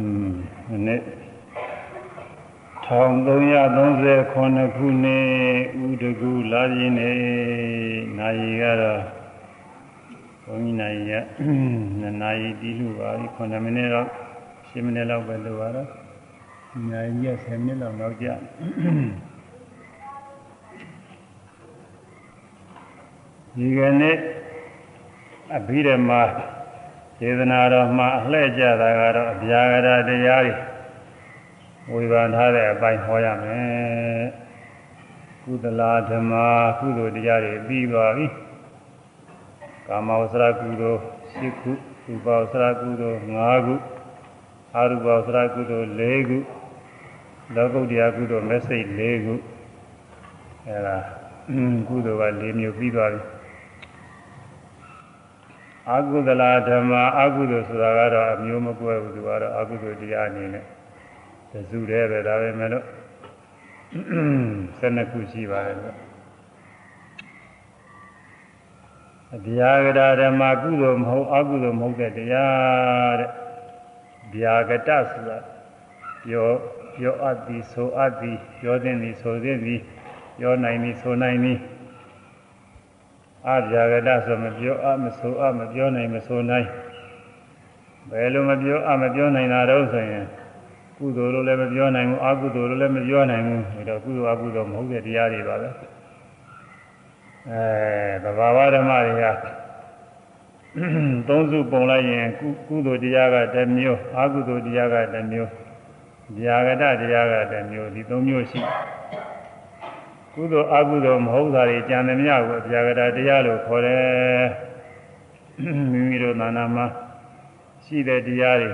อืมနေ့1339ခုနှစ်ဥဒကူလာပြင်းနေနိုင်ကတော့ဘုန်းကြီးနိုင်ရ2နာရီတီးလို့ပါပြီ9မိနစ်တော့10မိနစ်လောက်ပဲလိုပါတော့နိုင်ရ10မိနစ်လောက်နောက်ကြဒီကနေ့အဘိဓမ္မာ စေတနာတော်မှာအလှည့်ကြတာကတော့အပြာဂရတရားတွေဝေဘာထားတဲ့အပိုင်းဟောရမယ်ကုသလာဓမ္မာကုသိုလ်တရားတွေပြီးသွားပြီကာမဝဆရာကုသိုလ်၈ခုရူပဝဆရာကုသိုလ်၅ခုအာရူပဝဆရာကုသိုလ်၄ခုလောကုတ္တရာကုသိုလ်မက်စိတ်၄ခုအဲဒါကုသိုလ်က၄မျိုးပြီးသွားပြီ အာကုသလာဓမ္မအာကုသိုလ်ဆိုတာကတော့အမျိုးမကွဲဘူးသူကတော့အာကုသိုလ်တရားအနေနဲ့တစုတည်းပဲဒါပဲမဲ့လို့12ခုရှိပါတယ်လို့အဗျာဂတာဓမ္မကုသိုလ်မဟုတ်အာကုသိုလ်မဟုတ်တဲ့တရားတဲ့ဗျာဂတဆိုတာပြောပြောအပ်သည်ဆိုအပ်သည်ပြောသင့်သည်ဆိုသင့်သည်ပြောနိုင်သည်ဆိုနိုင်သည် အဗျာဂတဆိုမပြောအမဆိုအမပြောနိုင်မဆိုနိုင်ဘယ်လိုမပြောအမပြောနိုင်တာတော့ဆိုရင်ကုသိုလ်လို့လည်းမပြောနိုင်ဘူးအကုသိုလ်လို့လည်းမပြောနိုင်ဘူးဒါတော့ကုသိုလ်အကုသိုလ်မဟုတ်တဲ့တရားတွေပါပဲအဲသဘာဝဓမ္မတွေကသုံးစုပုံလိုက်ရင်ကုသိုလ်တရားကတစ်မျိုးအကုသိုလ်တရားကတစ်မျိုးဗျာဂတတရားကတစ်မျိုးဒီသုံးမျိုးရှိတယ် ကုသိုလ်အကုသိုလ်မဟုတ်တာတွေကြံသမျှကိုအပြာကတာတရားလို့ခေါ်တယ်မိမိတို့သာနာမှာရှိတဲ့တရားတွေ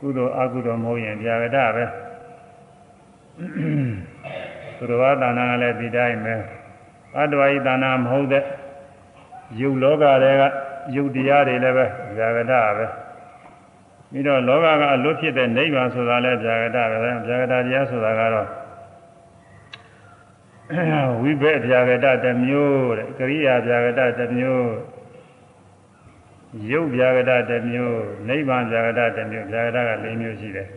ကုသိုလ်အကုသိုလ်မဟုတ်ရင်ပြာကတာပဲသူတော်ဘာသာနာကလည်းဒီတိုင်းပဲအတ္တဝါယသာနာမဟုတ်တဲ့ယုတ်လောကတွေကယုတ်တရားတွေလည်းပဲပြာကတာပဲပြီးတော့လောကကအလွတ်ဖြစ်တဲ့နိဗ္ဗာန်ဆိုတာလည်းပြာကတာပဲပြာကတာတရားဆိုတာကတော့ ဝိဘက်ဗျာဂတတစ်မျိုးတဲ့ကရိယာဗျာဂတတစ်မျိုးရုပ်ဗျာဂတတစ်မျိုးနိဗ္ဗာန်ဗျာဂတတစ်မျိုးဗျာဂတက၄မျိုးရှိတယ်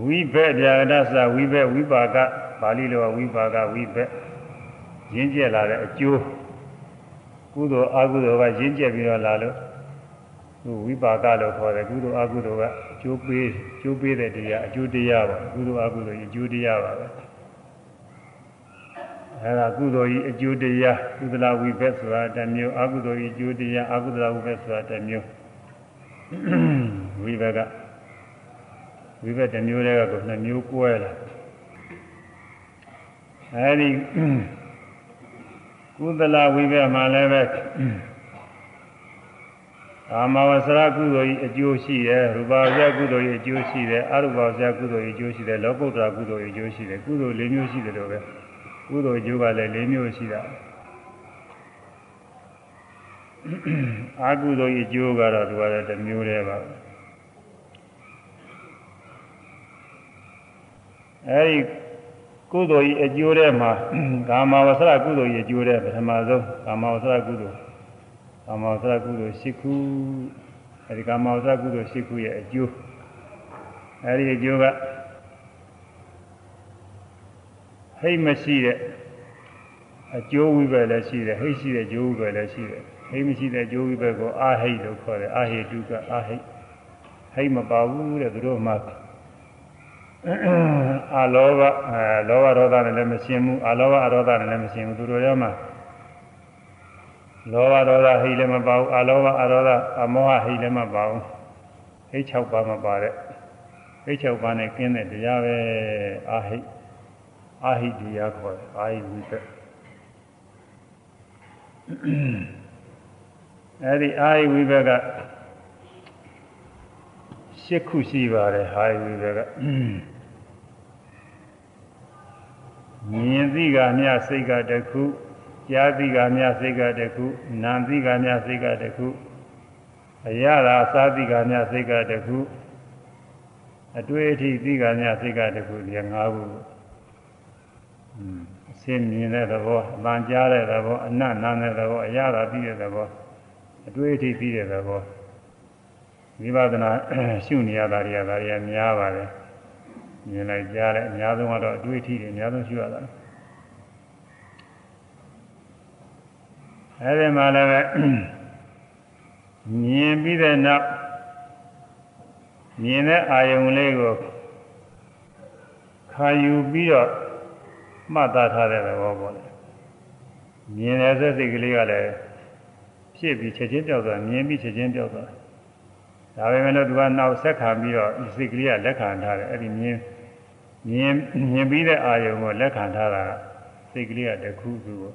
ဝိဘက်ဗျာဂတဆိုတာဝိဘက်ဝိပါကပါဠိလိုဝိပါကဝိဘက်ရင်းကျက်လာတဲ့အကျိုးကုသိုလ်အကုသိုလ်ကရင်းကျက်ပြီးတော့လာလို့ ဝိပါကလို့ခေါ်တယ်ကုသိုလ်အကုသိုလ်ကအကျိုးပေးကျိုးပေးတဲ့တရားအကျိုးတရားပါကုသိုလ်အကုသိုလ်အကျိုးတရားပါပဲအဲဒါကုသိုလ်ကြီးအကျိုးတရားကုသလဝိဘက်ဆိုတာတစ်မျိုးအကုသိုလ်ကြီးအကျိုးတရားအကုသလဝိဘက်ဆိုတာတစ်မျိုးဝိဘက်ကဝိဘက်တစ်မျိုးတည်းကကိုနှစ်မျိုးကွဲလာအဲဒီကုသလဝိဘက်မှာလည်းပဲ ကာမဝဆရာကုသိုလ်ကြီးအကျိုးရှိတယ်ရူပဝဆရာကုသိုလ်ကြီးအကျိုးရှိတယ်အရူပဝဆရာကုသိုလ်ကြီးအကျိုးရှိတယ်လောကုတ္တရာကုသိုလ်ကြီးအကျိုးရှိတယ်ကုသိုလ်၄မျိုးရှိတယ်လို့ပဲကုသိုလ်အကျိုးကလည်း၄မျိုးရှိတာအာကုသိုလ်ကြီးအကျိုးကတော့သူကလည်းတစ်မျိုးတည်းပါအဲဒီကုသိုလ်ကြီးအကျိုးထဲမှာကာမဝဆရာကုသိုလ်ကြီးအကျိုးထဲပထမဆုံးကာမဝဆရာကုသိုလ် ကာမဝဆရာကုသိုလ်၈ခုအဲဒီကာမဝဆရာကုသိုလ်၈ခုရဲ့အကျိုးအဲဒီအကျိုးကဟိတ်မရှိတဲ့အကျိုးဝိဘယ်လည်းရှိတယ်ဟိတ်ရှိတဲ့အကျိုးဝိဘယ်လည်းရှိတယ်ဟိတ်မရှိတဲ့အကျိုးဝိဘယ်ကိုအာဟိတ်လို့ခေါ်တယ်အာဟိတုကအာဟိတ်ဟိတ်မပါဘူးတဲ့သူတို့မှအာလောဘအဲလောဘဒေါသနဲ့လည်းမရှင်းဘူးအာလောဘအရောဓနဲ့လည်းမရှင်းဘူးသူတို့ရောမှ လောဘဒေါသဟိလည်းမပါဘူးအလောဘအရောဓအမောဟဟိလည်းမပါဘူးဟိ6ပါးမပါတဲ့ဟိ6ပါးနဲ့ကျင်းတဲ့တရားပဲအာဟိအာဟိတရားခေါ်တယ်အာဟိဝိသက်အဲဒီအာဟိဝိဘက်ကရှစ်ခုရှိပါတယ်အာဟိဝိဘက်ကမြင်သိကမြစိတ်ကတခု ကြားသိကမြစိတ်ကတခုနာမ်သိကမြစိတ်ကတခုအရသာသာသိကမြစိတ်ကတခုအတွေ့အထိသိကမြစိတ်ကတခုဒီငါးခုအစင်းမြင်တဲ့သဘောအပန်ကြားတဲ့သဘောအနတ်နာတဲ့သဘောအရသာသိတဲ့သဘောအတွေ့အထိပြီးတဲ့သဘောဝိပဿနာရှုနေရတာတွေကဒါတွေကများပါတယ်မြင်လိုက်ကြားလိုက်အများဆုံးကတော့အတွေ့အထိတွေအများဆုံးရှုရတာ အဲဒီမှာလည်းပဲမြင်ပြီးတဲ့နောက်မြင်တဲ့အာယုံလေးကိုခံယူပြီးတော့မှတ်သားထားတဲ့သဘောပေါ့လေမြင်တဲ့စိတ်ကလေးကလည်းဖြစ်ပြီးချက်ချင်းပြောက်သွားမြင်ပြီးချက်ချင်းပြောက်သွားဒါပေမဲ့လို့သူကနောက်ဆက်ခံပြီးတော့ဒီစိတ်ကလေးကလက်ခံထားတယ်အဲ့ဒီမြင်မြင်မြင်ပြီးတဲ့အာယုံကိုလက်ခံထားတာစိတ်ကလေးကတခုခုကို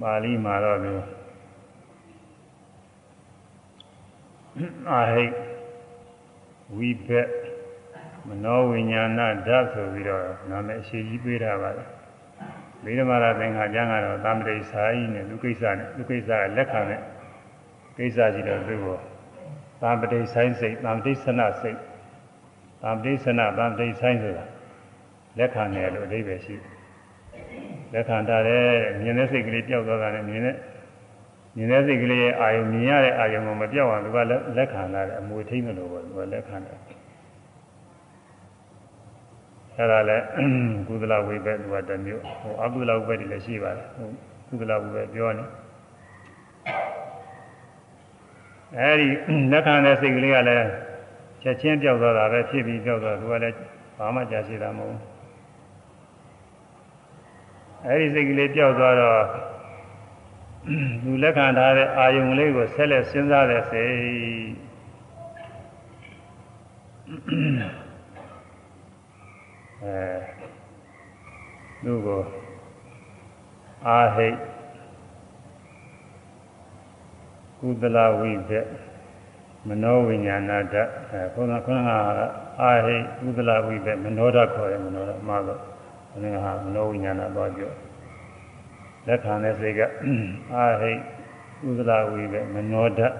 ပါဠိမှာတော့သူအာဟိဝိဘက်မနောဝိညာဏဓာတ်ဆိုပြီးတော့နာမည်အရှိကြီးပေးထားပါတယ်ဗိဓမာရသင်္ခါကျမ်းကတော့သံတိစာဤနဲ့လူကိစ္စနဲ့လူကိစ္စကလက်ခံတဲ့ကိစ္စကြီးတော့သူ့ကိုသံတိဆိုင်စိတ်သံတိဆနစိတ်သံတိဆနသံတိဆိုင်ဆိုတာလက်ခံတယ်လို့အဓိပ္ပာယ်ရှိ လက်ခံတာတဲ့မြင်တဲ့စိတ်ကလေးပျောက်သွားတာနဲ့မြင်တဲ့မြင်တဲ့စိတ်ကလေးရဲ့အာယုံမြင်ရတဲ့အာယုံကိုမပြောက်အောင်သူကလက်ခံလာတယ်အမွေထိမ့်လို့ပေါ့သူကလက်ခံတယ်အဲ့ဒါလည်းကုသလဝိဘက်သူကတစ်မျိုးဟိုအကုသလဝိဘက်တွေလည်းရှိပါတယ်ဟိုကုသလဝိဘက်ပြောနေအဲ့ဒီလက်ခံတဲ့စိတ်ကလေးကလည်းချက်ချင်းပြောက်သွားတာပဲဖြစ်ပြီးပြောက်သွားသူကလည်းဘာမှကြာရှိတာမဟုတ်ဘူး အဲ့ဒီစိတ်ကလေးပြောက်သွားတော့လူလက်ခံထားတဲ့အာယုံလေးကိုဆက်လက်စဉ်းစားတဲ့စိတ်အဲသူ့ကိုအာဟိတ်ကုသလဝိဘက်မနောဝိညာဏဓာတ်အဲခုနကအာဟိတ်ကုသလဝိဘက်မနောဓာတ်ခေါ်တယ်မနောဓာတ်မှာတော့ ဘယ်ဟာမနောဝိညာဏတော့ပြောလက်ခံတဲ့စိတ်ကအာဟိတ်ဥဒလာဝိပဲမနောဓာတ်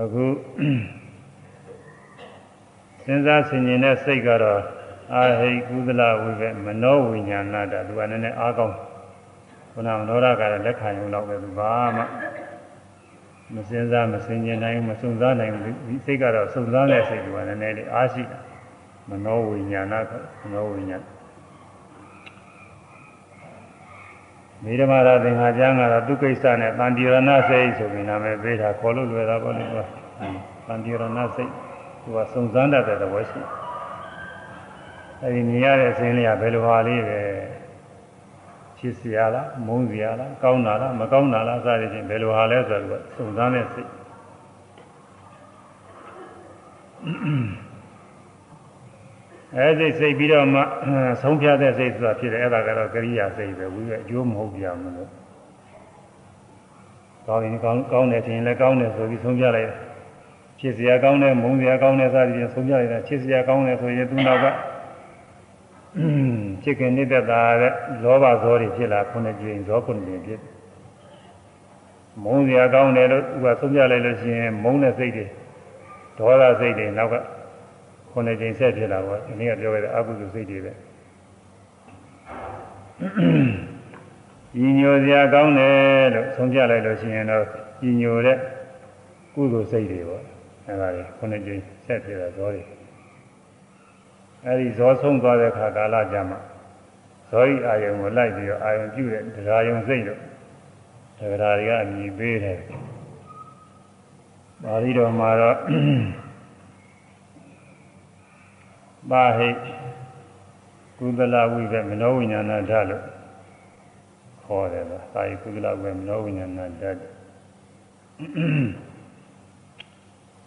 အခုစဉ်းစားဆင်ခြင်တဲ့စိတ်ကတော့အာဟိတ်ကုသလဝိပဲမနောဝိညာဏဓာတ်သူကနည်းနည်းအားကောင်းခုနမနောဓာတ်ကလည်းလက်ခံရုံတော့ပဲသူဘာမှမစဉ်းစားမဆင်ခြင်နိုင်မစုံစားနိုင်ဘူးဒီစိတ်ကတော့စုံစားတဲ့စိတ်ကနည်းနည်းလေးအားရှိတာ မနောဝိညာဏမနောဝိညာဏမိဓမ္မာရသင်္ဃာကျမ်းကတော့သူကိစ္စနဲ့တန်တိရဏစိတ်ဆိုပြီးနာမည်ပေးတာခေါ်လို့လွယ်တာပေါ့လေ။တန်တိရဏစိတ်သူကစုံစမ်းတတ်တဲ့သဘောရှိ။အဲဒီမြင်ရတဲ့အစဉ်လေးကဘယ်လိုဟာလေးပဲဖြစ်စရာလားမုန်းစရာလားကောင်းတာလားမကောင်းတာလားစသဖြင့်ဘယ်လိုဟာလဲဆိုတော့စုံစမ်းတဲ့စိတ်။ အဲဒီစိတ်ပြီးတော့မှဆုံးဖြတ်တဲ့စိတ်ဆိုတာဖြစ်တယ်အဲ့ဒါကတော့ကရိယာစိတ်ပဲဝိကအကျိုးမဟုတ်ပြန်ဘူးလို့ကောင်းရင်ကောင်းကောင်းတယ်ထင်ရင်လည်းကောင်းတယ်ဆိုပြီးဆုံးဖြတ်လိုက်ဖြစ်စရာကောင်းတယ်မုန်းစရာကောင်းတယ်စသည်ဖြင့်ဆုံးဖြတ်လိုက်တာဖြစ်စရာကောင်းတယ်ဆိုရင်သူနောက်ကဖြစ်ခင်နေတဲ့တာတဲ့လောဘဇောတွေဖြစ်လာခုနှစ်ကြိမ်ဇောခုနှစ်ကြိမ်ဖြစ်မုန်းစရာကောင်းတယ်လို့သူကဆုံးဖြတ်လိုက်လို့ရှိရင်မုန်းတဲ့စိတ်တွေဒေါသစိတ်တွေနောက်က ခုနှစ်ကြိမ်ဆက်ဖြစ်လာပေါ့ဒီနေ့ကပြောခဲ့တဲ့အကုသိုလ်စိတ်တွေပဲညီညိုစရာကောင်းတယ်လို့ဆုံးဖြတ်လိုက်လို့ရှိရင်တော့ညီညိုတဲ့ကုသိုလ်စိတ်တွေပေါ့အဲဒါတွေခုနှစ်ကြိမ်ဆက်ဖြစ်လာဇောတွေအဲဒီဇောဆုံးသွားတဲ့အခါကာလကြမှာဇောဤအာယုံကိုလိုက်ပြီးတော့အာယုံပြုတဲ့တရားယုံစိတ်တို့တရားတွေကအမြည်ပေးတယ်ပါဠိတော်မှာတော့ ပါဟိကုသလဝိဘမနောဝိညာဏဓာတ်လို့ခေါ်တယ်လားသာယကုသလဝိဘမနောဝိညာဏဓာတ်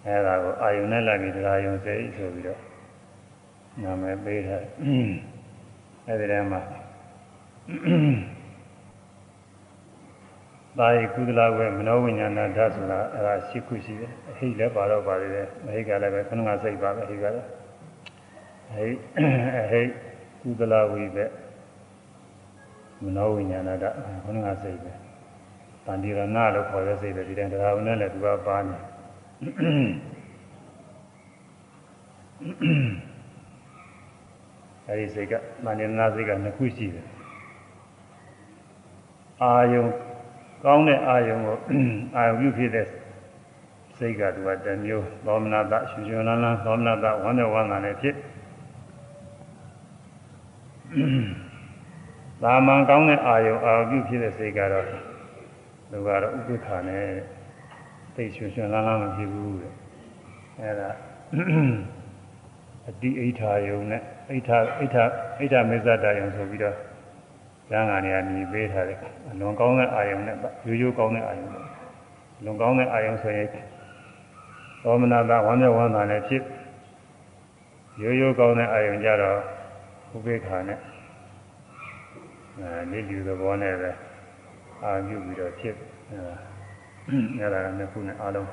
အဲဒါကိုအာယုန်နဲ့လိုက်ပြီးတရားယုံစေဆိုပြီးတော့နာမည်ပေးထားအဲဒီထဲမှာသာယကုသလဝိဘမနောဝိညာဏဓာတ်ဆိုတာအဲဒါရှိခုရှိတယ်အဟိလည်းပါတော့ပါသေးတယ်အဟိကလည်းပဲခဏကစိတ်ပါပဲအဟိကလည်း ဟိဟိကုသလဝိပဲမနောဝိညာဏတခဏကစိတ်ပဲတန်တိရဏလို့ခေါ်တဲ့စိတ်ပဲဒီတိုင်းတရားဝင်နဲ့လည်းသူကပါနေအဲဒီစိတ်ကမန္တနာစိတ်ကနှစ်ခုရှိတယ်အာယုံကောင်းတဲ့အာယုံကိုအာယုံပြုဖြစ်တဲ့စိတ်ကသူကတမျိုးသောမနာတရှင်ရှင်လန်းလန်းသောမနာတဝမ်းနဲ့ဝမ်းသာနဲ့ဖြစ် သာမန်ကောင်းတဲ့အာယုံအာယုံပြုဖြစ်တဲ့စိတ်ကတော့သူကတော့ဥပ္ပခါနဲ့သိရှင်ရှင်လန်းလန်းမဖြစ်ဘူးတဲ့အဲဒါအတိအိဋ္ဌာယုံနဲ့အိဋ္ဌာအိဋ္ဌာအိဋ္ဌာမေဇ္ဇတာယုံဆိုပြီးတော့ကျမ်းဂန်တွေကမြည်ပေးထားတယ်အလွန်ကောင်းတဲ့အာယုံနဲ့ရိုးရိုးကောင်းတဲ့အာယုံနဲ့လွန်ကောင်းတဲ့အာယုံဆိုရင်သောမနာတာဝမ်းမြောက်ဝမ်းသာနဲ့ဖြစ်ရိုးရိုးကောင်းတဲ့အာယုံကြတော့ ဥပေက္ခာနဲ့အဲနေလူသဘောနဲ့ပဲအာပြုပြီးတော့ဖြစ်အဲအဲ့ဒါကနှစ်ခုနဲ့အားလုံး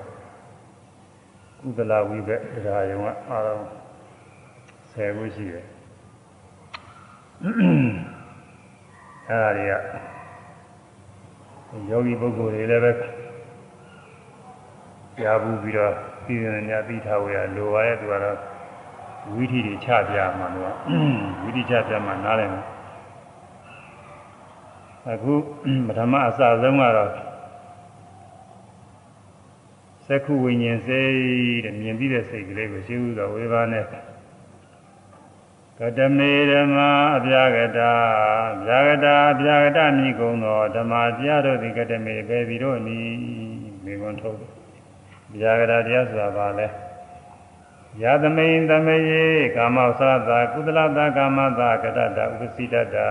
ကုသလဝိဘက်တရားယုံကအားလုံး10ခုရှိတယ်အဲ့ဒါတွေကယောဂီပုဂ္ဂိုလ်တွေလည်းပဲကြားဘူးပြီးတော့ပြည်နေညာသိထားဝရလိုပါရဲ့သူကတော့ ဝိသီတွေချပြမှာလို့ဝိသီချပြမှာနားလည်မယ်အခုပထမအစဆုံးကတော့သက္ခုဝိညာဉ်စိတ်တဲ့မြင်ပြီးတဲ့စိတ်ကလေးကိုရှင်းဥသောဝေဘာနဲ့ကတမေဓမ္မာအပြာကတာဗျာကတာအပြာကတမိကုံသောဓမ္မာတရားတို့သည်ကတမေပဲပြီးတော့နီမိကွန်ထုတ်ဗျာကတာတရားဆိုတာဘာလဲ ယသမိန်သမေယေကာမောသရတာကုသလတာကာမတာကတတဥပစိတတာ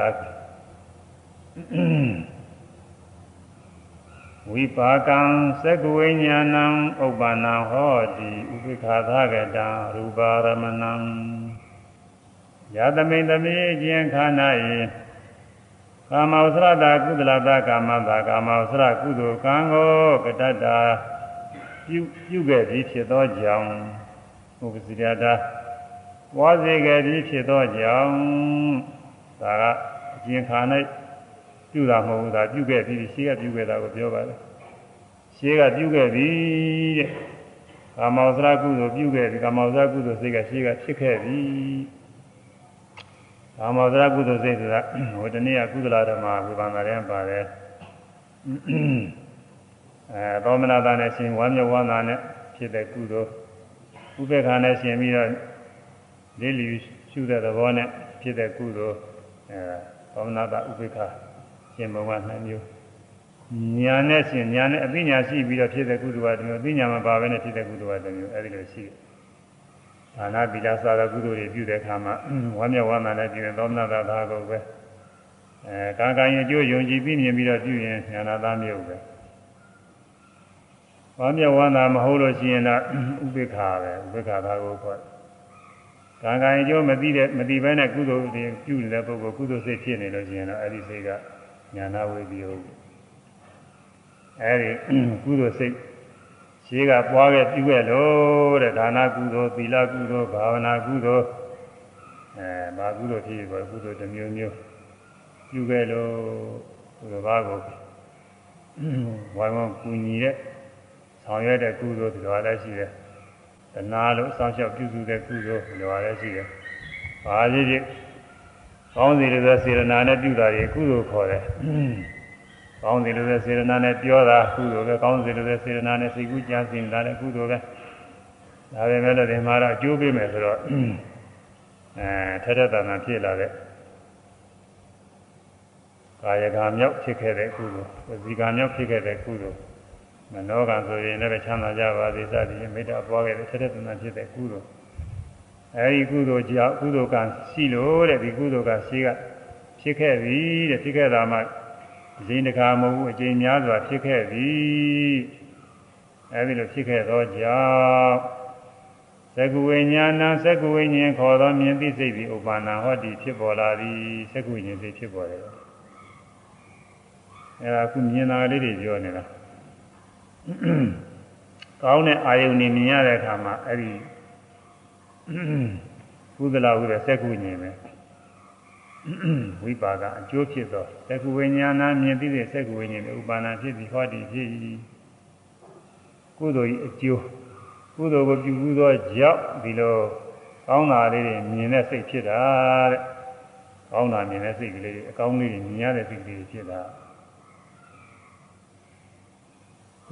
ဝိပါကံသက္ကဝိညာဏံဥပ္ပန္နဟောတိဥပိ္ခာသကတံရူပါရမဏံယသမိန်သမေခြင်းခန္ဓာယေကာမောသရတာကုသလတာကာမတာကာမောသရကုသိုလ်ကံကိုကတတ္တာပြုပြုခဲ့ပြီးဖြစ်သောကြောင့် ဥပစိရတာဝါစေခဲ့ပြီးဖြစ်သောကြောင့်ဒါကအကျဉ်ခါ၌ပြုတာမဟုတ်ဘူးဒါပြုခဲ့ပြီးရှေးကပြုခဲ့တာကိုပြောပါတယ်ရှေးကပြုခဲ့ပြီးတဲ့ကာမောသရကုသိုလ်ပြုခဲ့ပြီးကာမောသရကုသိုလ်စိတ်ကရှေးကဖြစ်ခဲ့ပြီးကာမောသရကုသိုလ်စိတ်ဆိုတာဟိုတနေ့ကကုသလဓမ္မဝိပန္နာရင်ပါတယ်အဲသောမနာတာနဲ့ရှင်ဝမ်းမြောက်ဝမ်းသာနဲ့ဖြစ်တဲ့ကုသိုလ် ဥပေက္ခာနဲ့ရှင်ပြီးတော့လေးလီရှုတဲ့သဘောနဲ့ဖြစ်တဲ့ကုသိုလ်အဲသောမနာတာဥပေက္ခာရှင်ဘဝနှစ်မျိုးညာနဲ့ရှင်ညာနဲ့အသိဉာဏ်ရှိပြီးတော့ဖြစ်တဲ့ကုသိုလ်ကတစ်မျိုးအသိဉာဏ်မပါဘဲနဲ့ဖြစ်တဲ့ကုသိုလ်ကတစ်မျိုးအဲဒီလိုရှိတယ်ဒါနသီလစာရကုသိုလ်တွေပြုတဲ့အခါမှာဝမ်းမြောက်ဝမ်းသာနဲ့ပြုရင်သောမနာတာသာကိုပဲအဲကံကံရင်ကျိုးယုံကြည်ပြီးမြင်ပြီးတော့ပြုရင်ဉာဏသားမျိုးပဲ ဝမ်းမြောက်ဝမ်းသာမဟုတ်လို့ရှိရင်တော့ဥပိ္ပခာပဲဥပိ္ပခာသာကိုခေါ်ကံကံရင်ကျိုးမသိတဲ့မသိဘဲနဲ့ကုသိုလ်တွေပြုနေတဲ့ပုဂ္ဂိုလ်ကုသိုလ်စိတ်ဖြစ်နေလို့ရှိရင်တော့အဲဒီစိတ်ကညာနာဝေဒီဟုတ်အဲဒီကုသိုလ်စိတ်ရှိကပွားခဲ့ပြုခဲ့လို့တဲ့ဒါနာကုသိုလ်သီလကုသိုလ်ဘာဝနာကုသိုလ်အဲဘာကုသိုလ်ဖြစ်ပေါ်ကုသိုလ်တစ်မျိုးမျိုးပြုခဲ့လို့ကုသိုလ်ဘာကိုဝိုင်းဝန်းကူညီတဲ့ ဆောင်ရွက်တဲ့ကုသိုလ်တွေလည်းရှိတယ်တဏှာလို့စောင့်ရှောက်ပြုစုတဲ့ကုသိုလ်တွေလည်းရှိတယ်ဘာဖြစ်ဖြစ်ကောင်းစီလို့ဆိုစေရနာနဲ့ပြုတာတွေကုသိုလ်ခေါ်တယ်။ကောင်းစီလို့ဆိုစေရနာနဲ့ပြောတာကုသိုလ်ပဲကောင်းစီလို့ဆိုစေရနာနဲ့စိတ်ကူးကြံစည်နေတာလည်းကုသိုလ်ပဲ။ဒါပေမဲ့လည်းဒီမှာတော့အကျိုးပေးမယ်ဆိုတော့အဲထက်ထက်တန်တန်ဖြစ်လာတဲ့ကာယကံမြောက်ဖြစ်ခဲ့တဲ့ကုသိုလ်၊ဝစီကံမြောက်ဖြစ်ခဲ့တဲ့ကုသိုလ် မနောကံဆိုရင်လည်းချမ်းသာကြပါစေစသည်ဖြင့်မေတ္တာပွားခဲ့တဲ့ထက်ထက်တန်တန်ဖြစ်တဲ့ကုသိုလ်အဲဒီကုသိုလ်ကြောင့်ကုသိုလ်ကံရှိလို့တဲ့ဒီကုသိုလ်ကရှိကဖြစ်ခဲ့ပြီတဲ့ဖြစ်ခဲ့တာမှအရင်တခါမဟုတ်ဘူးအကျဉ်းများစွာဖြစ်ခဲ့ပြီအဲဒီလိုဖြစ်ခဲ့သောကြောင့်သက္ကဝိညာဏသက္ကဝိညာဉ်ခေါ်သောမြင်သိစိတ်ပြီးဥပါဏဟောတိဖြစ်ပေါ်လာသည်သက္ကဝိညာဉ်စိတ်ဖြစ်ပေါ်တယ်အဲဒါခုမြင်တာလေးတွေပြောနေတာ ကောင်းတဲ့အာယုန်နေမြင်ရတဲ့အခါမှာအဲ့ဒီကုသလဟုတဲ့စက္ခုဉာဏ်ပဲဝိပါကအကျိုးဖြစ်သောစက္ခုဝိညာဏမြင်သိတဲ့စက္ခုဝိညာဉ်ဥပါဏဖြစ်ပြီးဟောဒီဖြစ်၏ကုသိုလ်၏အကျိုးကုသိုလ်ကိုပြုဘူးသောကြောင့်ဒီလိုကောင်းတာလေးတွေမြင်တဲ့စိတ်ဖြစ်တာတဲ့ကောင်းတာမြင်တဲ့စိတ်ကလေးအကောင်းလေးတွေမြင်ရတဲ့စိတ်ကလေးဖြစ်တာ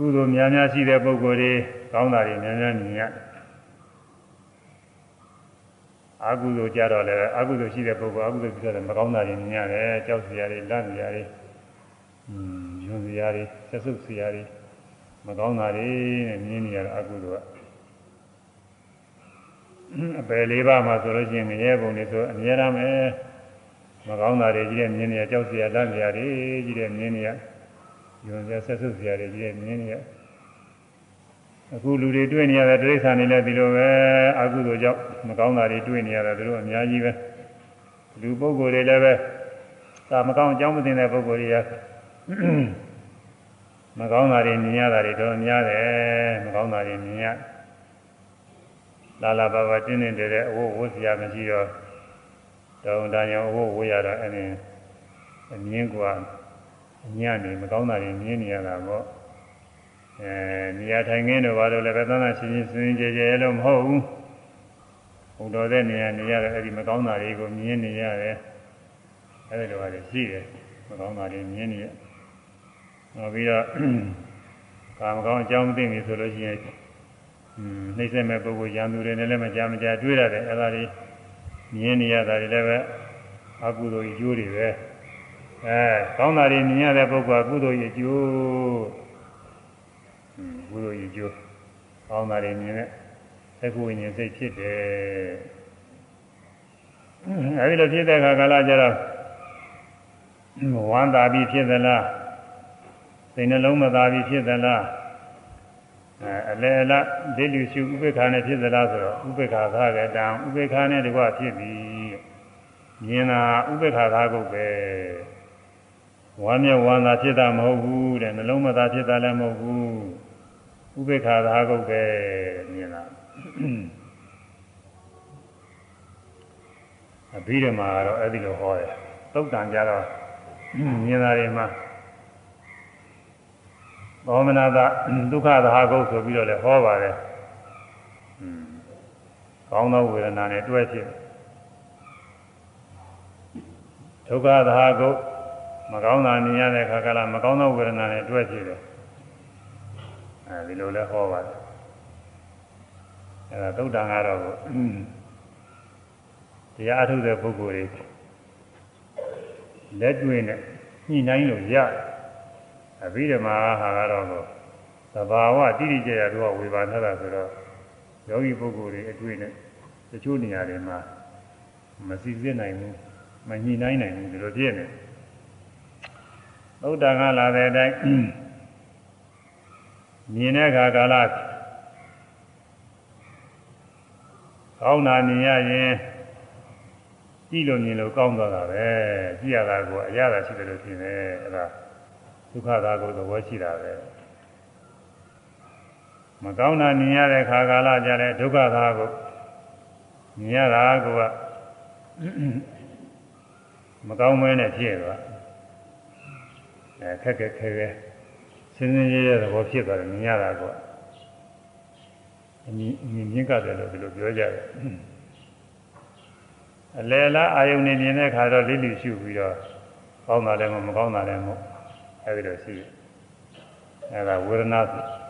ကုသိုလ်များများရှိတဲ့ပုဂ္ဂိုလ်တွေကောင်းတာတွေများများမြင်ရတယ်အကုသိုလ်ကြတော့လည်းအကုသိုလ်ရှိတဲ့ပုဂ္ဂိုလ်အကုသိုလ်ဖြစ်တဲ့မကောင်းတာတွေမြင်ရတယ်ကြောက်စရာတွေလန့်စရာတွေอืมယွန်းစရာတွေဆက်စုပ်စရာတွေမကောင်းတာတွေနဲ့မြင်နေရတာအကုသိုလ်ကအပယ်လေးပါးမှာဆိုလို့ရှိရင်ငရဲပုံတွေဆိုအများရမယ်မကောင်းတာတွေကြီးတဲ့မြင်နေရကြောက်စရာလန့်စရာတွေကြီးတဲ့မြင်နေရ ယွန်းစရာဆက်စုပ်စရာတွေကြီးတဲ့မြင်နေရအခုလူတွေတွေ့နေရတဲ့တိရစ္ဆာန်တွေလည်းဒီလိုပဲအကုသိုလ်ကြောင့်မကောင်းတာတွေတွေ့နေရတယ်သူတို့အများကြီးပဲလူပုဂ္ဂိုလ်တွေလည်းပဲသာမကောင်းအကြောင်းမသိတဲ့ပုဂ္ဂိုလ်တွေကမကောင်းတာတွေမြင်ရတာတွေတော့များတယ်မကောင်းတာတွေမြင်ရလာလာပါပါတင်းတင်းတယ်တဲ့အဝတ်ဝတ်စရာမရှိတော့တောင်းတန်ရောအဝတ်ဝတ်ရတော့အဲ့ဒီအမြင်ကွာ အညံ့နေမကောင်းတာတွေမြင်နေရတာပေါ့အဲနေရာထိုင်ခင်းတို့ဘာလို့လဲပဲသန်းသန်းရှင်းရှင်းစင်စင်ကြဲကြဲလို့မဟုတ်ဘူးဘုံတော်တဲ့နေရာနေရတဲ့အဲ့ဒီမကောင်းတာတွေကိုမြင်နေရတယ်အဲ့ဒီလိုပါလေရှိတယ်မကောင်းတာတွေမြင်နေရနောက်ပြီးတော့ကာမကောင်းအကြောင်းမသိပြီဆိုလို့ရှိရင်อืมနှိမ့်ဆက်မဲ့ပုဂ္ဂိုလ်ရံသူတွေနဲ့လည်းမကြမကြတွေ့ရတယ်အဲ့ဒါတွေမြင်နေရတာတွေလည်းပဲအကုသိုလ်ကြီးကျိုးတွေပဲ အဲကောင်းတာတွေမြင်ရတဲ့ပုဂ္ဂိုလ်ကကုသိုလ်ကြီးကျိုးကုသိုလ်ရည်ကျိုးကောင်းတာတွေမြင်တဲ့သက်ခုဝိညာဉ်စိတ်ဖြစ်တယ်အဲဒီလိုဖြစ်တဲ့အခါကာလကျတော့ဝမ်းသာပြီးဖြစ်သလားစိတ်နှလုံးမသာပြီးဖြစ်သလားအဲအလေအလဒိဋ္ဌိရှုဥပေက္ခာနဲ့ဖြစ်သလားဆိုတော့ဥပေက္ခာသာကတံဥပေက္ခာနဲ့တကွဖြစ်ပြီမြင်တာဥပေက္ခာသာကုတ်ပဲ ဝမ်းမြောက်ဝမ်းသာဖြစ်တာမဟုတ်ဘူးတဲ့နှလုံးမသာဖြစ်တာလည်းမဟုတ်ဘူးဥပေက္ခာသာကုတ်ပဲမြင်လာအဘိဓမ္မာကတော့အဲ့ဒီလိုဟောတယ်သုတ်တန်ကြတော့မြင်တာတွေမှာသောမနာသဒုက္ခသာကုတ်ဆိုပြီးတော့လည်းဟောပါတယ်ကောင်းသောဝေဒနာနဲ့တွဲဖြစ်ဒုက္ခသာကုတ် မကောင်းတာမြင်ရတဲ့ခါကလာမကောင်းသောဝေဒနာနဲ့တွဲဖြစ်တယ်အဲဒီလိုလဲဟောပါတယ်အဲဒါသုတ်တန်ကတော့တရားအထုတ်တဲ့ပုဂ္ဂိုလ်တွေလက်တွေ့နဲ့ညှိနှိုင်းလို့ရအဘိဓမ္မာဟာကတော့သဘာဝတိတိကျကျတော့ဝေဘာထားတာဆိုတော့ယောဂီပုဂ္ဂိုလ်တွေအတွေ့နဲ့တချို့နေရာတွေမှာမစီစစ်နိုင်ဘူးမညှိနှိုင်းနိုင်ဘူးဒီလိုဖြစ်နေသု တ်တန်ကလာတဲ့အတိုင်းမြင်တဲ့အခါကာလကောင်းတာမြင်ရရင်ကြည့်လို့မြင်လို့ကောင်းသွားတာပဲကြည့်ရတာကိုအရသာရှိတယ်လို့ထင်တယ်အဲ့ဒါဒုက္ခသာကိုသဘောရှိတာပဲမကောင်းတာမြင်ရတဲ့ခါကာလကြတဲ့ဒုက္ခသာကိုမြင်ရတာကမကောင်းမဲနဲ့ဖြစ်သွား အဲခက်ခက်ခဲခဲစင်းစင်းရဲရဲသဘောဖြစ်သွားတယ်မြင်ရတာကအမြင်မြင်မြင့်ကတယ်လို့ဒီလိုပြောကြတယ်အလယ်လားအာယုန်နေမြင်တဲ့ခါတော့လိလိရှုပြီးတော့ကောင်းတာလည်းမကောင်းတာလည်းမဟုတ်အဲဒီလိုရှိတယ်အဲဒါဝေဒနာ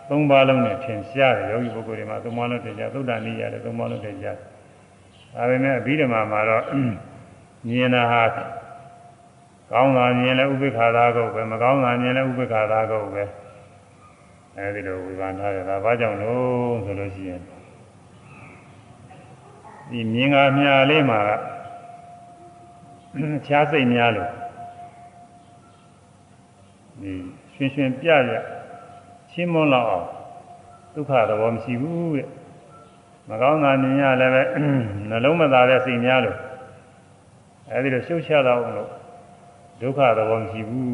သုံးပါးလုံးနဲ့ထင်ရှားတယ်ယောဂီပုဂ္ဂိုလ်တွေမှာသုံးပါးလုံးထင်ရှားသုဒ္ဓနိရတယ်သုံးပါးလုံးထင်ရှားဒါပေမဲ့အဘိဓမ္မာမှာတော့မြင်တာဟာ ကောင်းတာမြင်လဲဥပိ္ပခာသာကုတ်ပဲမကောင်းတာမြင်လဲဥပိ္ပခာသာကုတ်ပဲအဲဒီလိုဝေဖန်ထားတယ်ဒါဘာကြောင့်လို့ဆိုလို့ရှိရင်ဒီမြင်ကားမြာလေးမှာခြားစိတ်များလို့ဒီရွှင်ရွှင်ပြပြချင်းမွန်းလောက်အောင်ဒုက္ခသဘောမရှိဘူးတဲ့မကောင်းတာမြင်ရလည်းပဲနှလုံးမသာတဲ့စိတ်များလို့အဲဒီလိုရှုပ်ချတော့လို့ ဒုက္ခသဘောမရှိဘူး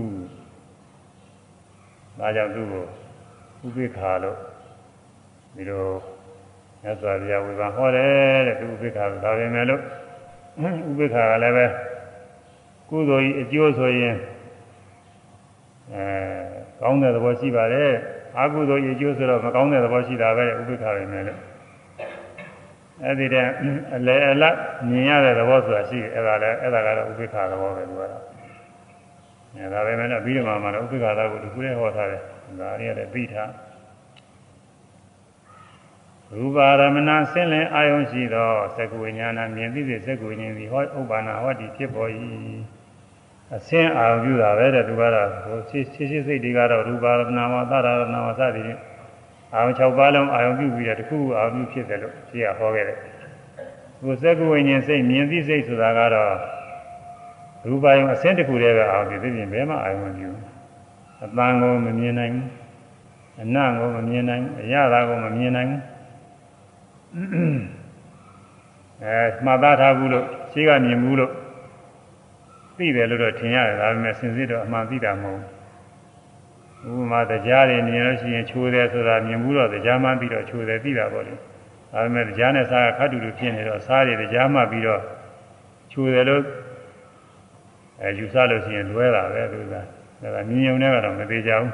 ဒါကြောင့်သူ့ကိုဥပိ္ပခာလို့ဒီလိုမြတ်စွာဘုရားဝေဘာဟောတယ်တဲ့သူဥပိ္ပခာဒါပဲမဲ့လို့ဥပိ္ပခာကလည်းပဲကုသိုလ်ကြီးအကျိုးဆိုရင်အဲကောင်းတဲ့သဘောရှိပါတယ်အကုသိုလ်ကြီးအကျိုးဆိုတော့မကောင်းတဲ့သဘောရှိတာပဲဥပိ္ပခာပဲမဲ့လို့အဲ့ဒီတဲ့အလဲအလတ်မြင်ရတဲ့သဘောဆိုတာရှိတယ်အဲ့ဒါလည်းအဲ့ဒါကတော့ဥပိ္ပခာသဘောပဲသူကတော့ အဲဒါပဲမဲ့လို့ပြီးတော့မှတော့ဥပိ္ပခာသကိုဒီခုလေးဟောထားတယ်ဒါရီရတယ်ပြီးထားရူပါရမဏဆင်းလင်းအာယုံရှိသောသက္ကဝိညာဏမြင်သိစေသက္ကဝိညာဉ်သည်ဟောဥပ္ပါဏဟောတိဖြစ်ပေါ်၏အဆင်းအာယုံပြုတာပဲတဲ့သူကတော့ဟိုရှိရှိရှိစိတ်တွေကတော့ရူပါရမဏဝသရမဏဝစသည်ဖြင့်အာယုံ6ပါးလုံးအာယုံပြုပြီးတဲ့တခုခုအာယုံပြုဖြစ်တယ်လို့ရှိရဟောခဲ့တယ်ဟိုသက္ကဝိညာဉ်စိတ်မြင်သိစိတ်ဆိုတာကတော့ ရူပါယုံအဆင်းတစ်ခုတည်းပဲအာယုံပြုသိပြင်ဘယ်မှအာယုံမပြုအတန်ကိုမမြင်နိုင်ဘူးအနံ့ကိုမမြင်နိုင်ဘူးအရသာကိုမမြင်နိုင်ဘူးအဲမှားသားထားဘူးလို့ရှိကမြင်ဘူးလို့သိတယ်လို့တော့ထင်ရတယ်ဒါပေမဲ့စင်စစ်တော့အမှန်သိတာမဟုတ်ဘူးဥပမာတရားတွေမြင်လို့ရှိရင်ချိုးတယ်ဆိုတာမြင်ဘူးတော့တရားမှပြီးတော့ချိုးတယ်သိတာပေါ့လေဒါပေမဲ့တရားနဲ့စားကခတ်တူတူဖြစ်နေတော့စားတွေတရားမှပြီးတော့ချိုးတယ်လို့ အဲယူဆလို့ရှိရင်လွဲတာပဲသူကဒါကမြင်ုံနဲ့ကတော့မသေးကြဘူး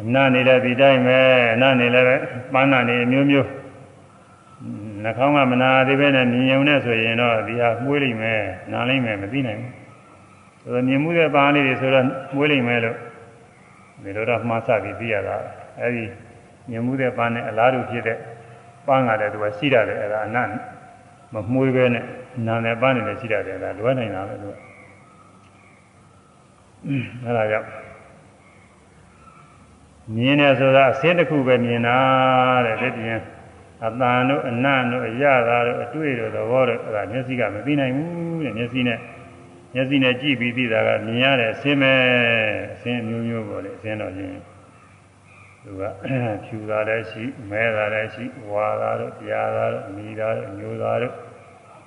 အနနေတဲ့ဒီတိုင်းပဲအနနေလည်းပဲပန်းနာနေအမျိုးမျိုးနှာခေါင်းကမနာသေးပဲနဲ့မြင်ုံနဲ့ဆိုရင်တော့ဒီဟာမှုေးလိမ့်မယ်နားလိမ့်မယ်မသိနိုင်ဘူးဆိုတော့မြင်မှုတဲ့ပန်းလေးတွေဆိုတော့မှုေးလိမ့်မယ်လို့ဒီလိုတော့မှားစပြီးသိရတာအဲဒီမြင်မှုတဲ့ပန်းနဲ့အလားတူဖြစ်တဲ့ ပန်းကလည်းသူကရှိတယ်အဲ့ဒါအနမမှုေးပဲနဲ့နာနဲ့ပန်းနေလည်းရှိတယ်အဲ့ဒါလွယ်နိုင်တာပဲသူကအဲ့ဒါကြောင့်မြင်တယ်ဆိုတာအစင်းတစ်ခုပဲမြင်တာတဲ့ဒီပြင်အတန်တို့အနံ့တို့အရသာတို့အတွေ့တို့သဘောတို့အဲ့ဒါမျက်စိကမသိနိုင်ဘူးတဲ့မျက်စိနဲ့မျက်စိနဲ့ကြည့်ပြီးသိတာကမြင်ရတဲ့အစင်းပဲအစင်းမျိုးမျိုးပေါ့လေအစင်းတော့ချင်း သူကဖြူတာလည်းရှိမဲတာလည်းရှိဝါတာတို့တရားတာတို့အမိတာတို့အမျိုးသားတို့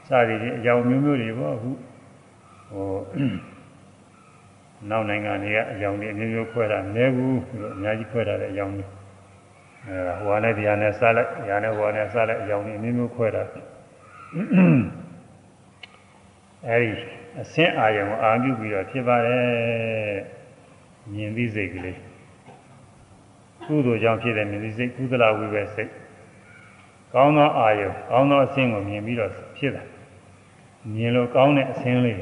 စသည်ဖြင့်အကြောင်းမျိုးမျိုးတွေပေါ့အခုဟိုနောက်နိုင်ငံတွေကအကြောင်းတွေအမျိုးမျိုးခွဲတာနည်းဘူးလို့အများကြီးခွဲတာတဲ့အကြောင်းတွေအဲဟိုနဲ့တရားနဲ့စားလိုက်တရားနဲ့ဟိုနဲ့စားလိုက်အကြောင်းတွေအမျိုးမျိုးခွဲတာအဲဒီအစင်းအာယုံအာပြုပြီးတော့ဖြစ်ပါတယ်မြင်သိစိတ်ကလေး ကုသိုလ်ကြောင့်ဖြစ်တဲ့မြင်သိစိတ်ကုသလဝိပဲစိတ်ကောင်းသောအာယုံကောင်းသောအစင်းကိုမြင်ပြီးတော့ဖြစ်တာမြင်လို့ကောင်းတဲ့အစင်းလေး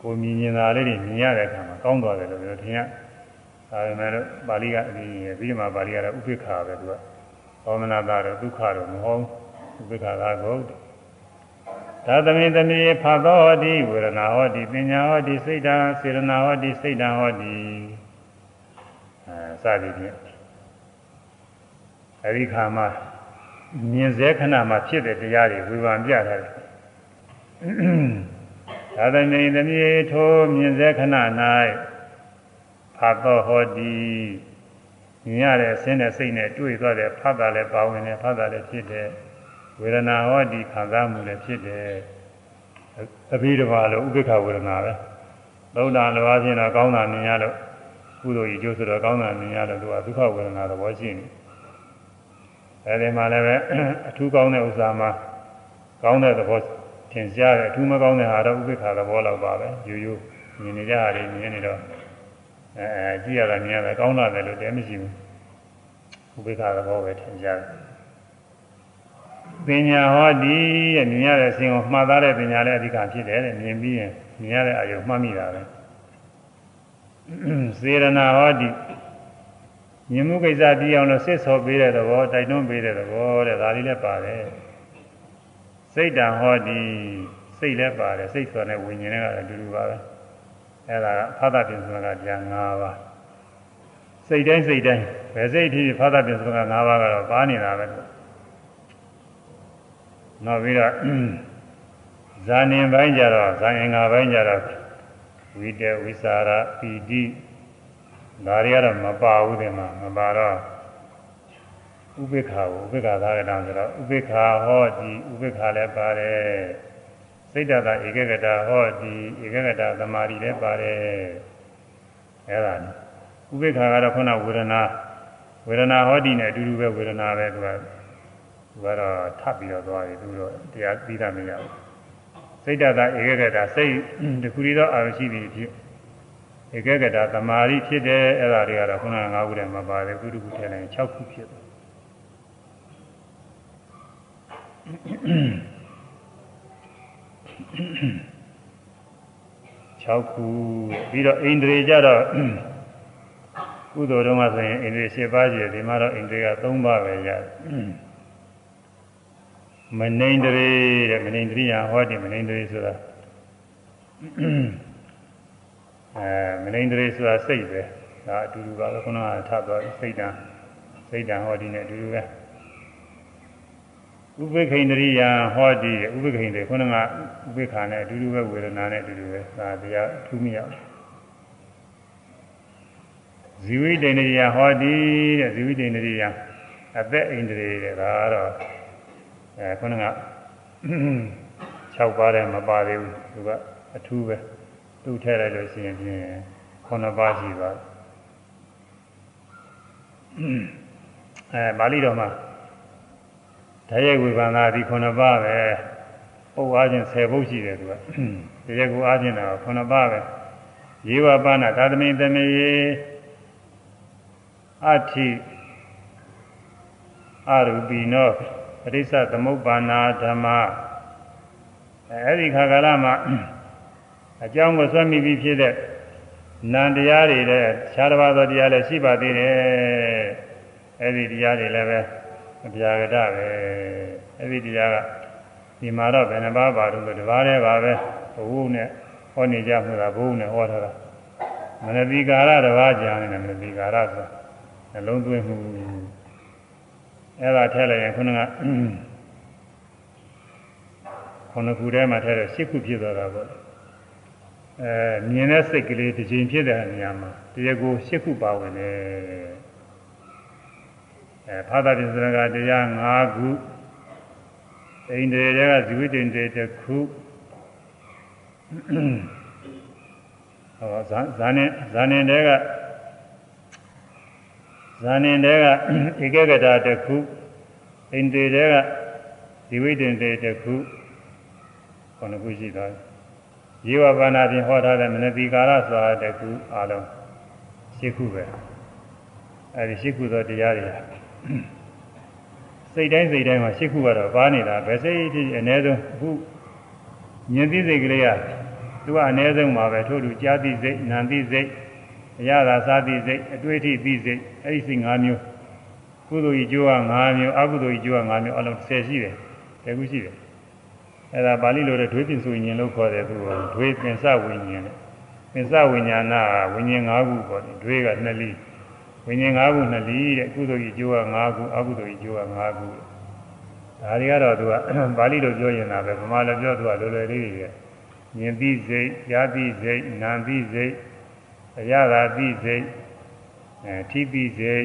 ကိုမြင်မြင်တာလေးတွေမြင်ရတဲ့အခါမှာကောင်းသွားတယ်လို့ပြောထင်ရဒါပေမဲ့လို့ပါဠိကဒီပြီးမှပါဠိကတော့ဥပိ္ပခာပဲသူကသောမနာတာတော့ဒုက္ခတော့မဟုတ်ဥပိ္ပခာကကိုသာသမိသမီးဖသောဟောတိဝေဒနာဟောတိပညာဟောတိစိတ်ဓာစေရနာဟောတိစိတ်ဓာဟောတိ အဲစသည်ဖြင့်အဲဒီခါမှာမြင်စေခဏမှာဖြစ်တဲ့တရားတွေဝေဖန်ပြထားတယ်သာသမိသမီးထိုမြင်စေခဏ၌ဖတ်သောဟောတိမြင်ရတဲ့အစင်းနဲ့စိတ်နဲ့တွေ့သွားတဲ့ဖတ်တာလည်းပါဝင်တယ်ဖတ်တာလည်းဖြစ်တယ်ဝေဒနာဟောတိခံစားမှုလည်းဖြစ်တယ်အဘိဓမ္မာလို့ဥပိ္ပခဝေဒနာပဲသုံးတာလိုအချင်းတော့ကောင်းတာမြင်ရလို့ ကုသိုလ်ကြီးကျိုးဆိုတော့ကောင်းတာမြင်ရလို့သူကဒုက္ခဝေဒနာသဘောရှိနေအဲဒီမှာလည်းပဲအထူးကောင်းတဲ့ဥစ္စာမှာကောင်းတဲ့သဘောထင်ရှားတယ်အထူးမကောင်းတဲ့ဟာတော့ဥပိ္ပခသဘောလောက်ပါပဲရိုးရိုးမြင်နေကြရတယ်မြင်နေတော့အဲကြည့်ရတာမြင်ရတာကောင်းတာတယ်လို့တဲမရှိဘူးဥပိ္ပခသဘောပဲထင်ရှားတယ်ပညာဟောဒီတဲ့မြင်ရတဲ့အစဉ်ကိုမှတ်သားတဲ့ပညာလည်းအဓိကဖြစ်တယ်တဲ့မြင်ပြီးရင်မြင်ရတဲ့အယုံမှတ်မိတာပဲ စေရနာဟောဒီမြင်မှုကိစ္စတည်အောင်လို့စစ်ဆော်ပေးတဲ့သဘောတိုက်တွန်းပေးတဲ့သဘောတဲ့ဒါလေးလည်းပါတယ်စိတ်တံဟောဒီစိတ်လည်းပါတယ်စိတ်ဆိုတဲ့ဝိညာဉ်နဲ့ကအတူတူပါပဲအဲ့ဒါကဖသပြင်ဆိုတာကကြာ၅ပါးစိတ်တိုင်းစိတ်တိုင်းဘယ်စိတ်ဖြစ်ဖြစ်ဖသပြင်ဆိုတာက၅ပါးကတော့ပါနေတာပဲနောက်ပြီးတော့ဇာနေပိုင်းကြတော့ဇာအင်္ဂါပိုင်းကြတော့ ဝိတေဝိสารပီတိဒါတွေကတော့မပါဘူးဒီမှာမပါတော့ဥပိ္ပခာကိုဥပိ္ပခာသာကတံဆိုတော့ဥပိ္ပခာဟောဒီဥပိ္ပခာလည်းပါတယ်စိတ်တသာဧကဂတဟောဒီဧကဂတသမာဓိလည်းပါတယ်အဲ့ဒါဥပိ္ပခာကတော့ခုနဝေဒနာဝေဒနာဟောဒီနဲ့အတူတူပဲဝေဒနာပဲသူကသူကတော့ထပ်ပြီးတော့သွားပြီသူတော့တရားသိတာမရဘူး စိတ်တသာဧကဂတစိတ်တခုရီတော့အာရုံရှိသည်ဖြစ်ဧကဂတသမာဓိဖြစ်တယ်အဲ့ဒါတွေကတော့ခုနက၅ခုတည်းမှာပါတယ်ခုတစ်ခုထည့်လိုက်6ခုဖြစ်တယ်6ခုပြီးတော့ဣန္ဒြေကြတော့ကုသိုလ်တုန်းကဆိုရင်အိန္ဒြေ7ပါးရှိတယ်ဒီမှာတော့အိန္ဒြေက3ပါးပဲရတယ် မနိန္ဒရေတဲ့မနိန္ဒရိယဟောတယ်မနိန္ဒရေဆိုတာအဲမနိန္ဒရေဆိုတာစိတ်ပဲဒါအတူတူပါပဲခုနကထပ်သွားစိတ်တံစိတ်တံဟောဒီနဲ့အတူတူပဲဥပိခိန္ဒရိယဟောဒီဥပိခိန္ဒခုနကဥပိခာနဲ့အတူတူပဲဝေဒနာနဲ့အတူတူပဲဒါတရားထူးမြောက်ဇီဝိတ္တန္တရိယဟောဒီတဲ့ဇီဝိတ္တန္တရိယအသက်ဣန္ဒြေတဲ့ဒါကတော့ အဲခုနက6ပါးတဲ့မပါသေးဘူးသူကအထူးပဲသူ့ထဲလိုက်လို့ရှိရင်ဖြင့်9ပါးရှိသွားအဲပါဠိတော်မှာတရရဲ့ဝေဘာနာဒီ9ပါးပဲပုတ်အားချင်း10ပုတ်ရှိတယ်သူကတရရဲ့ကိုအားချင်းတော့9ပါးပဲယေဝပါဏသာသမိတမေအဋ္ဌိအရူပိနော ပရိစ္ဆသမုပ္ပါနာဓမ္မအဲ့ဒီခါကာလမှာအကြောင်းကိုဆွဲမိပြီးဖြစ်တဲ့နံတရားတွေတဲ့ခြားတစ်ပါးသောတရားလည်းရှိပါသေးတယ်အဲ့ဒီတရားတွေလည်းပဲအပြာကတပဲအဲ့ဒီတရားကဒီမှာတော့ဘယ်နှပါးပါတော့ဒီပါးတည်းပါပဲဘုဟုနဲ့ဟောနေကြမှာဘုဟုနဲ့ဟောထားတာမနတိကာရတစ်ပါးကြာနေတယ်မနတိကာရဆိုတာနှလုံးသွင်းမှု အဲ့ဒါထည့်လိုက်ရင်ခုနကခုနခုထဲမှာထည့်တော့၈ခုဖြစ်သွားတာပေါ့အဲမြင်တဲ့စိတ်ကလေးတစ်ချိန်ဖြစ်တဲ့နေရာမှာတရားကို၈ခုပါဝင်တယ်အဲဖာသာပြစရကတရား၅ခုအိန္ဒြေတွေကဇီဝိတ္တေတစ်ခုဟောဇာဇာနေဇာနေတွေက ဇာနေတွေကဧကဂတတစ်ခုအိန္ဒြေတွေကဇီဝိတ္တေတစ်ခုခုနှစ်ခုရှိသွားတယ်ရေဝဘာနာဖြင့်ဟောထားတဲ့မနတိကာရဆိုတာတခုအလုံးရှင်းခုပဲအဲဒီရှင်းခုသောတရားတွေစိတ်တိုင်းစိတ်တိုင်းမှာရှင်းခုကတော့ပါနေတာဘယ်စိတ်ဖြစ်အ ਨੇ ဆုံးအခုဉာဏ်သိစိတ်ကလေးကသူကအ ਨੇ ဆုံးမှာပဲထို့တူကြားသိစိတ်နာသိစိတ် အရသာစားသိစိတ်အတွေ့အထိသိစိတ်အဲဒီစိတ်၅မျိုးကုသိုလ်ကြီးကျိုးက၅မျိုးအကုသိုလ်ကြီးကျိုးက၅မျိုးအလုံး10ရှိတယ်တခုရှိတယ်အဲ့ဒါပါဠိလိုတဲ့ဒွေပင်စုဉ္ဉင်လို့ခေါ်တယ်သူကဒွေပင်စဝိညာဉ်နဲ့ပင်စဝိညာဏဝိညာဉ်၅ခုပေါ့ဒွေကနှစ်လီဝိညာဉ်၅ခုနှစ်လီတဲ့ကုသိုလ်ကြီးကျိုးက၅ခုအကုသိုလ်ကြီးကျိုးက၅ခုဒါတွေကတော့သူကပါဠိလိုပြောရင်တာပဲဗမာလိုပြောသူကလွယ်လွယ်လေးတွေမြင်သိစိတ်ကြားသိစိတ်နားသိစိတ် အရသာသိစိတ်အဲထိသိစိတ်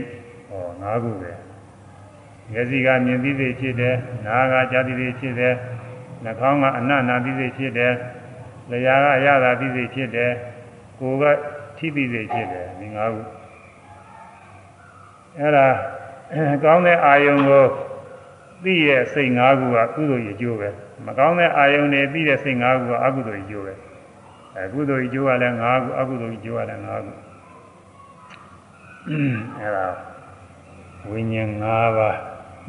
ဟော၅ခုပဲမျက်စိကမြင်သိစိတ်ဖြစ်တယ်နားကကြားသိစိတ်ဖြစ်တယ်နှာခေါင်းကအနတ်နာသိစိတ်ဖြစ်တယ်လျှာကအရသာသိစိတ်ဖြစ်တယ်ကိုယ်ကထိသိစိတ်ဖြစ်တယ်ဒီ၅ခုအဲ့ဒါကောင်းတဲ့အာယုံကိုသိရဲ့စိတ်၅ခုကကုသိုလ်ရည်ကျိုးပဲမကောင်းတဲ့အာယုံတွေသိတဲ့စိတ်၅ခုကအကုသိုလ်ရည်ကျိုးပဲ အဲကုသိုလ်ရည်ကျိုးကလည်း၅ခုအကုသိုလ်ရည်ကျိုးကလည်း၅ခုအဲ့ဒါဝိညာဉ်၅ပါး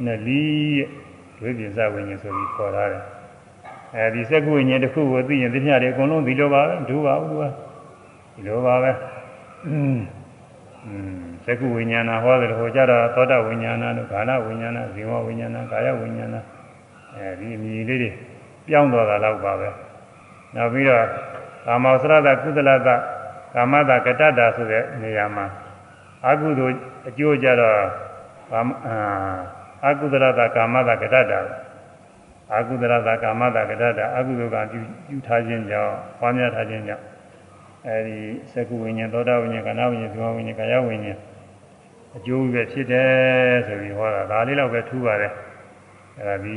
နဲ့လီးရဲ့ဒွေပြဇဝိညာဉ်ဆိုပြီးခေါ်ထားတယ်အဲဒီစက္ကုဝိညာဉ်တစ်ခုကိုသိရင်သိမြတယ်အကုန်လုံးဒီလိုပါပဲဒုပါဘူးကဒီလိုပါပဲอืมစက္ကုဝိညာဏဟောတယ်ဟောကြတာသောတာဝိညာဏတို့ခန္ဓာဝိညာဏဇေဝဝိညာဏကာယဝိညာဏအဲဒီအမည်လေးတွေပြောင်းသွားတာတော့ပါပဲနောက်ပြီးတော့ ကာမောစရတကုသလတကာမတကတ္တတာဆိုတဲ့နေရာမှာအကုသိုလ်အကျိုးကြတော့အာအကုသလတကာမတကတ္တတာအာကုသရသာကာမတာကတ္တအာကုသိုလ်ကပြုပြုထားခြင်းကြောင့်ပွားများထားခြင်းကြောင့်အဲဒီသကုဝိညာဉ်သောတာဝိညာဉ်ကနာဝိညာဉ်သဝဝိညာဉ်ကာယဝိညာဉ်အကျိုးပဲဖြစ်တယ်ဆိုပြီးဟောတာဒါလေးတော့ပဲထူးပါတယ်အဲဒါဒီ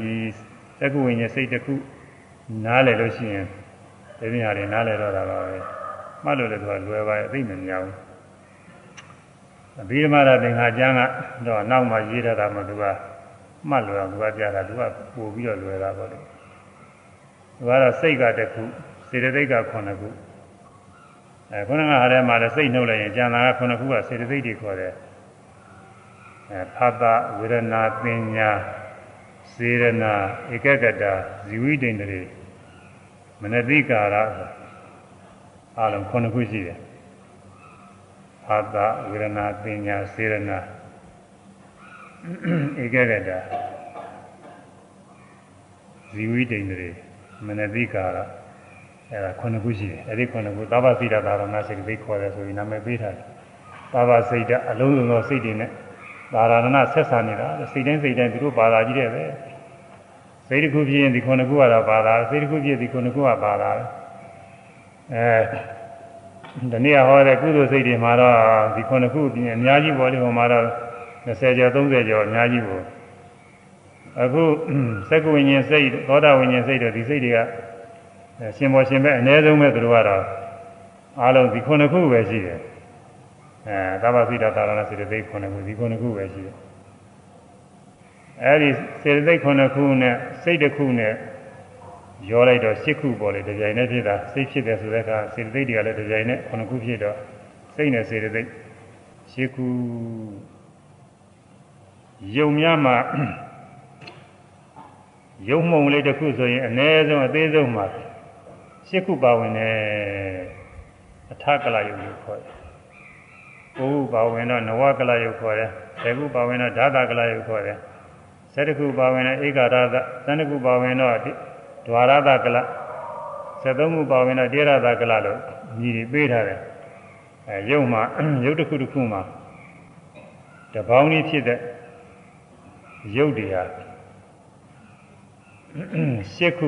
သကုဝိညာဉ်စိတ်တစ်ခုနားလည်လို့ရှိရင် ဒီနေရာတွေနားလည်တော့တာပါပဲမှတ်လို့လည်းသူကလွယ်ပါရဲ့အသိမများဘူးအဘိဓမ္မာရသင်္ခါကျမ်းကတော့နောက်မှရေးထားတာမှသူကမှတ်လွယ်အောင်သူကပြတာသူကပို့ပြီးတော့လွယ်တာပေါ့လေသူကတော့စိတ်ကတစ်ခုစေတသိက်က9ခုအဲခုနကဟာထဲမှာလည်းစိတ်နှုတ်လိုက်ရင်ကျန်တာက9ခုကစေတသိက်တွေခေါ်တယ်အဲဖတ်တာဝေဒနာပညာစေရနာဧကဂတဇီဝိတ္တန္တရေ မနတိကာရအလုံး9ခုရှိတယ်အာသဝေဒနာပညာစေရနာဧကဂတဇီဝိတ္တိန္ဒြေမနတိကာရအဲဒါခုနှစ်ခုရှိတယ်အဲဒီခုနှစ်ခုသဗ္ဗစိတ္တသာရဏစိတ်သိခေါ်တယ်ဆိုပြီးနာမည်ပေးထားတယ်သဗ္ဗစိတ်တအလုံးစုံသောစိတ်တွေနဲ့သာရဏဆက်ဆံနေတာစိတ်တိုင်းစိတ်တိုင်းသူတို့ဘာသာကြီးတဲ့ပဲ စိတ်တစ်ခုဖြစ်ရင်ဒီခုနှစ်ခုကတော့ဘာသာစိတ်တစ်ခုဖြစ်ဒီခုနှစ်ခုကဘာသာအဲဒီနေ့ဟောတဲ့ကုသိုလ်စိတ်တွေမှာတော့ဒီခုနှစ်ခုပြင်အများကြီးပေါ်တယ်ဟိုမှာတော့20ကျော်30ကျော်အများကြီးပေါ်အခုစက္ကဝိညာဉ်စိတ်သောတာဝိညာဉ်စိတ်တို့ဒီစိတ်တွေကရှင်ဘောရှင်ပဲအ ਨੇ ဆုံးပဲသူတို့ကတော့အားလုံးဒီခုနှစ်ခုပဲရှိတယ်အဲသဗ္ဗစိတ္တသာရဏစေတသိက်ခုနှစ်ခုဒီခုနှစ်ခုပဲရှိတယ် အဲဒီစေတသိက်ခုနှစ်ခုနဲ့စိတ်တစ်ခုနဲ့ရောလိုက်တော့၈ခုပေါ်လေဒီဇိုင်နဲ့ဖြစ်တာစိတ်ဖြစ်တယ်ဆိုတဲ့အခါစေတသိက်တွေကလည်းဒီဇိုင်နဲ့ခုနှစ်ခုဖြစ်တော့စိတ်နဲ့စေတသိက်၈ခုယုံများမှာယုံမှုံလေးတစ်ခုဆိုရင်အ ਨੇ ဆုံးအသေးဆုံးမှာ၈ခုပါဝင်တယ်အထကလယုံကိုခေါ်တယ်။ကိုခုပါဝင်တော့နဝကလယုံခေါ်တယ်။၁၀ခုပါဝင်တော့ဓာတကလယုံခေါ်တယ်။ ၁၁ခုပါဝင်တော့ဧကရသ၁၂ခုပါဝင်တော့ဒွါရသကလ73ခုပါဝင်တော့တေရသကလလို့ညီတွေပေးထားတယ်။အဲယုံမှာယုတ်တစ်ခုတစ်ခုမှာတပေါင်းကြီးဖြစ်တဲ့ယုတ်တွေဟာ၈ခု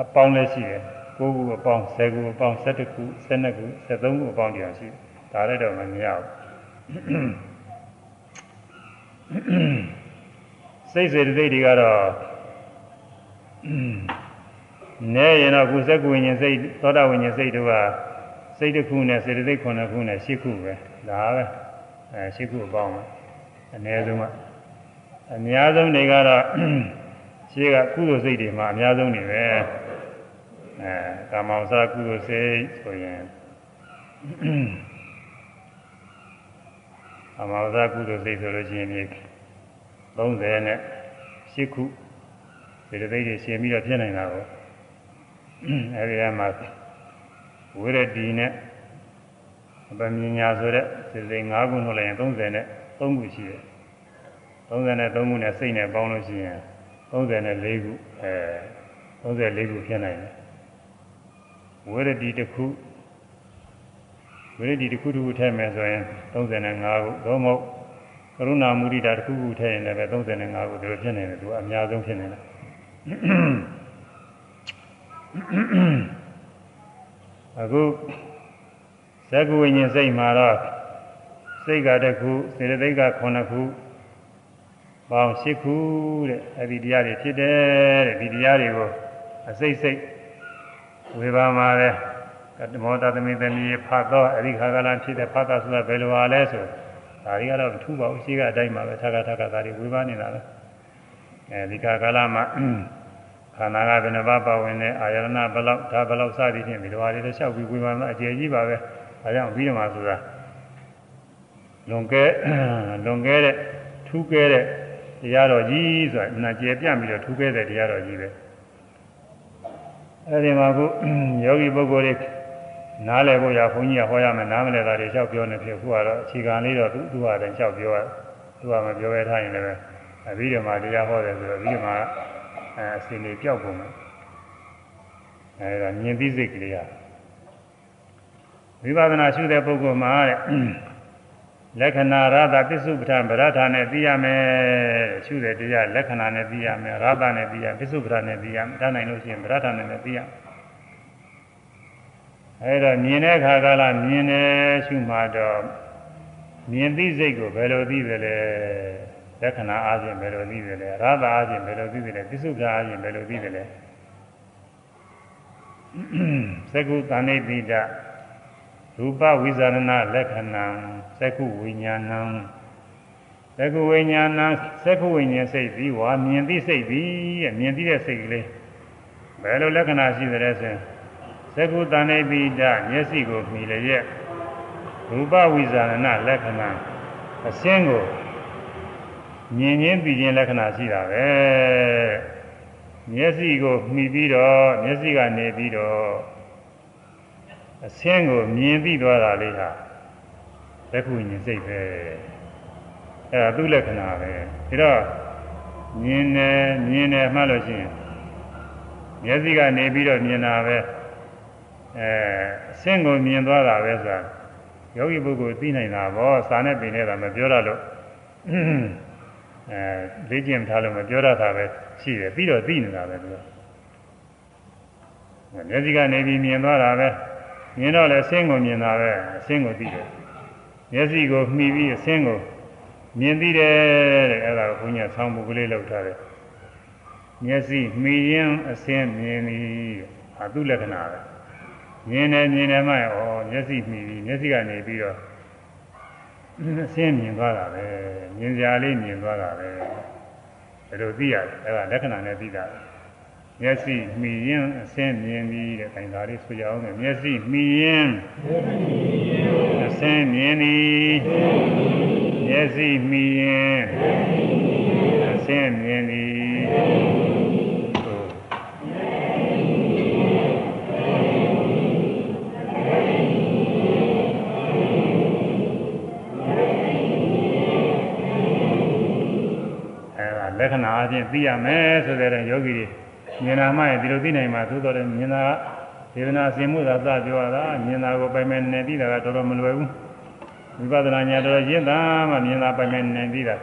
အပေါင်းလည်းရှိတယ်9ခုအပေါင်း10ခုအပေါင်း17ခု12ခု13ခုအပေါင်းတရားရှိဒါလည်းတော့မမြင်ဘူး စိတ်စေတသိက်တွေကတော့နဲရင်တော့ကုသကုဝိညာဉ်စိတ်သောတာဝိညာဉ်စိတ်တို့ကစိတ်တစ်ခုနဲ့စေတသိက်9ခုနဲ့10ခုပဲဒါပဲအဲ10ခုအပေါင်းပဲအနည်းဆုံးကအများဆုံးတွေကတော့ရှိကကုသိုလ်စိတ်တွေမှာအများဆုံးနေပဲအဲကာမောဇကုသိုလ်စိတ်ဆိုရင်ကာမောဇကုသိုလ်စိတ်ဆိုလို့ရှိရင်ဒီ 30နဲ့8ခုဒီတိတ်တွေရှင်ပြီးတော့ဖြစ်နေတာကိုအဲဒီကမှာဝိရတိနဲ့အပမြညာဆိုတဲ့စိတ်5ခုနှုတ်လိုက်ရင်30နဲ့3ခုရှိတယ်33ခုနဲ့စိတ်နဲ့ပေါင်းလို့ရှိရင်34ခုအဲ34ခုဖြစ်နိုင်တယ်ဝိရဒိတစ်ခုဝိရဒိတစ်ခုတစ်ခုထည့်မယ်ဆိုရင်35ခုသို့မဟုတ်က ရုဏာမုဒိတာတစ်ခုခုထည့်ရင်လည်းပဲ35ခုဒီလိုဖြစ်နေတယ်သူကအများဆုံးဖြစ်နေတယ်အခုဇဂဝိညာဉ်စိတ်မှာတော့စိတ်ကတစ်ခုစေတသိက်က9ခုပေါင်း၈ခုတဲ့အဲ့ဒီတရားတွေဖြစ်တယ်တဲ့ဒီတရားတွေကိုအစိတ်စိတ်ဝေဘာမှာလဲကတမောတသမီသမီးဖတ်တော့အဲ့ဒီခါကလာဖြစ်တဲ့ဖတ်တာဆိုတာဘယ်လိုပါလဲဆို ဒါတွေကတော့ထူပါဘူးရှိကအတိုင်းပါပဲထပ်ခါထပ်ခါဒါတွေဝေဘာနေတာလဲအဲဒီခါကလာမှာခန္ဓာကဘယ်နှပါပါဝင်တဲ့အာယရဏဘလောက်ဒါဘလောက်စသည်ဖြင့်ဒီလိုဟာတွေလည်းလျှောက်ပြီးဝေဘာမှာအကျယ်ကြီးပါပဲဒါကြောင့်ပြီးတော့မှဆိုတာလွန်ကဲလွန်ကဲတဲ့ထူးကဲတဲ့တရားတော်ကြီးဆိုတာအနာကျေပြန့်ပြီးတော့ထူးခဲ့တဲ့တရားတော်ကြီးပဲအဲဒီမှာခုယောဂီပုဂ္ဂိုလ်တွေ နားလည်ဖို့ရဘုန်းကြီးကဟောရမယ်နားမလည်တာတွေလျှောက်ပြောနေဖြစ်ခုကတော့အခြေခံလေးတော့သူ့သူ့ဟာတည်းလျှောက်ပြောရသူကမပြောရထားရင်လည်းအပြီးတော့မှတရားဟောတယ်ဆိုတော့ပြီးတော့မှအဲအစီနေပြောက်ကုန်မယ်အဲဒါမြင်သိစိတ်ကလေးကဝိပဿနာရှုတဲ့ပုဂ္ဂိုလ်မှာတဲ့လက္ခဏာရတာပစ္စုပ္ပန်ဗရဒာနဲ့သိရမယ်ရှုတဲ့တရားလက္ခဏာနဲ့သိရမယ်ရတာနဲ့သိရပစ္စုပ္ပန်နဲ့သိရမယ်ဒါနိုင်လို့ရှိရင်ဗရဒာနဲ့လည်းသိရ အဲဒါမြင်တဲ့အခါကလာမြင်တယ်ရှုမှတော့မြင်သိစိတ်ကိုဘယ်လိုသိသလဲလက္ခဏာအားဖြင့်ဘယ်လိုသိသလဲရတာအားဖြင့်ဘယ်လိုသိသလဲပစ္စုပ္ပန်အားဖြင့်ဘယ်လိုသိသလဲသကုသဏိပိတရူပဝိဇာရဏလက္ခဏံသက္ခုဝိညာဏံသက္ခုဝိညာဏံသက္ခုဝိညာဉ်စိတ်ပြီးဝါမြင်သိစိတ်ပြီးမြင်သိတဲ့စိတ်ကလေးဘယ်လိုလက္ခဏာရှိသလဲဆိုရင် သက္ခုတဏိပိဒမျက်စိကိုမြည်လျက်ရူပဝိဇာရဏလက္ခဏာအရှင်းကိုမြင်ချင်းပြီးချင်းလက္ခဏာရှိတာပဲမျက်စိကိုမှီပြီးတော့မျက်စိကနေပြီးတော့အဆင်းကိုမြင်ပြီးသွားတာလေးဟာသက်ခုဉာဏ်စိတ်ပဲအဲ့ဒါသူ့လက္ခဏာပဲဒါတော့မြင်တယ်မြင်တယ်မှတ်လို့ရှိရင်မျက်စိကနေပြီးတော့မြင်တာပဲ အဲအဆင့်ကိုမြင်သွားတာပဲဆိုတာယောဂီပုဂ္ဂိုလ်သိနိုင်တာဗောစာနဲ့ပင်နဲ့တာမပြောရလို့အဲလေ့ကျင့်ထားလို့မပြောရတာပဲရှိတယ်ပြီးတော့သိနေတာပဲသူကမျက်စိကနေပြီးမြင်သွားတာပဲမြင်တော့လည်းအဆင့်ကိုမြင်တာပဲအဆင့်ကိုသိတယ်မျက်စိကိုမှီပြီးအဆင့်ကိုမြင်သိတယ်တဲ့အဲ့ဒါကိုဘုန်းကြီးဆောင်းပုဂ္ဂလေးလောက်ထားတယ်မျက်စိမှီရင်အဆင့်မြင်သည်ဟာသူ့လက္ခဏာပဲ မြင်တယ်မြင်တယ်မှဩမျက်စိမှီပြီးမျက်စိကနေပြီးတော့အဆင်းမြင်သွားတာပဲမြင်စရာလေးမြင်သွားတာပဲဘယ်လိုသိရလဲအဲ့ဒါလက္ခဏာနဲ့သိတာမျက်စိမှီရင်အဆင်းမြင်ပြီးတဲ့ခိုင်သာလေးဆိုကြအောင်မျက်စိမှီရင်အဆင်းမြင်သည်မျက်စိမှီရင်အဆင်းမြင်သည် လက္ခဏာအချင်းသိရမယ်ဆိုတဲ့ယောဂီတွေမြင်တာမှရင်ဒီလိုသိနိုင်မှာသို့တော်လည်းမြင်တာဒေဝနာစင်မှုသာသပြောရတာမြင်တာကိုပိုင်မဲ့နေသိတာကတော်တော်မလွယ်ဘူးဝိပဿနာဉာဏ်တော်ရင့်တာမှမြင်တာပိုင်မဲ့နေသိတာ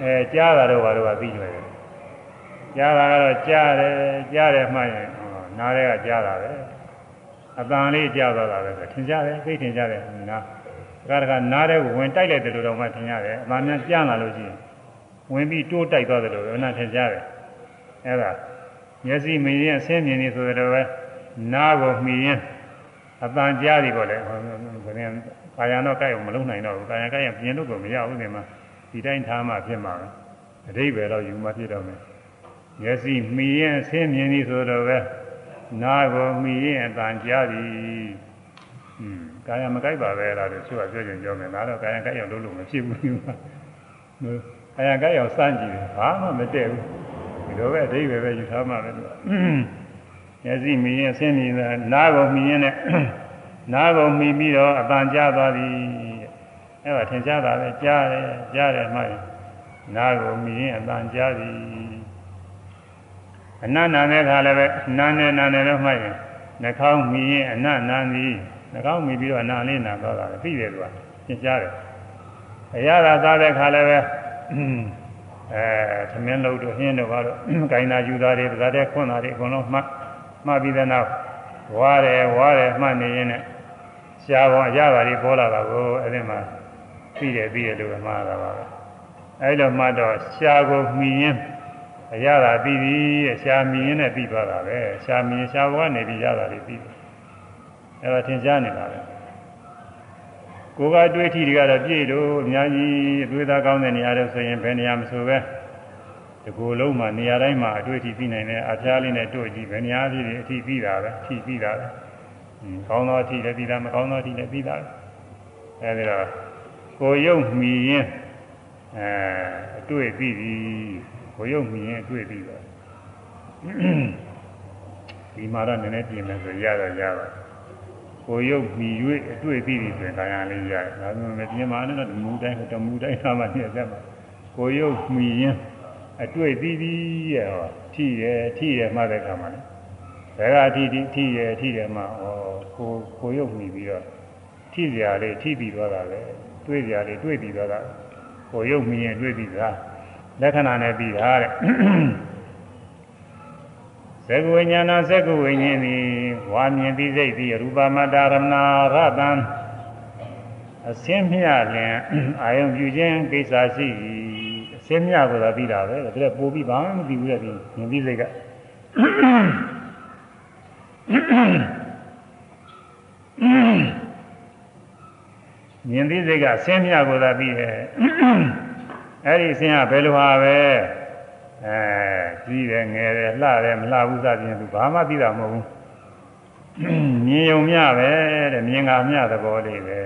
အဲကြားတာတော့ဘာလို့ကသိလွယ်တယ်ကြားတာကတော့ကြားတယ်ကြားတယ်မှရင်နားထဲကကြားတာပဲအတန်လေးကြားသွားတာပဲဆိုထင်ရှားတယ်သိထင်ရှားတယ်နားဒါကနားထဲကိုဝင်တိုက်လိုက်တယ်လို့တော့မှထင်ရတယ်အမှန်များကြားလာလို့ရှိရင် ဝင်ပြီးတိုးတိုက်သွားတယ်လို့ဘယ်နဲ့ထင်ရှားတယ်အဲ့ဒါမျက်စိမြင်ရင်အဆင်းမြင်နေဆိုတယ်ပဲနားကိုမြင်ရင်အတန်ကြားပြီပေါ့လေဘယ်နဲ့ကာယံတော့ကြိုက်အောင်မလုံးနိုင်တော့ဘူးကာယံကြိုက်ရင်ပြင်လို့ကိုမရဘူးဒီမှာဒီတိုင်းထားမှဖြစ်မှာပဲအတိတ်ပဲတော့ယူမှဖြစ်တော့မယ်မျက်စိမြင်ရင်အဆင်းမြင်နေဆိုတော့ပဲနားကိုမြင်ရင်အတန်ကြားပြီอืมကာယံမကြိုက်ပါပဲလားလို့သူကပြောကြင်ပြောမယ်ဒါတော့ကာယံကြိုက်အောင်လုပ်လို့မဖြစ်ဘူး အရာကရောက်စမ်းကြည့်တယ်ဘာမှမတည့်ဘူးဒီလိုပဲအဓိပ္ပာယ်ပဲယူထားမှပဲသူကမျက်စိမြင်ရင်ဆင်းမြင်တာနားကိုမြင်ရင်လည်းနားကိုမြင်ပြီးတော့အပန်ကျသွားပြီအဲ့ဒါထင်ရှားတာပဲကြားတယ်ကြားတယ်မှရင်နားကိုမြင်ရင်အပန်ကျပြီအနန္နာတဲ့ခါလည်းပဲနာနဲ့နာနဲ့တော့မှရင်နှာခေါင်းမြင်ရင်အနန္နာသည်နှာခေါင်းမြင်ပြီးတော့အနာလေးနာသွားတာပဲသိတယ်သူကသင်ကြားတယ်အရာသာသားတဲ့ခါလည်းပဲ အဲသမင်းလို့တို့ဟင်းတို့ဘာလို့ကိုင်းနာယူသားတွေဒါတဲ့ခွန်းသားတွေအကုန်လုံးမှတ်မှတ်ပြီးတဲ့နောက်ဝါတယ်ဝါတယ်မှတ်နေရင်လည်းရှားပေါင်းအရသာတွေပေါ်လာတာကိုအဲ့ဒီမှာပြီးတယ်ပြီးတယ်လို့မှားတာပါပဲအဲ့လိုမှတ်တော့ရှားကိုမှီရင်အရသာပြီးပြီရှားမှီရင်နဲ့ပြီးသွားတာပဲရှားမှီရင်ရှားဘဝနေပြီးရတာတွေပြီးတယ်အဲ့ဒါသင်ကြားနေတာပဲ ကိုယ်ကတွေးထီတွေကတော့ပြည့်လို့အများကြီးအတွေးသားကောင်းတဲ့နေရာတွေဆိုရင်ဘယ်နေရာမဆိုပဲဒီကိုယ်လုံးမှာနေရာတိုင်းမှာအတွေးထီပြီးနိုင်တယ်အဖျားလေးနဲ့တို့ကြည့်ဘယ်နေရာဖြစ်ဖြစ်အထီပြီးတာပဲထီပြီးတာပဲကောင်းသောအထီလည်းပြီးတာမကောင်းသောအထီလည်းပြီးတာအဲဒီတော့ကိုယ်ရုပ်မှီရင်အဲအတွေ့ပြီးပြီကိုယ်ရုပ်မှီရင်အတွေ့ပြီးတော့ဒီမှာတော့နည်းနည်းပြင်မယ်ဆိုရတော့ရပါတယ် ကိုရုပ်ပြီး၍အတွေ့အသိတွေဆိုရင်ကာယလေးရတယ်။ဒါပေမဲ့ပြင်မာနဲ့တော့မူတိုင်းတမူတိုင်းသာမှနေသက်မှာကိုရုပ်မှီရင်အတွေ့သိသည်ရဲ့ဟောထိရဲ့ထိရဲ့မှတဲ့ခါမှာလေဘယ်ကအထိထိထိရဲ့ထိတယ်မှာဟောကိုကိုရုပ်မှီပြီးတော့ထိစရာလေးထိပြီးသွားတာပဲတွေ့စရာလေးတွေ့ပြီးသွားတာကိုရုပ်မှီရင်တွေ့ပြီးသားလက္ခဏာနဲ့ပြီးတာတဲ့ သက္ကဝိညာဏသက္ကဝိညာဉ်သည်ဝါမြင်ပြီးစိတ်သည်ရူပမတ္တရမနာရတံအစင်းမြလင်အာယုံပြုခြင်းကိစ္စရှိအစင်းမြဆိုတာပြီးတာပဲဒါကြပို့ပြီးဘာမှမပြီးဘူးလေဒီမြင်ပြီးစိတ်ကမြင်ပြီးစိတ်ကဆင်းမြကိုသာပြီးရဲ့အဲ့ဒီဆင်းကဘယ်လိုဟာပဲ အဲကြီးတယ်ငယ်တယ်လှတယ်မလှဘူးစသဖြင့်သူဘာမှသိတာမဟုတ်ဘူးမြင်ုံမြပဲတဲ့မြင်ကမြသဘောလေးပဲ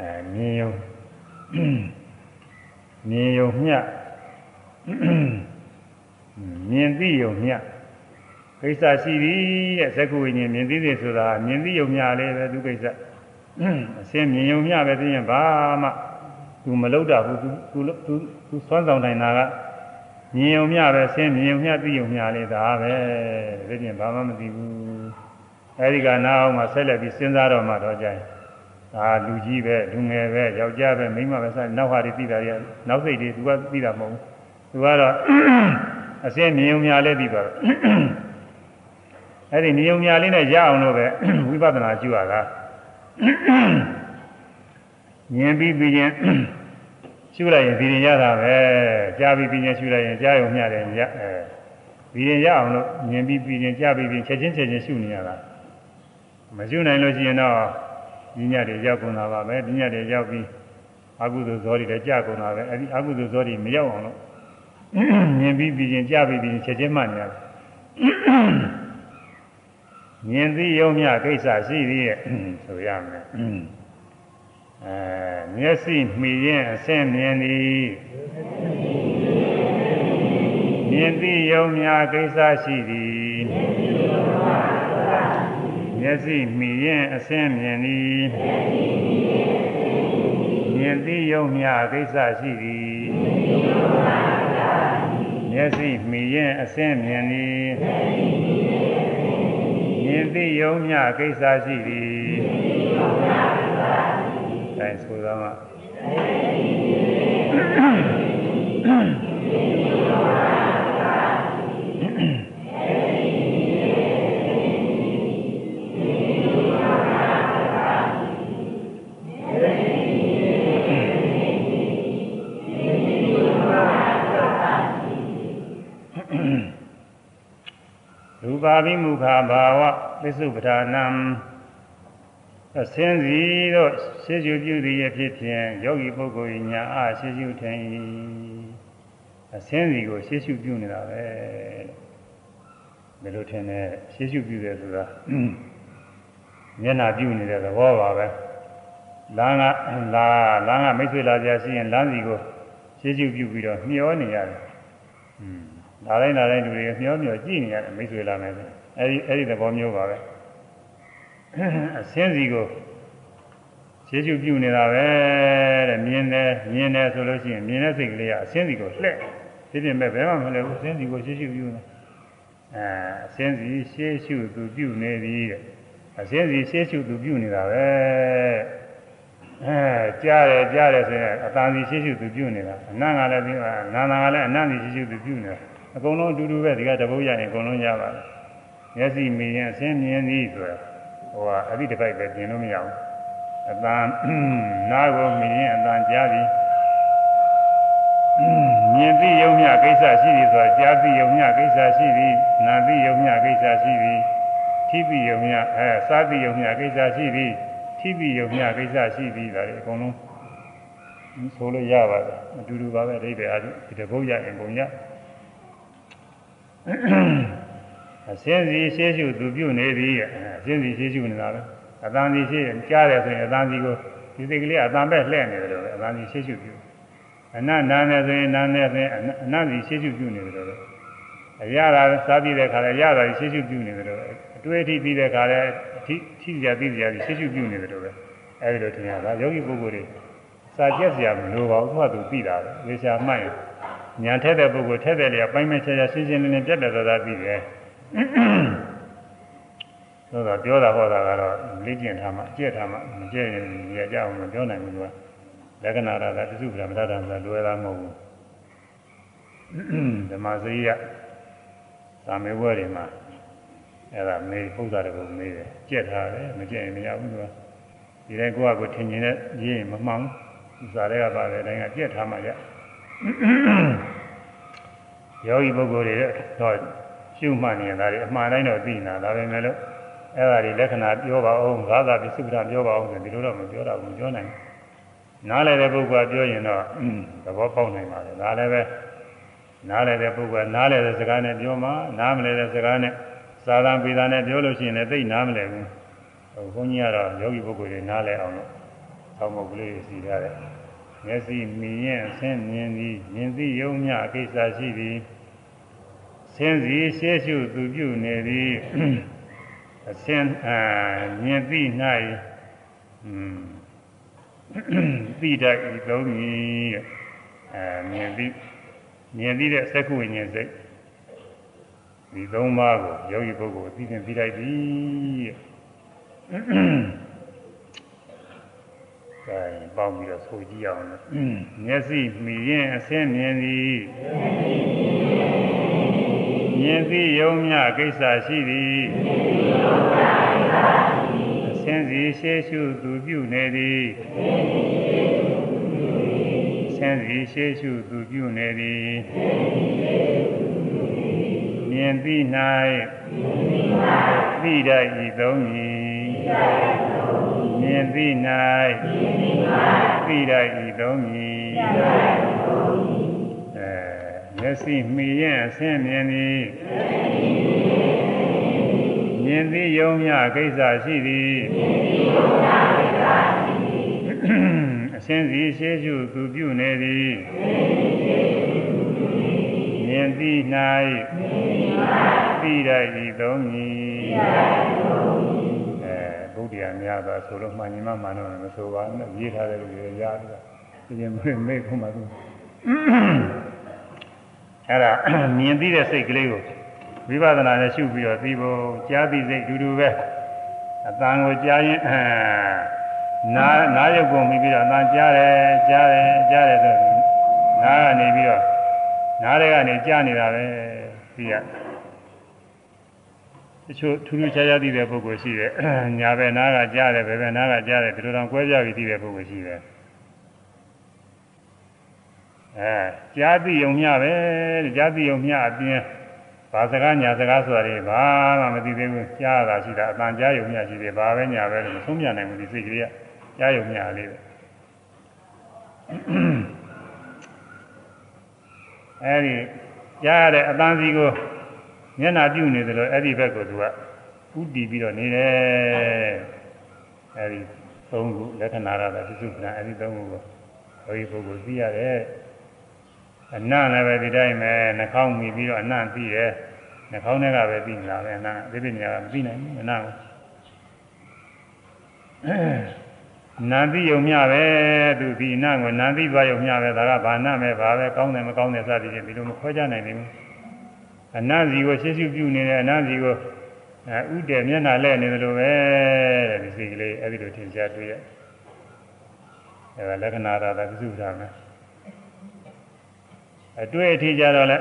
အဲမြင်ုံမြင်ုံမြမြင်သိုံမြကိစ္စရှိသည်တဲ့ဇက္ခုဝိညာဉ်မြင်သိစေဆိုတာမြင်သိယုံမျှလေးပဲသူကိစ္စ အစင်းမြင်ယုံမျှပဲသိရင်ဘာမှသူမလုပ်တာဘူးသူသူသူသူစွမ်းဆောင်နိုင်တာကမြင်ယုံမျှပဲဆင်းမြင်ယုံမျှသိယုံမျှလေးဒါပဲဒီပြင်ဘာမှမသိဘူးအဲဒီကနာအောင်မှဆက်လက်ပြီးစဉ်းစားတော့မှတော့ကြရင်ဒါလူကြီးပဲလူငယ်ပဲယောက်ျားပဲမိန်းမပဲစနောက်ဟာတွေသိတာတွေနောက်စိတ်တွေသူကသိတာမဟုတ်ဘူးသူကတော့အစင်းမြင်ုံများလေးသိပါတော့အဲ့ဒီမြင်ုံများလေးနဲ့ရအောင်လို့ပဲဝိပဿနာကျူရတာ မြင်ပြီးပြီးချင်းရှုလိုက်ရင်ဒီရင်ရတာပဲကြားပြီးပြီးချင်းရှုလိုက်ရင်ကြားရုံမျှတယ်ရအဲဒီရင်ရအောင်လို့မြင်ပြီးပြီးချင်းကြားပြီးပြီးချက်ချင်းချက်ချင်းရှုနေရတာမရှုနိုင်လို့ရှိရင်တော့ဒီညတွေရောက်ကုန်တာပါပဲဒီညတွေရောက်ပြီးအကုသိုလ်ဇောတွေလည်းကြာကုန်တာပဲအဲဒီအကုသိုလ်ဇောတွေမရောက်အောင်လို့မြင်ပြီးပြီးချင်းကြားပြီးပြီးချက်ချင်းမှတ်နေရတယ် မြင်သိယုံမြကိစ္စရှိသေးရဲ့ဆိုရမယ်အဲမျက်စိမှီရင်အဆင့်မြင်သည်မြင်သိယုံမြကိစ္စရှိသည်မျက်စိမှီရင်အဆင့်မြင်သည်မြင်သိယုံမြကိစ္စရှိသည်မျက်စိမှီရင်အဆင့်မြင်သည် မြင်သိယုံမြကိစ္စရှိသည်အဲဆိုတော့ ပါပိမုခာဘာဝပစ္စုပ္ပဒါနံအစင်းစီတို့ရှေးရှုပြုသည်အဖြစ်ဖြင့်ယောဂီပုဂ္ဂိုလ်ဉာဏ်အားရှေးရှုထိုင်အစင်းစီကိုရှေးရှုပြုနေတာပဲဘယ်လိုထင်လဲရှေးရှုပြုတယ်ဆိုတာမျက်နာပြုနေတဲ့သဘောပါပဲလမ်းကလာလမ်းကမိတ်ဆွေလာကြရှိရင်လမ်းစီကိုရှေးရှုပြုပြီးတော့မျောနေရတယ်อืม ဒါတိုင်းဒါတိုင်းလူတွေမျောမျောကြည့်နေရတယ်မိတ်ဆွေလာမယ်ဆိုအဲဒီအဲဒီသဘောမျိုးပါပဲအစင်းစီကိုခြေကျုပ်ပြုနေတာပဲတဲ့မြင်တယ်မြင်တယ်ဆိုလို့ရှိရင်မြင်တဲ့စိတ်ကလေးကအစင်းစီကိုလှည့်ဒီပြင်မဲ့ဘယ်မှမလဲဘူးအစင်းစီကိုခြေကျုပ်ပြုနေအဲအစင်းစီရှေးရှုသူပြုနေပြီတဲ့အစင်းစီရှေးရှုသူပြုနေတာပဲအဲကြားတယ်ကြားတယ်ဆိုရင်အတန်စီရှေးရှုသူပြုနေတာအနံ့ကလည်းပြီးနာနာကလည်းအနံ့စီရှေးရှုသူပြုနေတာ အကုန်လုံးအတူတူပဲဒီကတပုတ်ရရင်အကုန်လုံးရပါတယ်မျက်စိမြင်ရင်အစင်းမြင်သည်ဆိုတာဟိုဟာအဲ့ဒီတစ်ပိုက်ပဲပြင်လို့မရဘူးအတန်နားကိုမြင်ရင်အတန်ကြားပြီမြင်သိယုံမြကိစ္စရှိသည်ဆိုတာကြားသိယုံမြကိစ္စရှိသည်နာသိယုံမြကိစ္စရှိသည်ထိသိယုံမြအဲစားသိယုံမြကိစ္စရှိသည်ထိသိယုံမြကိစ္စရှိသည်ဒါတွေအကုန်လုံးဆိုလို့ရပါတယ်အတူတူပါပဲအဓိပ္ပာယ်အားဖြင့်ဒီတပုတ်ရရင်ပုံရ အစင်းစီရှေးရှုသူပြုနေသည်အစင်းစီရှေးရှုနေတာပဲအတန်စီရှေးကြားတယ်ဆိုရင်အတန်စီကိုဒီစိတ်ကလေးအတန်ပဲလှည့်နေတယ်လို့ပဲအတန်စီရှေးရှုပြုအနတ်နာနေဆိုရင်နာနေဆိုရင်အနတ်စီရှေးရှုပြုနေတယ်လို့ပဲအရသာစားပြီးတဲ့ခါလဲရတာရှေးရှုပြုနေတယ်လို့အတွေ့အထိပြီးတဲ့ခါလဲအထိထိစရာပြီးစရာရှေးရှုပြုနေတယ်လို့ပဲအဲဒီလိုထင်ရတာယောဂီပုဂ္ဂိုလ်တွေစာကျက်စရာမလိုပါဘူးသူကသူသိတာပဲဝေရှာမှတ်ရင် ညာထက်တဲ့ပုဂ္ဂိုလ်ထက်တဲ့လေအပိုင်းမဲ့ချာချာရှင်းရှင်းလင်းလင်းပြတ်ပြတ်သားသားသိတယ်ဆိုတော့ပြောတာဟောတာကတော့လေ့ကျင့်ထားမှကြည့်ထားမှမကြည့်ရင်ရကြအောင်မပြောနိုင်ဘူးကလက္ခဏာရတာတစုပ္ပံမတ္တံဆိုတာလွယ်တာမဟုတ်ဘူးဓမ္မစရိယသာမေဝဲတွေမှာအဲ့ဒါမေပု္ပ္ပာတကုမေးတယ်ကြက်ထားတယ်မကြက်ရင်မရဘူးကွာဒီတိုင်းကိုယ့်အကိုထင်မြင်တဲ့ရေးရင်မမှန်ဘူးဇာတွေကပါတယ်တိုင်းကကြက်ထားမှရ ယောဂီပုဂ္ဂိုလ်တွေတော့ရှုမှတ်နေတာတွေအမှန်တိုင်းတော့သိနေတာဒါပဲမဲ့လို့အဲ့ဒါတွေလက္ခဏာပြောပါအောင်ဘာသာပိစုပ္ပံပြောပါအောင်ဆိုဒီလိုတော့မပြောတော့ဘူးပြောနိုင်နားလည်တဲ့ပုဂ္ဂိုလ်ကပြောရင်တော့သဘောပေါက်နိုင်ပါလေဒါလည်းပဲနားလည်တဲ့ပုဂ္ဂိုလ်ကနားလည်တဲ့စကားနဲ့ပြောမှနားမလည်တဲ့စကားနဲ့သာသံပေတာနဲ့ပြောလို့ရှိရင်လည်းသိနားမလည်ဘူးဟိုဘုန်းကြီးကတော့ယောဂီပုဂ္ဂိုလ်တွေနားလည်အောင်လို့ဆောင်းမုတ်ကလေးစီထားတယ် မျက်စိမြင်ရင်အဆင်းမြင်သည်မြင်သိယုံမြအကိစ္စရှိသည်ဆဆင်းစီရှေးရှုသူပြုနေသည်အဆင်းအာမြင်သိ၌อืมသိတတ်ဤသုံးမည်အဲမြင်သိမြင်သိတဲ့သက္ကုဝိညာဉ်စိတ်ဒီသုံးပါးကိုယောဂီပုဂ္ဂိုလ်သိရင်သိလိုက်ပြီ ကဲပေါင်းပြီးတော့ဆိုကြည့်အောင်လို့မျက်စိမြင်ရင်အဆင်းမြင်သည်မြင်သိယုံမြကိစ္စရှိသည်အဆင်းစီရှေးရှုသူပြုနေသည်အဆင်းစီရှေးရှုသူပြုနေသည်မြင်သိ၌သိတတ်ဤသုံးမည် မြင်သိ၌သိတတ်ဤသုံးမည်အဲမျက်စိမှီရင်အဆင်းမြင်သည်မြင်သိယုံမြကိစ္စရှိသည်အရှင်းစီရှေးရှုသူပြုနေသည်မြင်သိ၌သိရဤသုံးမည်အဲ ဗုဒ္ဓရာများသာဆိုလို့မှန်ညီမမှန်တော့မဆိုပါနဲ့ရေးထားတဲ့လူတွေရားတယ်ပြင်းပြင်းမေ့ခုမှသူအဲ့ဒါမြင်သိတဲ့စိတ်ကလေးကိုဝိပဿနာနဲ့ရှုပြီးတော့သိဖို့ကြားသိစိတ်တူတူပဲအတန်ကိုကြားရင်အဲနားနားရုပ်ကိုမိပြီးတော့အတန်ကြားတယ်ကြားတယ်ကြားတယ်ဆိုနားကနေပြီးတော့နားတွေကနေကြားနေတာပဲသိရတ ချို့ထူးထူးခြားခြားသိတဲ့ပုဂ္ဂိုလ်ရှိတယ်ညာဘက်နားကကြားတယ်ဘယ်ဘက်နားကကြားတယ်ဒီလိုတော့ကွဲပြားပြီးသိတဲ့ပုဂ္ဂိုလ်ရှိတယ်အဲကြားသိုံမျှပဲကြားသိုံမျှအပြင်ဘာစကားညာစကားဆိုတာတွေဘာမှမသိသေးဘူးကြားတာရှိတာအတန်ကြားယုံမျှရှိတယ်ဘာပဲညာပဲလို့မဆုံးပြနိုင်ဘူးဒီစိတ်ကလေးကကြားယုံမျှလေးပဲအဲဒီကြားရတဲ့အတန်စီကို မျက်နာပြုနေတယ်လို့အဲ့ဒီဘက်ကိုသူကဥတည်ပြီးတော့နေတယ်အဲ့ဒီသုံးခုလက္ခဏာရတာပြစုပ္ပနာအဲ့ဒီသုံးခုကိုဘုရားပုဂ္ဂိုလ်သိရတယ်အနံ့လည်းပဲဒီတိုင်းပဲနှာခေါင်းမိပြီးတော့အနံ့သိတယ်နှာခေါင်းထဲကပဲသိနေတာပဲအနံ့ဒီပြညာကမသိနိုင်ဘူးအနံ့နာသိယုံမြပဲသူဒီအနံ့ကိုနာသိသွားယုံမြပဲဒါကဘာနာမဲ့ဘာပဲကောင်းတယ်မကောင်းတယ်စသည်ဖြင့်ဒီလိုမခွဲခြားနိုင်ဘူး အနတ်စီကိုရှင်းရှင်းပြုနေတယ်အနတ်စီကိုအဲဥတည်မျက်နှာလဲနေတယ်လို့ပဲတဲ့ဒီစိတ်ကလေးအဲ့ဒီလိုထင်ရှားတွေ့ရအဲဒါလက္ခဏာရတာပြစုထားမယ်အတွေ့အထိကြတော့လဲ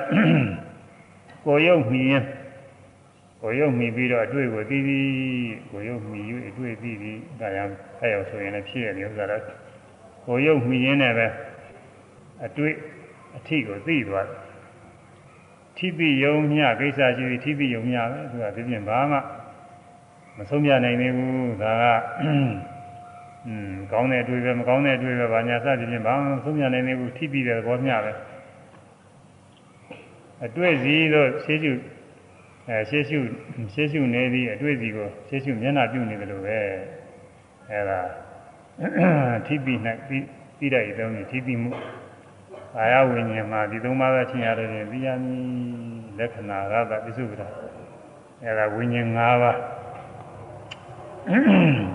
ကိုရုပ်မြင်ကိုရုပ်မြင်ပြီးတော့အတွေ့ကိုသိပြီးကိုရုပ်မြင်ယူအတွေ့သိပြီးဒါရအဲ့ရောက်ဆိုရင်လည်းဖြစ်ရတဲ့ဥစ္စာတော့ကိုရုပ်မြင်ရင်းနဲ့ပဲအတွေ့အထိကိုသိသွားတယ် ထိပိယုံမြကိစ္စရှိပြီးထိပိယုံမြပဲသူကဒီပြင်ဘာမှမဆုံးပြနိုင်သေးဘူးဒါကอืมကောင်းတဲ့အတွေ့ပဲမကောင်းတဲ့အတွေ့ပဲဘာညာစသည်ဖြင့်ဘာမှမဆုံးပြနိုင်သေးဘူးထိပိတဲ့သဘောမျှပဲအတွေ့စီတော့ရှေးရှုအဲရှေးရှုရှေးရှုနေပြီးအတွေ့စီကိုရှေးရှုမျက်နှာပြုနေတယ်လို့ပဲအဲဒါထိပိ၌ပြီးပြီးတဲ့တုန်းကထိပိမှု အာယဝိညာဉ်မှာဒီသုံးပါးသောချင်းရတယ်ပြင်ပြီးရမည်လက္ခဏာရတာပြစုပ္ပတာအဲဒါဝိညာဉ်၅ပါး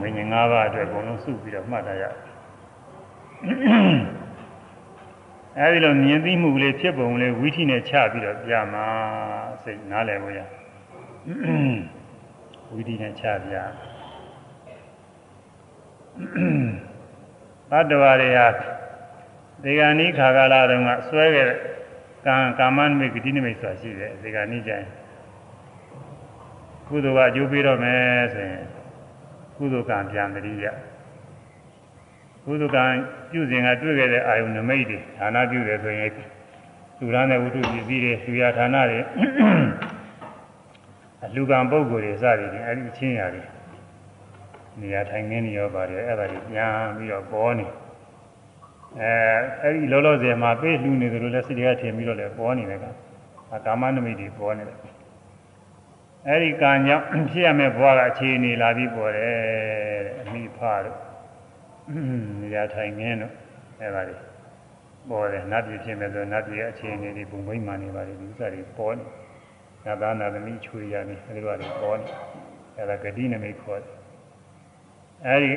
ဝိညာဉ်၅ပါးအတွက်အကုန်လုံးစုပြီးတော့မှတ်ထားရအဲဒီလိုမြင်သိမှုလေးဖြစ်ပုံလေးဝိထိနဲ့ချပြီးတော့ပြမှာစိတ်နားလည်ဖို့ရဝိထိနဲ့ချပြသတ္တဝါတွေဟာ ဒီကနေ့ခါကာလတုန်းကဆွဲခဲ့တဲ့ကံကာမနိမိတ်ဂတိနိမိတ်ဆိုတာရှိတယ်ဒီကနေ့ကျရင်ကုသိုလ်ကအကျိုးပေးတော့မယ်ဆိုရင်ကုသိုလ်ကံပြန်တတိယကုသိုလ်ကံပြုစဉ်ကတွေ့ခဲ့တဲ့အာယုန်နမိတ်တွေဌာနပြုတယ်ဆိုရင်သူရမ်းတဲ့ဝတ္ထုပစ္စည်းတွေသူရဌာနတွေအလူကံပုဂ္ဂိုလ်တွေစသည်ဖြင့်အဲဒီချင်းရာတွေနေရာထိုင်ခင်းနေရောပါတယ်အဲ့ဒါတွေပြန်ပြီးတော့ပေါ်နေတယ် အဲအဲ့ဒီလောလောဆယ်မှာပေးလှူနေတယ်လို့လည်းစိတ်တွေကထင်ပြီးတော့လည်းပေါ်နေတယ်ကကာမနမိတ်တွေပေါ်နေတယ်အဲ့ဒီကံကြောင့်ဖြစ်ရမယ့်ဘဝကအခြေအနေလာပြီးပေါ်တယ်အမိဖတို့နေရာထိုင်ငင်းတို့အဲ့ပါလေပေါ်တယ်နတ်ပြည်ဖြစ်မယ်ဆိုနတ်ပြည်ရဲ့အခြေအနေတွေဘုံဘိမှန်နေပါလေဒီဥစ္စာတွေပေါ်နေနာသားနာသမီးချွေရနေအဲဒီလိုတွေပေါ်နေအဲဒါဂတိနမိတ်ခေါ်တယ်အဲဒီ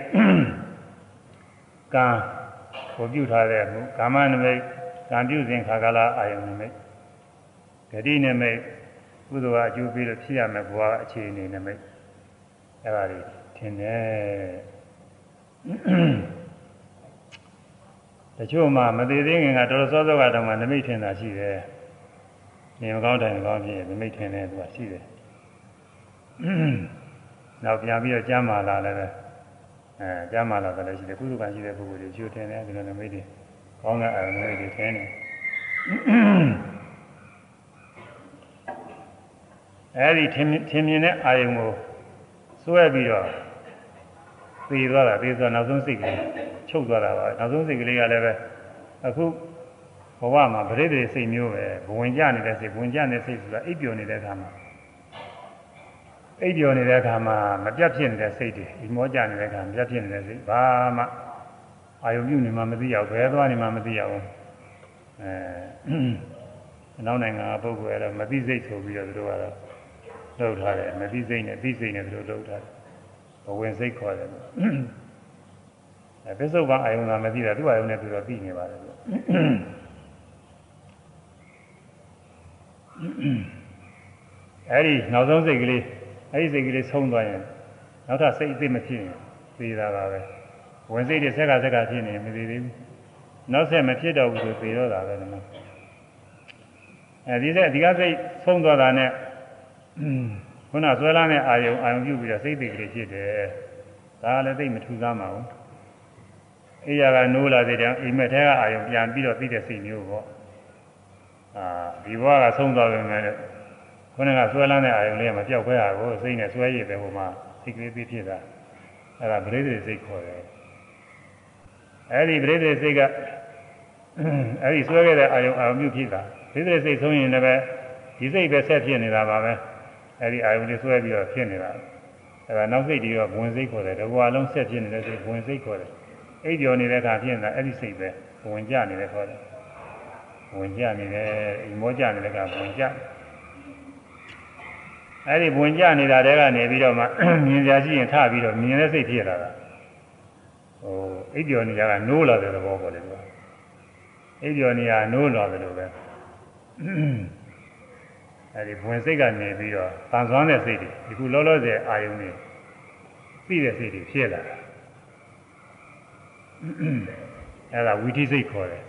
ကံ ကိုပြုထားတဲ့မှုကာမနမိတ်ကံပြုစဉ်ခါကာလအာယုန်နမိတ်ဂတိနမိတ်ကုသိုလ်ကအကျိုးပေးလို့ဖြစ်ရမယ်ဘဝအခြေအနေနမိတ်အဲဒါတွေထင်တယ်တချို့မှမသေးသေးခင်ကတော်တော်စောစောကတော့မှနမိတ်ထင်တာရှိတယ်။နေမကောင်းတိုင်ကောင်းဖြစ်နမိတ်ထင်တယ်သူကရှိတယ်။နောက်ပြန်ပြီးတော့ကြမ်းမာလာလည်းပဲ အဲကြမ်းမာလာတယ်လည်းရှိတယ်ကုသကံရှိတဲ့ပုဂ္ဂိုလ်တွေချိုးထင်တယ်ဒီလိုနမိတ်တွေကောင်းတဲ့အနမိတ်တွေထင်တယ်။အဲဒီထင်ထင်မြင်တဲ့အာယုံကိုစွဲပြီးတော့သေသွားတာသေသွားနောက်ဆုံးစိတ်ကလေးချုပ်သွားတာပါနောက်ဆုံးစိတ်ကလေးကလည်းပဲအခုဘဝမှာဗရိဒ္ဓစိတ်မျိုးပဲဘဝင်ကြနေတဲ့စိတ်ဘဝင်ကြနေတဲ့စိတ်ဆိုတာအိပ်ပျော်နေတဲ့အခါမှာ အိပ်ပျော်နေတဲ့အခါမှာမပြတ်ဖြစ်နေတဲ့စိတ်တွေဒီမောကြနေတဲ့အခါမပြတ်ဖြစ်နေတဲ့စိတ်ဘာမှအာယုံပြုနေမှမသိရဘူးဘယ်သွားနေမှမသိရဘူးအဲအနောက်နိုင်ငံကပုဂ္ဂိုလ်ကတော့မသိစိတ်ဆိုပြီးတော့သူတို့ကတော့လှုပ်ထားတယ်မသိစိတ်နဲ့သိစိတ်နဲ့သူတို့လှုပ်ထားတယ်ဘဝင်စိတ်ခေါ်တယ်အဲပစ္စုပန်အာယုံသာမသိတာသူ့အာယုံနဲ့သူတော့သိနေပါတယ်သူအဲဒီနောက်ဆုံးစိတ်ကလေး အဲဒီစိတ်ကလေးဆုံးသွားရင်နောက်ထပ်စိတ်အသိမဖြစ်ရင်သိတာပါပဲဝင်စိတ်တွေဆက်ကဆက်ကဖြစ်နေမသိသေးဘူးနောက်ဆက်မဖြစ်တော့ဘူးဆိုသိတော့တာပဲဒီမှာအဲဒီဆက်ဒီကစိတ်ဆုံးသွားတာနဲ့ခုနဆွဲလာတဲ့အာယုံအာယုံပြုပြီးတော့စိတ်သိကလေးဖြစ်တယ်ဒါလည်းသိမထူးသားမှာဘူးအေးရကနိုးလာတဲ့တောင်အိမ်မက်ထဲကအာယုံပြန်ပြီးတော့သိတဲ့စိတ်မျိုးပေါ့အာဒီဘဝကဆုံးသွားပြီမဲ့ ခုနကဆွဲလန်းတဲ့အာယုံလေးကမပြောက်ခွဲရဘူးစိတ်နဲ့ဆွဲရည်ပဲဟိုမှာစိတ်ကလေးသိဖြစ်တာအဲ့ဒါပရိသေစိတ်ခေါ်တယ်အဲ့ဒီပရိသေစိတ်ကအဲ့ဒီဆွဲခဲ့တဲ့အာယုံအာယုံပြုဖြစ်တာပရိသေစိတ်ဆုံးရင်လည်းဒီစိတ်ပဲဆက်ဖြစ်နေတာပါပဲအဲ့ဒီအာယုန်လေးဆွဲပြီးတော့ဖြစ်နေတာအဲ့ဒါနောက်စိတ်တွေကဝင်စိတ်ခေါ်တယ်တကွာလုံးဆက်ဖြစ်နေတဲ့စိတ်ဝင်စိတ်ခေါ်တယ်အိပ်ပျော်နေတဲ့အခါဖြစ်နေတာအဲ့ဒီစိတ်ပဲဝင်ကြနေတယ်ခေါ်တယ်ဝင်ကြနေတယ်အိမ်မောကြနေတဲ့အခါဝင်ကြ အဲ့ဒီဝင်ကြနေတာတဲကနေပြီးတော့မှမြင်ကြရှိရင်ထပြီးတော့မြင်တဲ့စိတ်ဖြစ်လာတာဟိုအိပ်ပျော်နေကြကနိုးလာတဲ့သဘောပေါ့လေကွာအိပ်ပျော်နေရနိုးလာတယ်လို့ပဲအဲဒီဘဝင်စိတ်ကနေပြီးတော့တန်ဆွမ်းတဲ့စိတ်တွေဒီခုလောလောဆယ်အာယုန်တွေသိတဲ့စိတ်တွေဖြစ်လာတာအဲဒါဝီထိစိတ်ခေါ်တယ်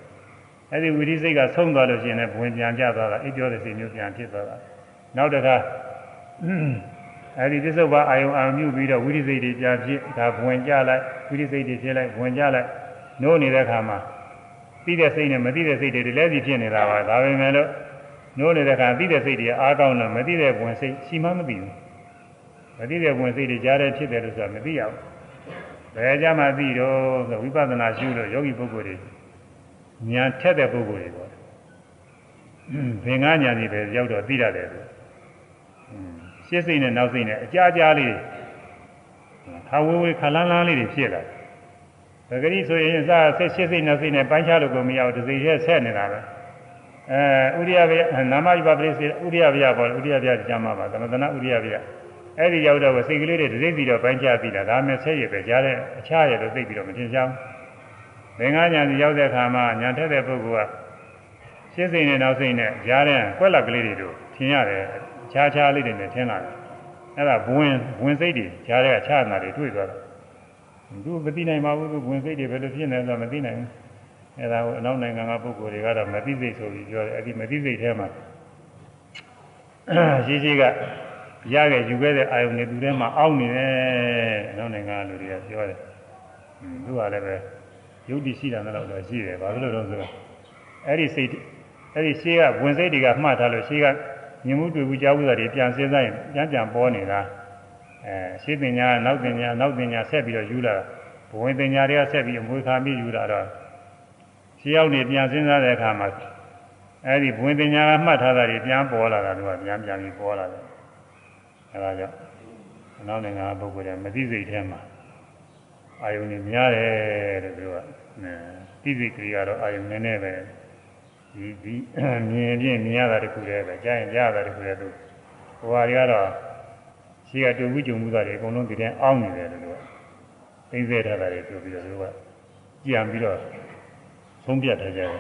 အဲဒီဝီထိစိတ်ကဆုံးသွားလို့ရှိရင်လည်းဘဝင်ပြန်ကျသွားတာအိပ်ပြောတဲ့စိတ်မျိုးပြန်ဖြစ်သွားတာနောက်တစ်ခါ အဲဒီသစ္စုပ္ပါအာယုံအာမြုပြီးတော့ဝိရိစိတ်တွေကြာဖြစ်ဒါဘဝင်ကြလိုက်ဝိရိစိတ်တွေဖြစ်လိုက်ဘဝင်ကြလိုက်နိုးနေတဲ့အခါမှာသိတဲ့စိတ်နဲ့မသိတဲ့စိတ်တွေလည်းစီဖြစ်နေတာပါဒါပေမဲ့လို့နိုးနေတဲ့အခါသိတဲ့စိတ်တွေအားကောင်းလို့မသိတဲ့ဝင်စိတ်ရှိမှမသိဘူးမသိတဲ့ဝင်စိတ်တွေကြားတဲ့ဖြစ်တယ်လို့ဆိုတာမသိရဘူးဘယ်ကြမှာသိတော့ဆိုဝိပဿနာရှုလို့ယောဂီပုဂ္ဂိုလ်တွေဉာဏ်ထက်တဲ့ပုဂ္ဂိုလ်တွေပေါ့ဘင်္ဂညာကြီးပဲရောက်တော့သိရတယ်ဆို ရှင်းစိတ်နဲ့နောက်စိတ်နဲ့အကြာကြာလေးဟာဝေးဝေးခလန်းလန်းလေးတွေဖြစ်လာပဂရိဆိုရင်စားဆက်ရှင်းစိတ်နောက်စိတ်နဲ့ပိုင်းခြားလို့ကိုမရဘူးဒီစိတ်ရဲ့ဆက်နေတာပဲအဲဥရိယဗျနာမယပပရိစေဥရိယဗျပေါ်ဥရိယဗျကျမ်းမှာပါသမထနာဥရိယဗျအဲ့ဒီရောက်တော့စိတ်ကလေးတွေဒိဋ္ဌိတော့ပိုင်းခြားပြီးတာဒါမဲ့ဆက်ရပဲကြားတဲ့အခြားရတော့သိပြီးတော့မထင်ရှားဘူးဘင်္ဂညာစီရောက်တဲ့အခါမှာညာထက်တဲ့ပုဂ္ဂိုလ်ကရှင်းစိတ်နဲ့နောက်စိတ်နဲ့ကြားတဲ့ကွက်လက်ကလေးတွေတို့ထင်ရတယ် ခြားခြားလေးတွေနဲ့ထင်လာတယ်အဲ့ဒါဘဝင်ဝင်စိတ်တွေကြားတဲ့အခြားနာတွေတွေ့သွားတယ်သူမသိနိုင်ပါဘူးသူဝင်စိတ်တွေဘယ်လိုဖြစ်နေလဲဆိုတော့မသိနိုင်ဘူးအဲ့ဒါကိုအနောက်နိုင်ငံကပုဂ္ဂိုလ်တွေကတော့မသိစိတ်ဆိုပြီးပြောတယ်အဲ့ဒီမသိစိတ်ထဲမှာရှိရှိကရခဲ့ယူခဲ့တဲ့အာယုန်တွေသူထဲမှာအောင်းနေတယ်အနောက်နိုင်ငံလူတွေကပြောတယ်သူကလည်းပဲယုတ်တိရှိတာတော့တော့ရှိတယ်ဘာလို့လဲတော့ဆိုတော့အဲ့ဒီစိတ်အဲ့ဒီရှေးကဝင်စိတ်တွေကမှတ်ထားလို့ရှေးက မြင်မှုတွေ့မှုကြားမှုတွေပြန်စဉ်းစားရင်ပြန်ပြန်ပေါ်နေတာအဲရှေးပညာနောက်ပညာနောက်ပညာဆက်ပြီးတော့ယူလာဘဝင်ပညာတွေကဆက်ပြီးအမွေခါပြီးယူလာတော့ရှင်းရောက်နေပြန်စဉ်းစားတဲ့အခါမှာအဲဒီဘဝင်ပညာကမှတ်ထားတာတွေပြန်ပေါ်လာတာတို့ကပြန်ပြန်ပြီးပေါ်လာတယ်အဲဒါကြောင့်အနောက်နိုင်ငံပုဂ္ဂိုလ်တွေမသိစိတ်ထဲမှာအာယုန်ကြီးများတယ်တဲ့သူကသိစိတ်ကလေးကတော့အာယုန်နည်းနည်းပဲ ဒီဒီမြင်ချင်းမြင်ရတာတခုတည်းပဲကြားရင်ကြားရတာတခုတည်းသူဟိုဟာတွေကတော့ရှိကတူမှုကြုံမှုသားတွေအကုန်လုံးဒီတဲ့အောင်းနေတယ်လို့ကသိစေထားတာတွေပြောပြီးတော့သူကကြံပြီးတော့ဆုံးပြတ်ထားကြတယ်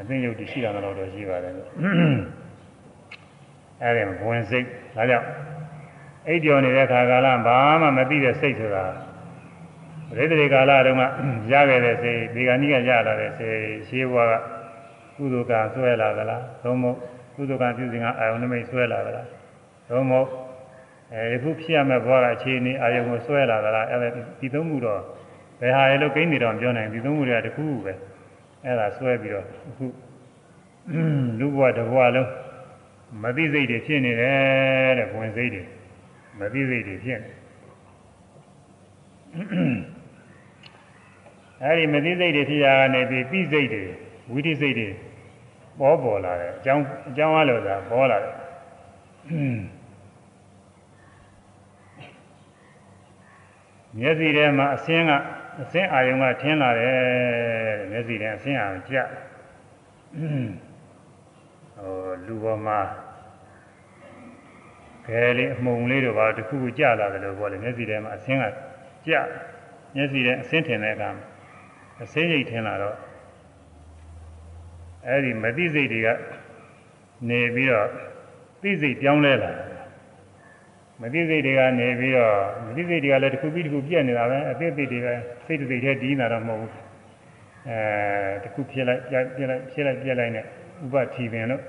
အသိဉာဏ်တရှိတာတော့ရှိပါတယ်လို့အဲ့ဒီဘဝင်စိတ်ဒါကြောင့်အိပ်ပျော်နေတဲ့ခါကာလဘာမှမသိတဲ့စိတ်ဆိုတာပရိသေတွေကာလတုန်းကရခဲ့တဲ့စိတ်ဒီကနေ့ကရလာတဲ့စိတ်ရှင်းဘွားက ကုသိုလ်ကဆွဲလာသလားသို့မဟုတ်ကုသိုလ်ကပြုစဉ်ကအာယုန်နမိတ်ဆွဲလာသလားသို့မဟုတ်အဲခုဖြစ်ရမယ့်ဘွားကအခြေအနေအာယုန်ကိုဆွဲလာသလားအဲ့ဒါဒီသုံးမှုတော့ဘယ်ဟာလဲလို့ကိန်းနေတော့ပြောနိုင်ဒီသုံးမှုတွေကတခုခုပဲအဲ့ဒါဆွဲပြီးတော့အခုလူဘွားတစ်ဘွားလုံးမသိစိတ်တွေဖြစ်နေတယ်တဲ့ဝင်စိတ်တွေမသိစိတ်တွေဖြစ်နေအဲဒီမသိစိတ်တွေဖြစ်ရကနေပြီးသိစိတ်တွေ ဝိသိစိတ်တွေပေါ်ပေါ်လာတယ်အကြောင်းအကြောင်းအားလို့သာပေါ်လာတယ်မျက်စိထဲမှာအစင်းကအစင်းအာယုံကထင်းလာတယ်မျက်စိထဲအစင်းအာယုံကြဟိုလူပေါ်မှာခဲလေးအမှုံလေးတို့ဘာတခုခုကြလာတယ်လို့ပြောတယ်မျက်စိထဲမှာအဆင်းကကြမျက်စိထဲအဆင်းထင်တဲ့အခါအဆင်းရိတ်ထင်လာတော့ အဲ့ဒီမသိစိတ်တွေကနေပြီးတော့သိစိတ်ပြောင်းလဲလာမသိစိတ်တွေကနေပြီးတော့မသိစိတ်တွေကလည်းတစ်ခုပြီးတစ်ခုပြည့်နေတာပဲအသိသိတွေပဲစိတ်တစ်စိတ်တည်းဒီးနေတာတော့မဟုတ်ဘူးအဲတစ်ခုဖြစ်လိုက်ပြည့်လိုက်ဖြစ်လိုက်ပြည့်လိုက်နဲ့ဥပထီပင်လို့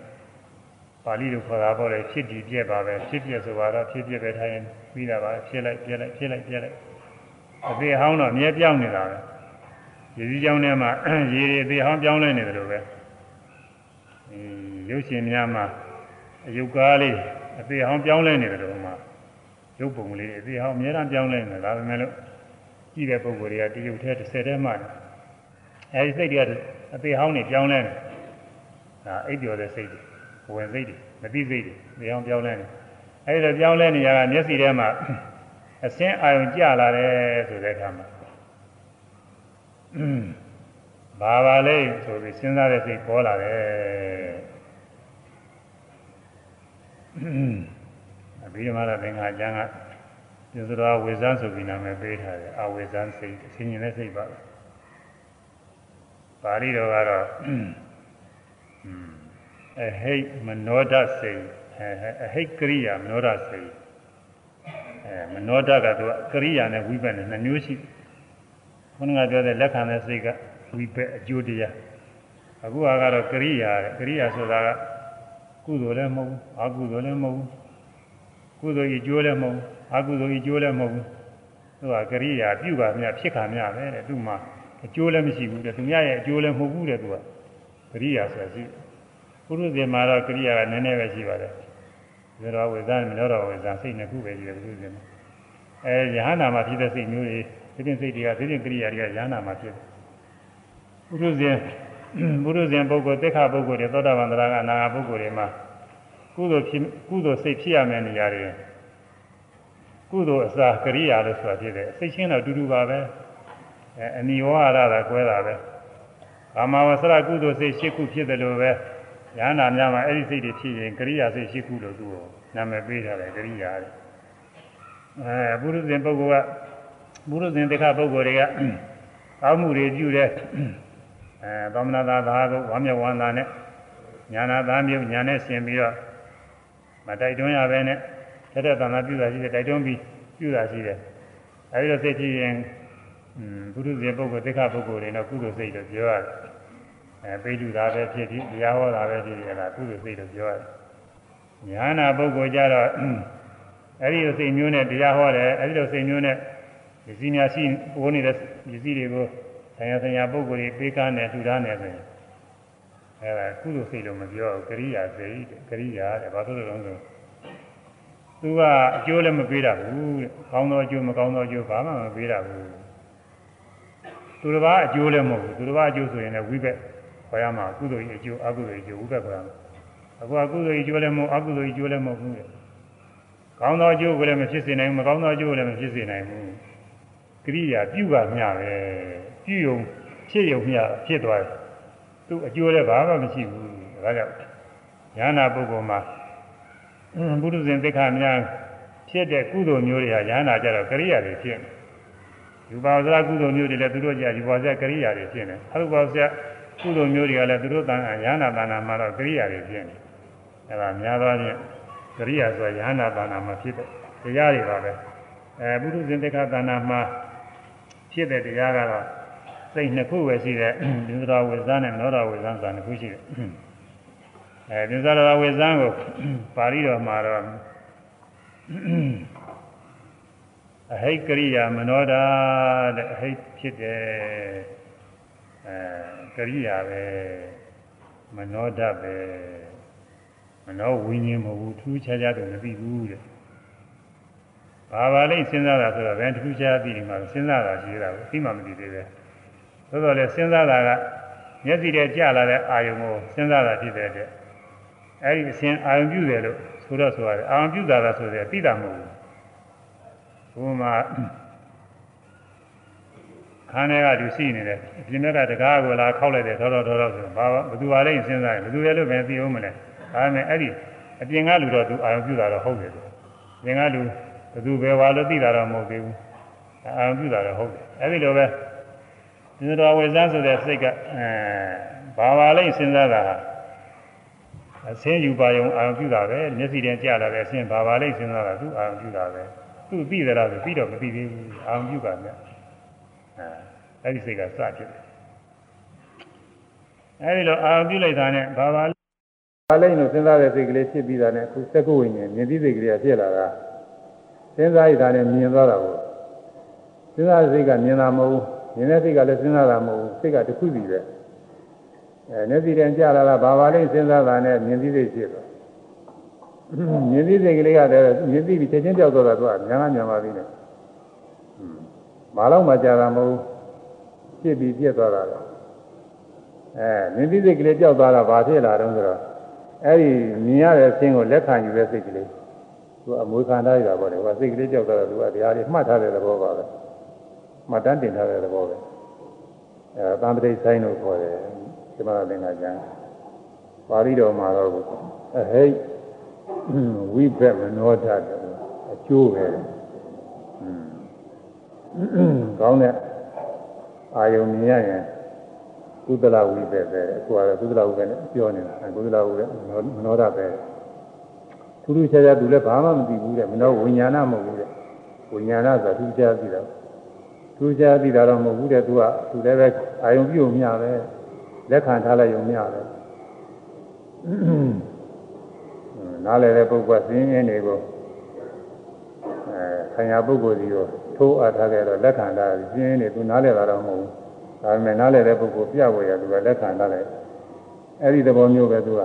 ပါဠိလိုခေါ်တာပေါ့လေဖြစ်ဒီပြက်ပါပဲဖြစ်ပြက်ဆိုတော့ဖြစ်ပြက်ပဲထားရင်ပြီးတာပါဖြစ်လိုက်ပြက်လိုက်ဖြစ်လိုက်ပြက်လိုက်အသေးဟောင်းတော့အမြဲပြောင်းနေတာပဲရေကြီးကြောင်းထဲမှာရေတွေအသေးဟောင်းပြောင်းလဲနေတယ်လို့ပဲအင်း ရုပ်ရှင်များမှာအယုတ်ကားလေးအသေးဟောင်းပြောင်းလဲနေတယ်လို့မှရုပ်ပုံလေးအသေးဟောင်းအများအားပြောင်းလဲနေတာဒါပေမဲ့လို့ကြည့်တဲ့ပုံကိုယ်တွေကတရုပ်ထဲတစ်ဆယ်ထဲမှာအဲဒီစိတ်တွေကအသေးဟောင်းနေပြောင်းလဲနေဒါအိပ်ပျော်တဲ့စိတ်တွေဝင်စိတ်တွေမသိစိတ်တွေနေအောင်ပြောင်းလဲနေအဲဒီတော့ပြောင်းလဲနေရတာမျက်စိထဲမှာအစင်းအာရုံကျလာတယ်ဆိုတဲ့အခါမှာ ဘာပါလဲဆိုပြီးစဉ်းစားတဲ့စိတ်ပေါ်လာတယ်အဘိဓမ္မာရသင်္ဃာကျမ်းကဒီသတော်ဝေဇန်းဆိုပြီးနာမည်ပေးထားတယ်အဝေဇန်းစိတ်အစဉ်ကျင်တဲ့စိတ်ပါပါဠိတော်ကတော့အဟိတ်မနောဒစိတ်အဟိတ်ကရိယာမနောဒစိတ်အဲမနောဒကသူကရိယာနဲ့ဝိပက်နဲ့နှစ်မျိုးရှိခုနကပြောတဲ့လက်ခံတဲ့စိတ်က ဝိပက်အကျိုးတရားအခုကတော့ကရိယာကရိယာဆိုတာကကုသိုလ်လည်းမဟုတ်ဘူးအကုသိုလ်လည်းမဟုတ်ဘူးကုသိုလ်ဤကျိုးလည်းမဟုတ်ဘူးအကုသိုလ်ဤကျိုးလည်းမဟုတ်ဘူးသူကကရိယာပြုပါမြဖြစ်ခါမြပဲတဲ့သူမှအကျိုးလည်းမရှိဘူးတဲ့သူများရဲ့အကျိုးလည်းမဟုတ်ဘူးတဲ့သူကကရိယာဆိုတာရှိပုရုဇဉ်မှာတော့ကရိယာကနည်းနည်းပဲရှိပါတယ်ဇေရဝေဇာမနောတော်ဝေဇာစိတ်နှစ်ခုပဲရှိတယ်ပုရုဇဉ်မှာအဲယဟနာမှာဖြစ်တဲ့စိတ်မျိုးတွေဒီပြင်စိတ်တွေကဒီပြင်ကရိယာတွေကယဟနာမှာဖြစ်တယ် ပုရုဇဉ်ပုရုဇဉ်ပုဂ္ဂိုလ်တိခါပုဂ္ဂိုလ်တွေသောတာပန်တရားကအနာဂတ်ပုဂ္ဂိုလ်တွေမှာကုသိုလ်ဖြစ်ကုသိုလ်စိတ်ဖြစ်ရမယ့်နေရာတွေကုသိုလ်အစာကရိယာလို့ဆိုတာဖြစ်တယ်စိတ်ချင်းတော့တူတူပါပဲအဲအနိဝါရတာကွဲတာပဲကာမဝဆရကုသိုလ်စိတ်၈ခုဖြစ်တယ်လို့ပဲဉာဏ်နာများမှာအဲ့ဒီစိတ်တွေဖြစ်ရင်ကရိယာစိတ်၈ခုလို့သူ့ကိုနာမည်ပေးထားတယ်ကရိယာတဲ့အဲပုရုဇဉ်ပုဂ္ဂိုလ်ကပုရုဇဉ်တိခါပုဂ္ဂိုလ်တွေကကောင်းမှုတွေပြုတဲ့ အဲသောမနာသာသာကိုဝါမျက်ဝန္တာနဲ့ညာနာသားမျိုးညာနဲ့ဆင်ပြီးတော့မတိုက်တွန်းရပဲနဲ့တက်တဲ့သံဃာပြုတာရှိတယ်တိုက်တွန်းပြီးပြုတာရှိတယ်အဲဒီတော့စိတ်ကြည့်ရင်ဘုရုဇဉ်ပုဂ္ဂိုလ်တိခါပုဂ္ဂိုလ်တွေတော့ကုသိုလ်စိတ်လို့ပြောရတယ်အဲပိဋုတာပဲဖြစ်ပြီးတရားဟောတာပဲဖြစ်ပြီးအဲ့ဒါကုသိုလ်စိတ်လို့ပြောရတယ်ညာနာပုဂ္ဂိုလ်ကြတော့အဲ့ဒီလိုစိတ်မျိုးနဲ့တရားဟောတယ်အဲ့ဒီလိုစိတ်မျိုးနဲ့ပစ္စည်းများရှိပိုးနေတဲ့ပစ္စည်းတွေကို ဆရာဆရာပုဂ္ဂိုလ်တွေပေးကားနဲ့ထူထားနေဆိုရင်အဲဒါကုသိုလ်စိတ်လို့မပြောဘူးကရိယာစိတ်ကရိယာတဲ့ဘာလို့လဲဆိုတော့သူကအကျိုးလည်းမပေးတာဘူးတဲ့ကောင်းသောအကျိုးမကောင်းသောအကျိုးဘာမှမပေးတာဘူးသူတစ်ပါးအကျိုးလည်းမဟုတ်ဘူးသူတစ်ပါးအကျိုးဆိုရင်လည်းဝိဘက်ခေါ်ရမှာကုသိုလ်ရဲ့အကျိုးအကုသိုလ်ရဲ့အကျိုးဝိဘက်ခေါ်ရမှာအခုအကုသိုလ်ရဲ့အကျိုးလည်းမဟုတ်အကုသိုလ်ရဲ့အကျိုးလည်းမဟုတ်ဘူးတဲ့ကောင်းသောအကျိုးကိုလည်းမဖြစ်စေနိုင်ဘူးမကောင်းသောအကျိုးကိုလည်းမဖြစ်စေနိုင်ဘူးကရိယာပြုကမျှပဲ ပြုယုံဖြစ်ယုံမျှဖြစ်သွားတယ်သူအကျိုးလည်းဘာမှမရှိဘူးဒါကြောင့်ညာနာပုဂ္ဂိုလ်မှာဘုရုဇဉ်သိက္ခာများဖြစ်တဲ့ကုသိုလ်မျိုးတွေဟာရဟန္တာကြတော့ကရိယာတွေဖြစ်နေယူပါဇာကုသိုလ်မျိုးတွေလည်းသူတို့ကြယူပါဇာကရိယာတွေဖြစ်နေအရုပါဇာကုသိုလ်မျိုးတွေကလည်းသူတို့တန်ရဟန္တာတဏ္ဍာမှာတော့ကရိယာတွေဖြစ်နေအဲဒါများသောအားဖြင့်ကရိယာဆိုရဟန္တာတဏ္ဍာမှာဖြစ်တဲ့တရားတွေပါပဲအဲဘုရုဇဉ်သိက္ခာတဏ္ဍာမှာဖြစ်တဲ့တရားကတော့ စိတ်နှစ်ခုပဲရှိတဲ့ဒုသရဝေဇာနဲ့နောရဝေဇာဆိုတာနှစ်ခုရှိတယ်အဲဒုသရဝေဇာကိုပါဠိတော်မှာတော့အဟိတ်ကရိယာမနောဒာတဲ့အဟိတ်ဖြစ်တယ်အဲကရိယာပဲမနောဒပဲမနောဝိညာဉ်မဟုတ်ဘူးထူးခြားခြားတော့မသိဘူးတဲ့ဘာပါလိမ့်စဉ်းစားတာဆိုတော့ဘယ်ထူးခြားသိနေမှာစဉ်းစားတာရှိတာကိုသိမှမသိသေးပဲ သို့တော်လည်းစဉ်းစားတာကမျက်စိထဲကျလာတဲ့အာယုံကိုစဉ်းစားတာဖြစ်တဲ့အတွက်အဲဒီအစဉ်အာယုံပြုတယ်လို့ဆိုတော့ဆိုရတယ်အာယုံပြုတာလားဆိုတယ်သိတာမဟုတ်ဘူးဘုမှာခန်းထဲကသူရှိနေတယ်အပြင်ကတကားကိုလာခောက်လိုက်တယ်ထောတော်ထောတော်ဆိုဘာဘယ်သူပါလဲစဉ်းစားတယ်ဘယ်သူလဲလို့ပဲသိအောင်မလဲဒါပေမဲ့အဲ့ဒီအပြင်ကလူတော့သူအာယုံပြုတာတော့ဟုတ်တယ်သူအပြင်ကလူဘယ်သူပဲပါလို့သိတာတော့မဟုတ်သေးဘူးအာယုံပြုတာတော့ဟုတ်တယ်အဲ့ဒီလိုပဲ ဒီတော်ဝေဇန်းဆိုတဲ့စိတ်ကအဲဘာပါလိမ့်စဉ်းစားတာဟာအစင်းယူပါယုံအာရုံပြုတာပဲမျက်စိတင်ကြလာတဲ့အစင်းဘာပါလိမ့်စဉ်းစားတာသူအာရုံပြုတာပဲသူသိသလားဆိုပြီးတော့မသိသေးဘူးအာရုံပြုတာမြတ်အဲအဲ့ဒီစိတ်ကစဖြစ်တယ်အဲ့ဒီလိုအာရုံပြုလိုက်တာနဲ့ဘာပါဘာလိမ့်လို့စဉ်းစားတဲ့စိတ်ကလေးဖြစ်ပြီးတာနဲ့အခုစက္ကုဝိညာဉ်မြင်သိစိတ်ကလေးကဖြစ်လာတာစဉ်းစားရတာနဲ့မြင်သွားတာကိုစဉ်းစားတဲ့စိတ်ကမြင်တာမဟုတ်ဘူး မြင်တဲ့စိတ်ကလည်းစဉ်းစားတာမဟုတ်ဘူးစိတ်ကတစ်ခုစီပဲအဲမျက်စိတန်ကြလာတာဘာပါလိမ့်စဉ်းစားတာနဲ့မြင်သိစိတ်ဖြစ်တော့မြင်သိစိတ်ကလေးကတည်းကမြင်သိပြီးချက်ချင်းကြောက်တော့တာသူကညာညာပါပြီနဲ့ဘာလို့မှကြာတာမဟုတ်ဖြစ်ပြီးပြက်သွားတာလေအဲမြင်သိစိတ်ကလေးကြောက်သွားတာဘာဖြစ်လာတော့ဆိုတော့အဲ့ဒီမြင်ရတဲ့အခြင်းကိုလက်ခံယူတဲ့စိတ်ကလေးသူအမွေခံထားရတာပေါ့လေဟိုစိတ်ကလေးကြောက်သွားတာသူကတရားလေးမှတ်ထားတဲ့သဘောပါပဲ မှတ်တမ်းတင်ထားတဲ့သဘောပဲအဲသံပတိဆိုင်လို့ခေါ်တယ်ဒီမှာသင်္ကကျမ်းပါဠိတော်မှာတော့အဟိတ်ဝိဘက်မနောဒတ်အကျိုးပဲကောင်းတဲ့အာယုံမြင်ရရင်ကုသလဝိဘက်ပဲအခုကတော့ကုသလဝိဘက်နဲ့ပြောနေတာကုသလဝိဘက်မနောဒတ်ပဲသူတို့ခြားခြားသူလည်းဘာမှမသိဘူးတဲ့မနောဝိညာဏမဟုတ်ဘူးတဲ့ဝိညာဏဆိုတာသူခြားသိတာ သူခြားသိတာတော့မဟုတ်ဘူးတဲ့သူကသူလည်းပဲအာယုံပြုံမြပဲလက်ခံထားလိုက်ရုံမျှတယ်နားလည်တဲ့ပုဂ္ဂိုလ်ကသိင်းရင်းတွေကိုအဲခံရပုဂ္ဂိုလ်စီကိုထိုးအပ်ထားခဲ့တော့လက်ခံထားသိင်းရင်းတွေသူနားလည်တာတော့မဟုတ်ဘူးဒါပေမဲ့နားလည်တဲ့ပုဂ္ဂိုလ်ပြဝေရသူကလက်ခံထားတယ်အဲ့ဒီသဘောမျိုးပဲသူက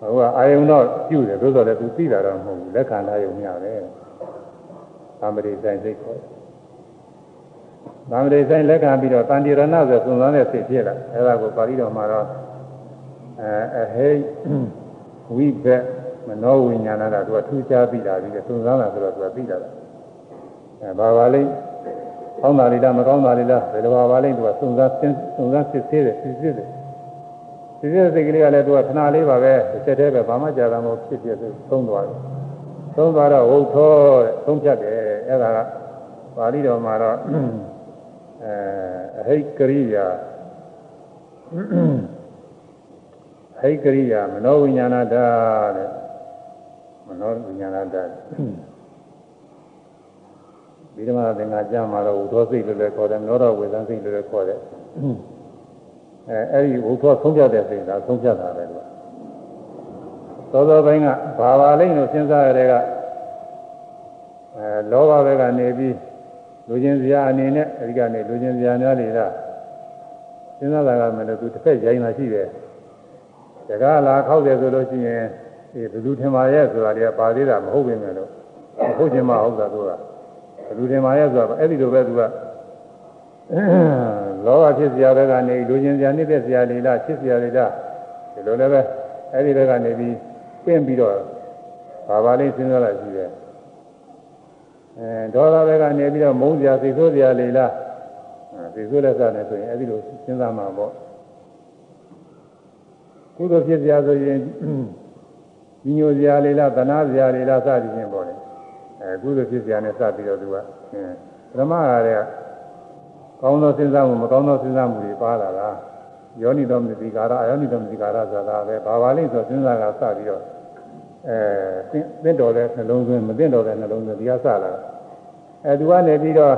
ဟိုကအာယုံတော့ပြုတယ်သို့တော်လည်းသူသိတာတော့မဟုတ်ဘူးလက်ခံထားရုံမျှတယ်သံပတိဆိုင်စိတ်ခေါ် သံဃာဆိုင်လက်ခံပြီးတော့တန်တိရဏဆိုသုံးသန်းတဲ့စိတ်ဖြစ်လာအဲဒါကိုပါဠိတော်မှာတော့အဲအဟိဝိဘက်မနောဝိညာဏတာသူကထူးခြားပြီးတာပြီးသုံးသန်းတာဆိုတော့သူကပြီးတာအဲဘာပါလိမ့်ကောင်းတာလေးလားမကောင်းတာလေးလားဘယ်လိုပါပါလိမ့်သူကသုံးသန်းသုံးသန်းစစ်သေးတယ်စစ်စစ်တယ်စစ်စစ်စိတ်ကလေးကလည်းသူကခဏလေးပါပဲတစ်ချက်တည်းပဲဘာမှကြာတာမဟုတ်ဖြစ်ဖြစ်သုံးသွားတယ်သုံးသွားတော့ဝုတ်သောတဲ့သုံးဖြတ်တယ်အဲဒါကပါဠိတော်မှာတော့ အဲအဟိကရိယာအဟိကရိယာမနောဝိညာဏဓာတ်တဲ့မနောဝိညာဏဓာတ်ဒီဓမ္မသင်္ဃာကျမ်းမှာတော့ဝုသောစိတ်လို့လည်းခေါ်တယ်နောတော်ဝေဒန်စိတ်လို့လည်းခေါ်တယ်အဲအဲ့ဒီဝုသောဆုံးဖြတ်တဲ့စိတ်ဒါဆုံးဖြတ်တာပဲကွာသောသောပိုင်းကဘာပါလိမ့်လို့စဉ်းစားရတဲ့ကအဲလောဘဘက်ကနေပြီး လူချင်းစရာအနေနဲ့အဲဒီကနေလူချင်းစရာများလေလားစဉ်းစားတာကမလို့သူတစ်ဖက်ရိုင်းလာရှိတယ်တကားလာခောက်တယ်ဆိုလို့ရှိရင်ဒီဘယ်သူထင်ပါရဲ့ဆိုတာတွေကပါသေးတာမဟုတ်ပြင်မယ်လို့မဟုတ်ချင်မှဟုတ်တာသူကဘယ်သူထင်ပါရဲ့ဆိုတာအဲ့ဒီလိုပဲသူကလောဘဖြစ်စရာဘက်ကနေလူချင်းစရာနှိမ့်သက်စရာလေလားဖြစ်စရာလေလားဒီလိုလည်းပဲအဲ့ဒီဘက်ကနေပြီးပြင့်ပြီးတော့ဘာပါလိမ့်စဉ်းစားလာရှိတယ် အဲဒေါသဘက်ကနေပြီးတော့မုန်းစရာစိတ်ဆိုးစရာလေလားစိတ်ဆိုးလက်စားနေဆိုရင်အဲဒီလိုစဉ်းစားမှာပေါ့ကုသိုလ်ဖြစ်စရာဆိုရင်ညိုစရာလေးလားသနာစရာလေးလားစသည်ဖြင့်ပေါ့လေအဲကုသိုလ်ဖြစ်စရာနဲ့စပြီးတော့သူကပရမရတဲ့ကောင်းသောစဉ်းစားမှုမကောင်းသောစဉ်းစားမှုတွေပါလာတာယောနိတော်မတိကာရအယောနိတော်မတိကာရဆိုတာပဲဘာပါလိမ့်ဆိုစဉ်းစားကစပြီးတော့ အဲသင့်တော်တဲ့နှလုံးသွင်းမသင့်တော်တဲ့နှလုံးသွင်းဒီကစလာအဲသူကနေပြီးတော့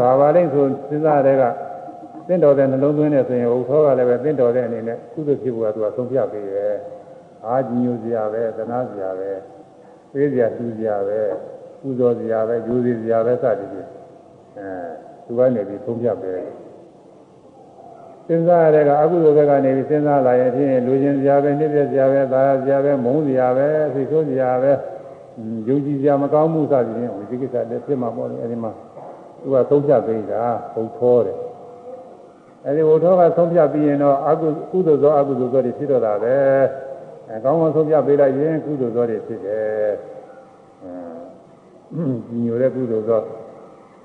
ဘာပါလိမ့်ဆိုစဉ်းစားတဲ့ကသင့်တော်တဲ့နှလုံးသွင်းနေဆိုရင်ဥသောကလည်းပဲသင့်တော်တဲ့အနေနဲ့ကုသိုလ်ဖြစ်ဖို့ကသူကဆုံးဖြတ်ပေးရဲ့အာကြီးညိုစရာပဲသနာစရာပဲပေးစရာတူစရာပဲပူဇော်စရာပဲယူစီစရာပဲစသည်ဖြင့်အဲသူကနေပြီးဆုံးဖြတ်ပေးတယ် စဉ်းစားရတဲ့ကအကုသိုလ်ဘက်ကနေပြီးစဉ်းစားလာရင်ဖြင့်လူချင်းစရာပဲနှိမ့်သက်စရာပဲသာယာစရာပဲမုန်းစရာပဲသိဆိုးစရာပဲယုံကြည်စရာမကောင်းမှုစသည်ဖြင့်ဝိသိကိစ္စလည်းဖြစ်မှာပေါ့လေအဲဒီမှာသူကသုံးဖြတ်ပေးတာဟုတ်သောတယ်အဲဒီဝုထောကသုံးဖြတ်ပြီးရင်တော့အကုကုသိုလ်သောအကုသိုလ်သောတွေဖြစ်တော့တာပဲအဲကောင်းကောင်းသုံးဖြတ်ပေးလိုက်ရင်ကုသိုလ်သောတွေဖြစ်တယ်အဲဒီညိုတဲ့ကုသိုလ်သော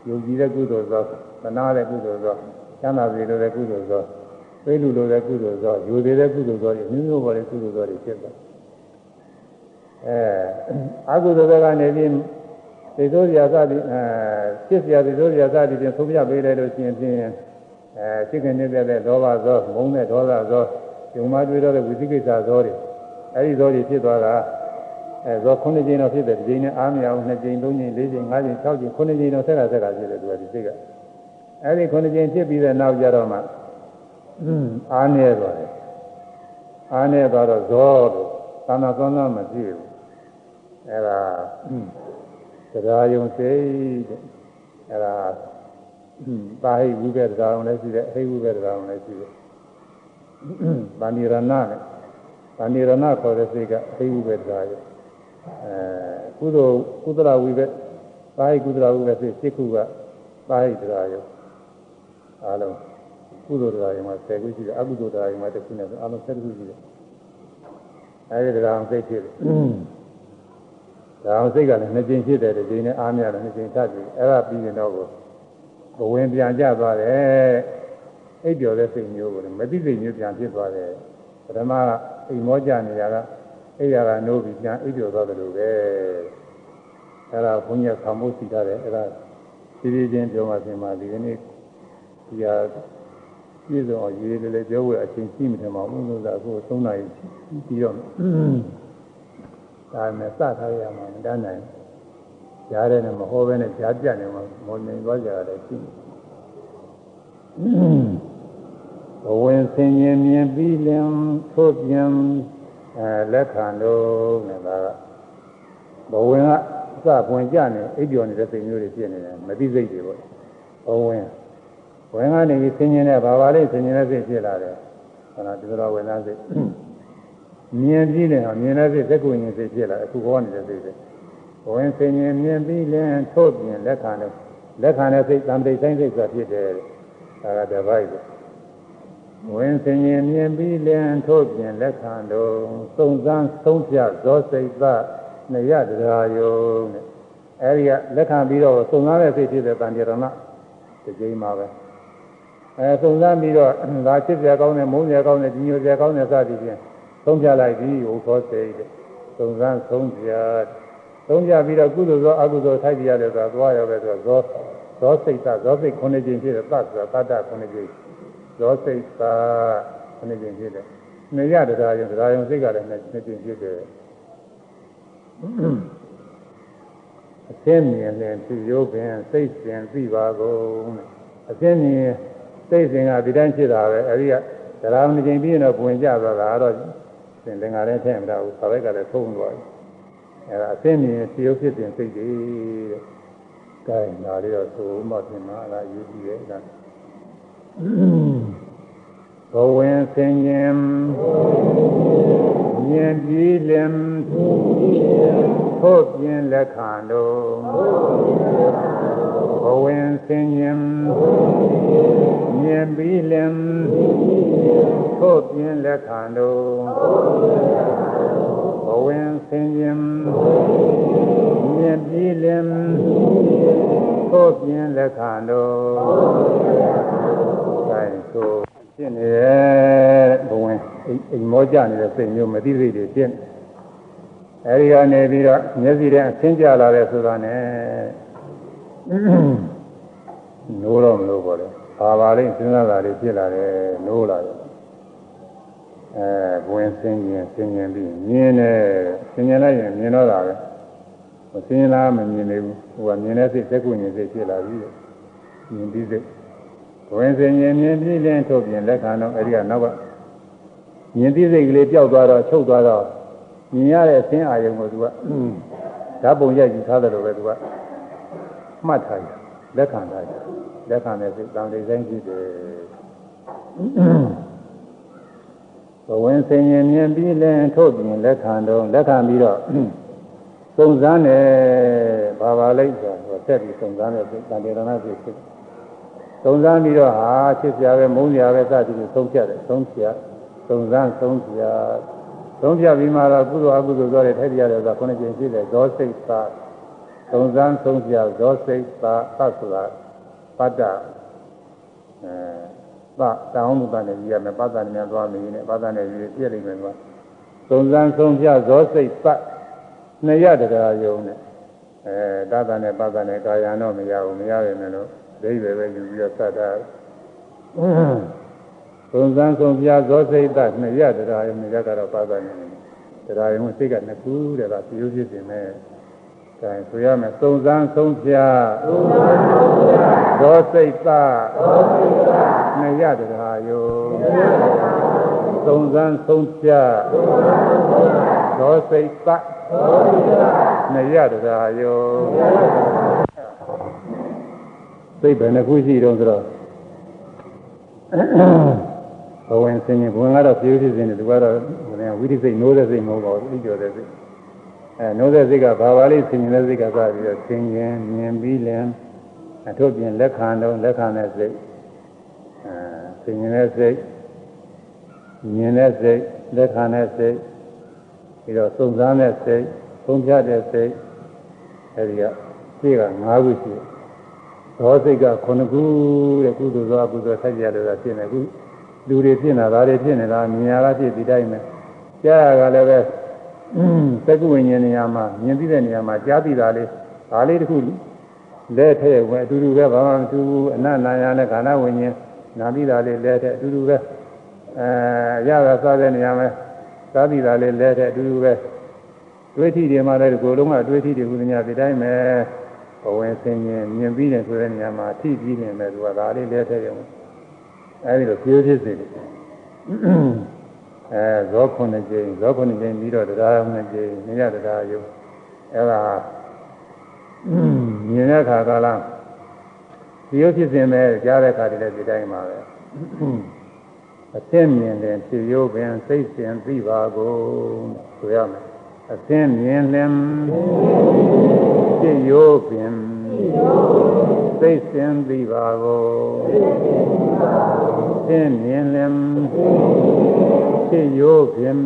ယုံကြည်တဲ့ကုသိုလ်သောသနာတဲ့ကုသိုလ်သော ချမ်းသာစေလိုတဲ့ကုသိုလ်သောသိလူလိုတဲ့ကုသိုလ်သောယူသေးတဲ့ကုသိုလ်သောတွေမျိုးမျိုးပေါ်တဲ့ကုသိုလ်သောတွေဖြစ်သွားအဲအကုသိုလ်ဘက်ကနေပြီးသိသောစရာစသည်အဲဖြစ်စရာသိသောစရာစသည်ဖြင့်သုံးပြပေးလိုက်လို့ရှိရင်ဖြင့်အဲစိတ်ကနေပြတဲ့လောဘသောမုန်းတဲ့ဒေါသသောယုံမှတွေးတော့တဲ့ဝိသိကိစ္စသောတွေအဲဒီသောတွေဖြစ်သွားတာအဲဇောခုနှစ်ကြိမ်တော့ဖြစ်တယ်ဒီကြိမ်နဲ့အားမရဘူးနှစ်ကြိမ်သုံးကြိမ်လေးကြိမ်ငါးကြိမ်၆ကြိမ်ခုနှစ်ကြိမ်တော့ဆက်ကဆက်ကဖြစ်တယ်သူကဒီစိတ်က အဲဒီခုနှစ်ကြိမ်ဖြစ်ပြီးတဲ့နောက်ကြတော့မှအားနေသွားတယ်အားနေသွားတော့ဇောလို့သာနာသောနာမဖြစ်ဘူးအဲဒါတရားယုံစိတ်တဲ့အဲဒါပါဟိဝိဘက်တရားအောင်လည်းရှိတယ်အဟိဝိဘက်တရားအောင်လည်းရှိတယ်ဗန္ဒီရဏနဲ့ဗန္ဒီရဏခေါ်တဲ့စိတ်ကအဟိဝိဘက်တရားရဲ့အဲကုသိုလ်ကုသလဝိဘက်ပါဟိကုသလဝိဘက်စိတ်စိတ်ခုကပါဟိတရားရဲ့ အားလုံးကုသိုလ်တရားရင်မှာ10ခုရှိတယ်အကုသိုလ်တရားရင်မှာတစ်ခုနဲ့အားလုံး7ခုရှိတယ်အဲဒီတရားအောင်စိတ်ဖြစ်တယ်ဒါအောင်စိတ်ကလည်းနှစ်ကြိမ်ဖြစ်တယ်ဒီကြိမ်နဲ့အားများတယ်နှစ်ကြိမ်ထပ်ပြီအဲ့ဒါပြီးရင်တော့ဘဝင်ပြန်ကြသွားတယ်အိပ်ပျော်တဲ့စိတ်မျိုးကိုမသိစိတ်မျိုးပြန်ဖြစ်သွားတယ်ပထမအိမ်မောကြနေရတာအိပ်ရတာနိုးပြီးပြန်အိပ်ပျော်သွားတယ်လို့ပဲအဲ့ဒါဘုန်းကြီးဆောင်းဖို့စီထားတယ်အဲ့ဒါဒီဒီချင်းပြောမှပြင်မှာဒီကနေ့ ဒီဟာပြည့်စုံအောင်ရေးလေလေပြောဝဲအချင်းရှိမှထင်မှာဘူးလို့သာအခု3နာရီပြီးတော့ဒါနဲ့စထားရမှာမတန်းနိုင်ကြားတယ်နဲ့မဟောဘဲနဲ့ကြားပြတ်နေမှာမော်နေသွားကြတယ်ရှိဘဝင်ဆင်ရင်မြင်ပြီးလင်ထို့ပြန်အဲလက်ခံတော့နေတာကဘဝင်ကစပွင့်ကြနေအိပ်ပျော်နေတဲ့စိတ်မျိုးတွေဖြစ်နေတယ်မသိစိတ်တွေပေါ့ဘဝင် ဝင်ကနေပြီးဆင်ញင်တဲ့ဘာပါလေးဆင်ញင်တဲ့စိတ်ဖြစ်လာတယ်ဟောလားဒီလိုဝင်သားစိတ်မြင်ပြီးလည်းမြင်တဲ့စိတ်သက်ကိုရင်စိတ်ဖြစ်လာအခုဟောနေတဲ့စိတ်ပဲဝင်ဆင်ញင်မြင်ပြီးလည်းထို့ပြင်လက်ခံတယ်လက်ခံတဲ့စိတ်တံပိဆိုင်စိတ်ဆိုတာဖြစ်တယ်ဒါကတပိုက်ပဲဝင်ဆင်ញင်မြင်ပြီးလည်းထို့ပြင်လက်ခံတော့စုံစမ်းဆုံးဖြတ်ဇောစိတ်သနရတရားယုံတဲ့အဲဒီကလက်ခံပြီးတော့စုံစမ်းတဲ့စိတ်ဖြစ်တဲ့တန်ကြရဏဒီကြိမ်မှာပဲ အဲစုံစမ်းပြီးတော့ဒါချစ်စရာကောင်းတယ်မုန်းစရာကောင်းတယ်ကြီးညိုစရာကောင်းတယ်စသည်ဖြင့်သုံးပြလိုက်ပြီးဟိုသောစိတ်တဲ့စုံစမ်းဆုံးပြသုံးပြပြီးတော့ကုသိုလ်သောအကုသိုလ်ထိုက်ပြရတယ်ဆိုတာသွားရောက်ပဲဆိုတော့ဇောဇောစိတ်သဇောစိတ်ခုနှစ်ကျင်ဖြစ်တယ်သတ်ဆိုတာတတ္တခုနှစ်ကျင်ဇောစိတ်သာခုနှစ်ကျင်ဖြစ်တယ်နေရတရားယုံတရားယုံစိတ်ကလည်းနှစ်ကျင်ဖြစ်တယ်အသင်းမြင်တဲ့သူရုပ်ပင်စိတ်စဉ်သိပါကုန်တဲ့အသင်းမြင် စိတ်စဉ်ကဒီတိုင်းဖြစ်တာပဲအဲဒီကတရားမကျင်ပြီးရင်တော့ဝင်ကြသွားတာတော့သင်လင်္ကာလည်းထည့်မတာဘူးခါဘက်ကလည်းထုံးသွားပြီအဲဒါအသင်းမြင်စီရုပ်ဖြစ်တဲ့စိတ်တွေတဲ့ကဲဒါလေးတော့သို့မှပြင်မှာအဲ့ဒါယူကြည့်ရဲ့ဒါဘဝင်ဆင်ရင်မြင်ပြီးလင်ဖို့ပြင်းလက်ခံတော် ဘဝင်ဆင်ရင်မြင်ပြီးလင်ဖို့ပြင်းလက်ခံတော်ဘဝင်ဆင်ရင်မြင်ပြီးလင်ဖို့ပြင်းလက်ခံတော်အဲဆိုဖြစ်နေတဲ့ဘဝင်အိမ်မောကြနေတဲ့စိတ်မျိုးမသိစိတ်တွေဖြစ်အဲဒီကနေပြီးတော့မျက်စိထဲအဆင်းကြလာတယ်ဆိုတာနဲ့ နိုးတော့မလို့ပေါ့လေဘာပါလိမ့်စဉ်းစားတာလေးဖြစ်လာတယ်နိုးလာတယ်အဲဝင်ဆင်းရင်ဆင်းရင်ပြီးမြင်တယ်ဆင်းရင်လိုက်ရင်မြင်တော့တာပဲမဆင်းလားမမြင်သေးဘူးဟိုကမြင်တဲ့စိတ်သက်ကုညင်စိတ်ဖြစ်လာပြီမြင်ပြီးစိတ်ဝင်ဆင်းရင်မြင်ပြီးလင်းထုတ်ပြင်လက်ခံတော့အဲဒီကနောက်ကမြင်ပြီးစိတ်ကလေးပျောက်သွားတော့ချုပ်သွားတော့မြင်ရတဲ့အဆင်းအာယုံကိုသူကဓာတ်ပုံရိုက်ကြည့်ထားတယ်လို့ပဲသူက မှတ်ထားတယ်လက်ခံထားတယ်လက်ခံတဲ့စိတ်တန်လေးဆိုင်ကြည့်တယ်ဘဝင်ဆင်ရင်မြင်ပြီးလင်းထုတ်ပြင်လက်ခံတော့လက်ခံပြီးတော့စုံစမ်းတယ်ဘာပါလိုက်ဆိုတော့ဆက်ပြီးစုံစမ်းတဲ့စိတ်တန်တေရဏစိတ်ဖြစ်စုံစမ်းပြီးတော့ဟာချစ်စရာပဲမုန်းစရာပဲစသည်ဖြင့်သုံးဖြတ်တယ်သုံးဖြတ်စုံစမ်းသုံးဖြတ်သုံးဖြတ်ပြီးမှတော့ကုသိုလ်အကုသိုလ်ဆိုတဲ့ထိုက်ပြရတယ်ဆိုတာခုနှစ်ကျင်ရှိတယ်ဇောစိတ်သာ သုံးစမ်းသုံးဖြတ်ဇောစိတ်သာသဆိုတာပတ္တအဲပတောင်းမှုတန်နေကြီးရမယ်ပတ္တနဲ့သွားမင်းနဲ့ပတ္တနဲ့ကြီးပြည့်လိမ့်မယ်ကွာသုံးစမ်းသုံးဖြတ်ဇောစိတ်ပနှစ်ရတရားယုံနဲ့အဲတတနဲ့ပတ္တနဲ့ကာယံတော့မရဘူးမရရင်လည်းဒိဗ္ဗေပဲယူပြီးတော့သတ်တာသုံးစမ်းဆုံးပြဇောစိတ်တနှစ်ရတရားယုံနှစ်ရကတော့ပတ္တနဲ့တရားယုံစိတ်ကနှစ်ခုတဲ့ကပြိုးဖြစ်နေမ ယ်အဲဆိုရမယ်သုံးစမ်းဆုံးပြဇောစိတ်တနှစ်ရတရားယုံသုံးစမ်းဆုံးပြဇောစိတ်တနှစ်ရတရားယုံစိတ်ပဲနှစ်ခုရှိတော့ဆိုတော့ဘဝင်စင်ရင်ဘဝင်ကတော့ဖြည်းဖြည်းစင်တယ်သူကတော့ဝိသိစိတ်နိုးတဲ့စိတ်မဟုတ်ပါဘူးသိကျော်တဲ့စိတ် အဲနိုးတဲ့စိတ်ကဘာပါလိဆင်ရင်တဲ့စိတ်ကစပြီးတော့ဆင်ရင်မြင်ပြီးလင်အထုတ်ပြင်လက်ခံတော့လက်ခံတဲ့စိတ်အဲဆင်ရင်တဲ့စိတ်မြင်တဲ့စိတ်လက်ခံတဲ့စိတ်ပြီးတော့စုံစမ်းတဲ့စိတ်သုံးဖြတ်တဲ့စိတ်အဲဒီကစိတ်က၅ခုရှိတယ်သောစိတ်ကခုနှစ်ခုတဲ့ကုသိုလ်သောအကုသိုလ်ဆက်ကြလို့ဖြစ်နေခုလူတွေဖြစ်နေတာဒါတွေဖြစ်နေတာမြင်ရတာဖြစ်ဒီတိုင်းပဲကြားရကလည်းပဲ သက္ကုဝိညာဉ်နေရာမှာမြင်သိတဲ့နေရာမှာကြားသိတာလေးဒါလေးတစ်ခုလဲထဲဝင်အတူတူပဲဘာမှမတူဘူးအနတ်နာယနဲ့ခန္ဓာဝိညာဉ်နာပြီးတာလေးလဲထဲအတူတူပဲအဲရတာစားတဲ့နေရာမှာစားသိတာလေးလဲထဲအတူတူပဲတွေးထီတွေမှာလည်းကိုယ်လုံးကတွေးထီတွေဟူသမျှဒီတိုင်းပဲဘဝင်ဆင်းရင်မြင်ပြီးတယ်ဆိုတဲ့နေရာမှာထိပြီးနေမယ်သူကဒါလေးလဲထည့်ရုံအဲဒီလိုပြည့်ဖြစ်စေတယ် အဲဇောခုနှစ်ကြိမ်ဇောခုနှစ်ကြိမ်ပြီးတော့တရားနှစ်ကြိမ်နေရတရားယုံအဲဒါမြင်တဲ့ခါကလားဒီရုပ်ဖြစ်စဉ်ပဲကြားတဲ့ခါတည်းလည်းဒီတိုင်းပါပဲအသင်းမြင်တယ်ဖြစ်ရုပ်ပင်စိတ်စဉ်သိပါကုန်ဆိုရမယ်အသင်းမြင်လင်ဖြစ်ရိုးပင်သိစင်သိပါကိုသင်မြင်လင် ဖြစ်ရိုးပင်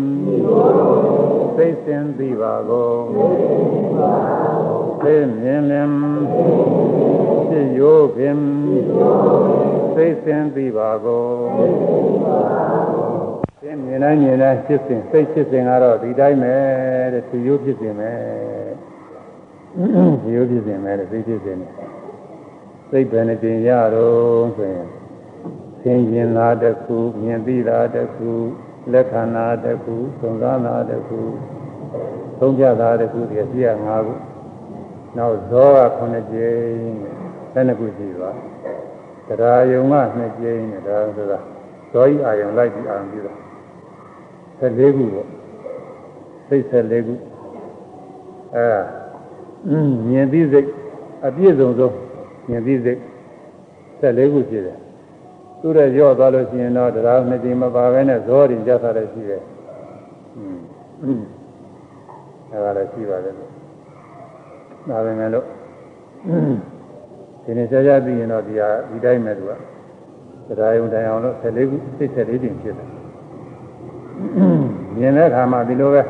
သိစင်သိပါကိုသင်မြင်လင်ဖြစ်ရိုးပင်သိစင်သိပါကိုသင်မြင်တိုင်းမြင်တိုင်းဖြစ်စဉ်စိတ်ဖြစ်စဉ်ကတော့ဒီတိုင်းပဲတဲ့သူရိုးဖြစ်စဉ်ပဲဒီရိုးဖြစ်စဉ်ပဲတဲ့စိတ်ဖြစ်စဉ်နဲ့စိတ်ပဲနဲ့တင်ရတော့ဆိုရင်သင်ရင်လာတခုမြင်သိတာတခု လက်ခံတာတခုသုံးကားတာတခုသုံးပြတာတခုဒီပြည့်၅ခုနောက်ဇောက9ကြိမ်နဲ့နှစ်ခုရှိပါတရားယုံက2ကြိမ်နဲ့ဒါဆိုတာဇောဤအာယုံလိုက်ပြီးအာရုံပြုတာ14ခုပေါ့စိတ်14ခုအဲမြင်သိစိတ်အပြည့်စုံဆုံးမြင်သိစိတ်14ခုဖြစ်တယ် သူတဲ့ရော့သွားလို့ရှိရင်တော့တရားနှစ်ကြိမ်မပါဘဲနဲ့ဇောရင်ကြတာလည်းရှိတယ်อืมအဲဒါလည်းရှိပါတယ်လို့ဒါပဲမဲ့လို့ဒီနေ့ကြာကြာပြီးရင်တော့ဒီဟာဒီတိုင်းမဲ့သူကတရားယုံတိုင်အောင်လို့14ခုစိတ်14တင်ဖြစ်တယ်မြင်တဲ့အခါမှာဒီလိုပဲ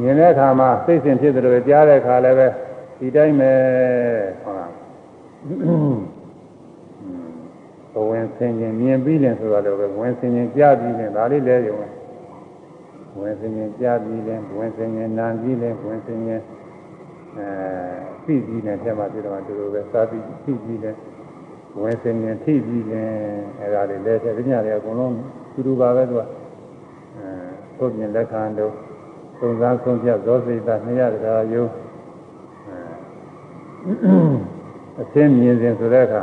မြင်တဲ့အခါမှာစိတ်စဉ်ဖြစ်တယ်လို့ကြားတဲ့အခါလည်းပဲဒီတိုင်းပဲဟုတ်လားဘ ဝင်ဆင်ရင်မြင်ပြီးရင်ဆိုတော့လည်းပဲဝင်ဆင်ရင်ကြားပြီးရင်ဒါလေးလဲရုံဝင်စင်ရင်ကြားပြီးလဲဝင်စင်ရင်နာပြီးလဲဝင်စင်ရင်အဲသိပြီးလဲတဲ့မှာပြတော့တူတူပဲစားပြီးသိပြီးလဲဝင်စင်ရင်ထိပြီးလဲအဲဒါတွေလဲတဲ့ညတွေအကုန်လုံးတူတူပါပဲသူကအဲသို့ပြင်လက်ခံတော့သုံးစားဆုံးဖြတ်ဇောစိတ်တာနှစ်ရတကာယုအသင်းမြင်စဉ်ဆိုတဲ့အခါ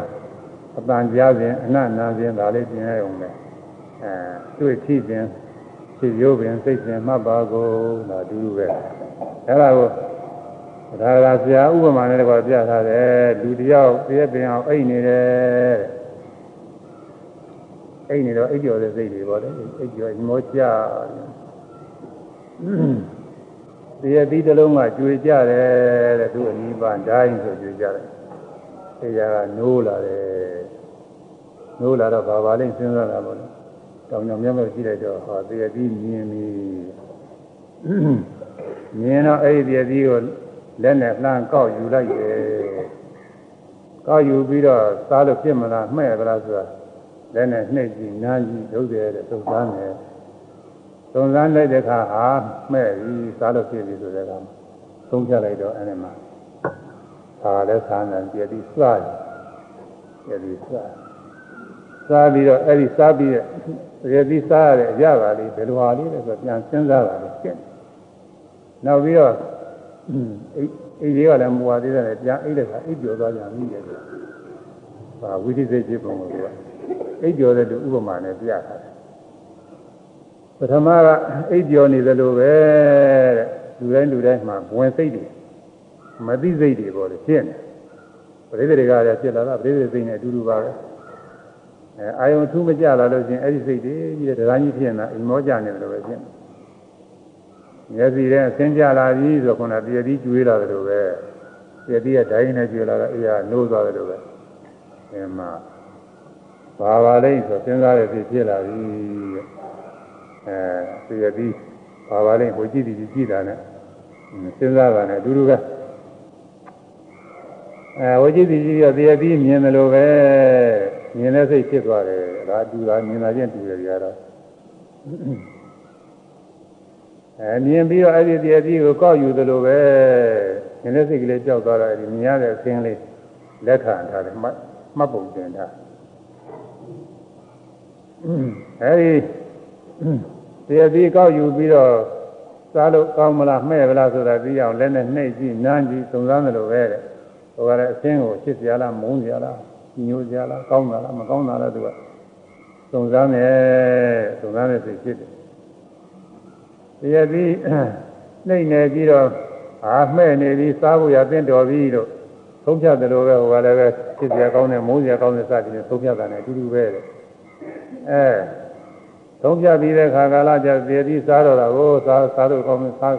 အတန်ကြားစဉ်အနတ်နာစဉ်ဒါလေးပြင်ရအောင်လေအဲတွေ့ထိစဉ်ဖြစ်ရိုးပင်စိတ်စဉ်မှတ်ပါကိုဒါတူတူပဲအဲ့ဒါကိုဒါကဆရာဥပမာနဲ့တော့ပြထားတယ်လူတယောက်ပြည့်ပင်အောင်အိတ်နေတယ်အိတ်နေတော့အိတ်ကျော်တဲ့စိတ်တွေပေါ့လေအိတ်ကျော်မောချတရားပြီးတစ်လုံးကကျွေကြတယ်တဲ့သူအနိဗ္ဗာန်တိုင်းဆိုကျွေကြတယ် တရားကနိုးလာတယ်နိုးလာတော့ဘာပါလိမ့်စဉ်းစားတာပေါ့လေတောင်ကြောင်မြတ်မြတ်ကြည့်လိုက်တော့ဟောတရားပြီးမြင်ပြီမြင်တော့အဲ့ဒီတရားပြီးကိုလက်နဲ့လှမ်းကောက်ယူလိုက်တယ်ကောက်ယူပြီးတော့စားလို့ဖြစ်မလားမှဲ့ပလားဆိုတာလက်နဲ့နှိပ်ကြည့်နားကြည့်လုပ်တယ်တဲ့သုံးစားတယ်သုံးစားလိုက်တဲ့အခါဟာမှဲ့ပြီးစားလို့ဖြစ်ပြီဆိုတဲ့အခါသုံးချလိုက်တော့အဲ့ဒီမှာ သာလည်းသာနေပြည်ပြီးစားတယ်ပြည်ပြီးစားစားပြီးတော့အဲ့ဒီစားပြီးတဲ့တကယ်ပြီးစားရတဲ့အရာပါလေးဘယ်လိုဟာလေးလဲဆိုပြန်စဉ်းစားတာလေရှင်းနောက်ပြီးတော့အိတ်အိတ်လေးကလည်းမူဝါသေးတယ်ပြန်အိတ်တဲ့ခါအိတ်ကျော်သွားပြန်ပြီးတယ်။ဟာဝိသိစိတ်ဖြစ်ပုံကိုကအိတ်ကျော်တဲ့သူဥပမာနဲ့ပြထားတယ်။ပထမကအိတ်ကျော်နေသလိုပဲတဲ့လူတိုင်းလူတိုင်းမှာဝင်စိတ်တွေ မသိစိတ်တွေပေါ်တယ်ဖြစ်နေ။ပရိသေတွေကလည်းဖြစ်လာတာပရိသေစိတ်နဲ့အတူတူပါပဲ။အဲအာယုံထူးမကြလာလို့ချင်းအဲ့ဒီစိတ်တွေကြီးတဲ့တရားကြီးဖြစ်နေတာအိမ်မောကြနေတယ်လို့ပဲဖြစ်နေ။မျက်စိထဲဆင်းကြလာပြီဆိုခုနတရတိကျွေးလာတယ်လို့ပဲတရတိကဒိုင်းနဲ့ကျွေးလာတော့အေးရနိုးသွားတယ်လို့ပဲအဲမှာဘာပါလိမ့်ဆိုစဉ်းစားရဖြစ်ဖြစ်လာပြီအဲတရတိဘာပါလိမ့်ဟိုကြည့်ဒီကြည့်တာနဲ့စဉ်းစားတာနဲ့အတူတူပဲ အဲဟိုကြည့်ဒီကြည့်ရတရတိမြင်တယ်လို့ပဲမြင်တဲ့စိတ်ဖြစ်သွားတယ်ဒါအတူတာမြင်တာချင်းတူတယ်ကြတော့အဲမြင်ပြီးတော့အဲ့ဒီတရားကြီးကိုကောက်ယူသလိုပဲဉာဏ်နဲ့စိတ်ကလေးကြောက်သွားတော့အဲ့ဒီမြင်ရတဲ့အခြင်းလေးလက်ခံထားတယ်မှမှတ်ပုံတင်ထားအဲ့ဒီတရားကြီးကောက်ယူပြီးတော့စားလို့ကောင်းမလားမှဲ့မလားဆိုတာသိအောင်လက်နဲ့နှိပ်ကြည့်နမ်းကြည့်စုံစမ်းသလိုပဲတဲ့ ဟိုကလည်းအခြင်းကိုချစ်စရာလားမုန်းစရာလားညိုစရာလားကောင်းတာလားမကောင်းတာလားသူကစုံစမ်းတယ်စုံစမ်းတဲ့စိတ်ဖြစ်တယ်တရားပြီးနှိမ့်နေပြီးတော့အာမှဲ့နေပြီးစားဖို့ရသင့်တော်ပြီလို့သုံးဖြတ်တယ်လို့ပဲဟိုကလည်းပဲဖြစ်စရာကောင်းတယ်မုန်းစရာကောင်းတဲ့စသည်နဲ့သုံးဖြတ်တာနဲ့အတူတူပဲတဲ့အဲသုံးဖြတ်ပြီးတဲ့ခါကာလကျတရားပြီးစားတော့တာကိုစားစားလို့ကောင်းတယ်စား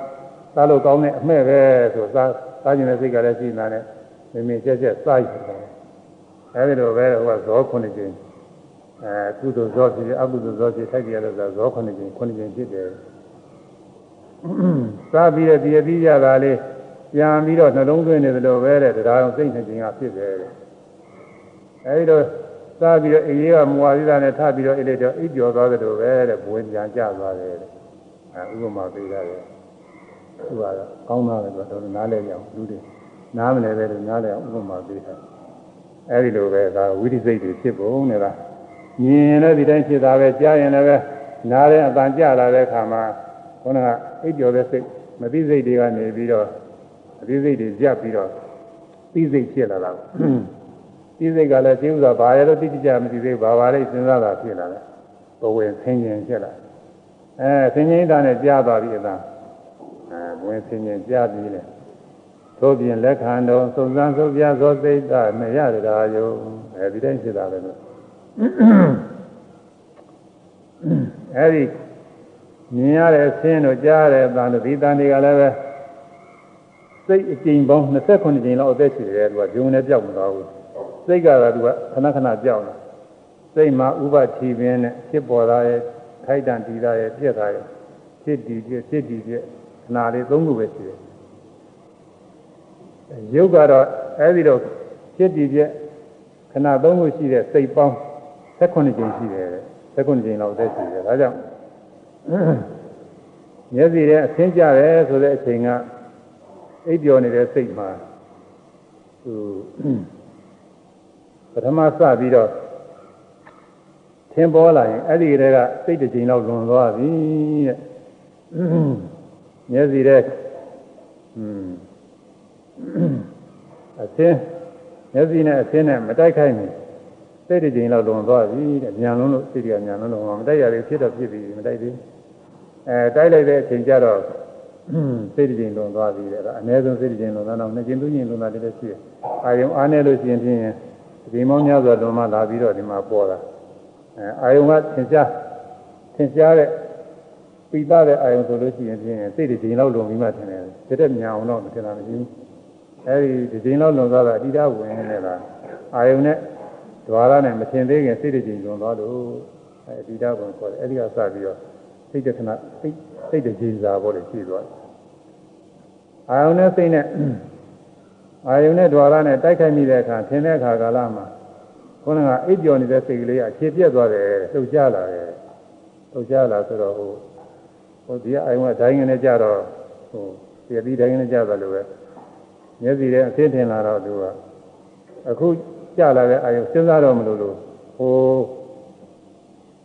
စားလို့ကောင်းတဲ့အမှဲ့ပဲဆိုစားစားခြင်းတဲ့စိတ်ကလည်းရှိနေတာနဲ့ မင်းမင်းချက်ချက်စားရတာအဲဒီလိုပဲဟိုကဇောခုနှစ်ကျင်းအဲကုသိုလ်ဇောဖြစ်အကုသိုလ်ဇောဖြစ်ထိုက်ကြရလို့ဇောခုနှစ်ကျင်းခုနှစ်ကျင်းဖြစ်တယ်စားပြီးတဲ့ဒီအပြီးရတာလေးပြန်ပြီးတော့နှလုံးသွင်းနေသလိုပဲတဲ့တရားအောင်စိတ်နှခြင်းကဖြစ်တယ်တဲ့အဲဒီတော့စားပြီးတော့အေးရေးကမူဝါဒိတာနဲ့ထပ်ပြီးတော့အိတ်တော့အိပ်ကျော်သွားသလိုပဲတဲ့ဘဝင်ပြန်ကျသွားတယ်တဲ့အဲဥပမာပေးရတယ်သူကတော့ကောင်းတာပဲတော့နားလဲကြအောင်လူတွေ နားမလဲပဲလို့နားလဲအောင်ဥပမာပေးတယ်အဲဒီလိုပဲဒါဝိသိစိတ်တွေဖြစ်ပုံနဲ့လားမြင်ရင်လည်းဒီတိုင်းဖြစ်တာပဲကြားရင်လည်းပဲနားတဲ့အပန်ကြလာတဲ့အခါမှာခုနကအိပ်ကျော်တဲ့စိတ်မသိစိတ်တွေကနေပြီးတော့အသိစိတ်တွေရပ်ပြီးတော့သိစိတ်ဖြစ်လာတာသိစိတ်ကလည်းသိဥစွာဘာရလို့သိကြမသိသေးဘာပါလဲစဉ်းစားတာဖြစ်လာတယ်ဘဝင်ဆင်းရင်ဖြစ်လာအဲဆင်းရင်တာနဲ့ကြားသွားပြီအသာအဲဝင်ဆင်းရင်ကြားပြီးလေ သို့ပြင်လက်ခံတော်စုံစမ်းစုပ်ပြသောစိတ်ကမရတရားယုံအဲဒီတိုင်းဖြစ်တာပဲလို့အဲဒီမြင်ရတဲ့ဆင်းတို့ကြားရတဲ့အတန်တို့ဒီတန်တွေကလည်းပဲစိတ်အကျဉ်းပေါင်း29ကြိမ်လောက်အသက်ရှည်တယ်သူကဂျုံနဲ့ပြောက်မသွားဘူးစိတ်ကတော့သူကခဏခဏပြောက်လာစိတ်မှာဥပချီပင်းနဲ့ဖြစ်ပေါ်လာရဲ့ထိုက်တန်တည်တာရဲ့ပြက်တာရဲ့ဖြစ်တည်ပြက်ဖြစ်တည်ပြက်ခဏလေးသုံးခုပဲရှိတယ် ရုပ်ကတော့အဲဒီတော့ဖြစ်တည်ပြက်ခဏသုံးခုရှိတဲ့စိတ်ပေါင်း19ကြိမ်ရှိတယ်19ကြိမ်လောက်အသက်ရှည်တယ်ဒါကြောင့်မျက်စိထဲအဆင်းကြတယ်ဆိုတဲ့အချိန်ကအိပ်ပျော်နေတဲ့စိတ်မှာသူပထမစပြီးတော့သင်ပေါ်လာရင်အဲ့ဒီကလေးကစိတ်တစ်ချိန်လောက်လွန်သွားပြီတဲ့မျက်စိထဲอืม အဆင်းမျက်စိနဲ့အဆင်းနဲ့မတိုက်ခိုက်ဘူးစိတ်တစ်ချိန်လောက်လွန်သွားပြီတဲ့ညံလုံးလို့စိတ်ကညံလုံးလို့မတိုက်ရသေးဖြစ်တော့ဖြစ်ပြီမတိုက်သေးအဲတိုက်လိုက်တဲ့အချိန်ကျတော့စိတ်တစ်ချိန်လွန်သွားပြီတဲ့ဒါအနည်းဆုံးစိတ်တစ်ချိန်လွန်သွားတော့နှစ်ချိန်သုံးချိန်လွန်တာတည်းလည်းရှိတယ်အာယုံအားနေလို့ရှိရင်ဖြင့်ဒီမောင်းများစွာလွန်မှလာပြီးတော့ဒီမှာပေါ်တာအဲအာယုံကသင်ရှားသင်ရှားတဲ့ပိသတဲ့အာယုံဆိုလို့ရှိရင်ဖြင့်စိတ်တစ်ချိန်လောက်လွန်ပြီးမှထင်တယ်တကယ်ညံအောင်တော့မထင်တာမရှိဘူး အဲဒီဒီချိန်လောက်လွန်သွားတာအတိအကျဝင်နေလားအာယုံနဲ့ဒွါရနဲ့မထင်သေးခင်စိတ်တစ်ချိန်လွန်သွားလို့အဲအတိအကျဝင်ခေါ်တယ်အဲဒီကစပြီးတော့စိတ်တခဏစိတ်စိတ်တကြီးစားပေါ်တယ်ရှိသွားတယ်အာယုန်နဲ့စိတ်နဲ့အာယုန်နဲ့ဒွါရနဲ့တိုက်ခိုက်မိတဲ့အခါသင်တဲ့အခါကာလမှာခေါင်းကအိပ်ပျော်နေတဲ့စိတ်ကလေးကခြေပြက်သွားတယ်လှုပ်ရှားလာတယ်လှုပ်ရှားလာဆိုတော့ဟိုဟိုဒီအာယုန်ကဒိုင်းငနဲ့ကြတော့ဟိုဒီအပြီးဒိုင်းငနဲ့ကြတယ်လို့ပဲ မျက်စိထဲအသိထင်လာတော့သူကအခုကြလာတဲ့အာယုန်စဉ်းစားတော့မလို့လို့ဟို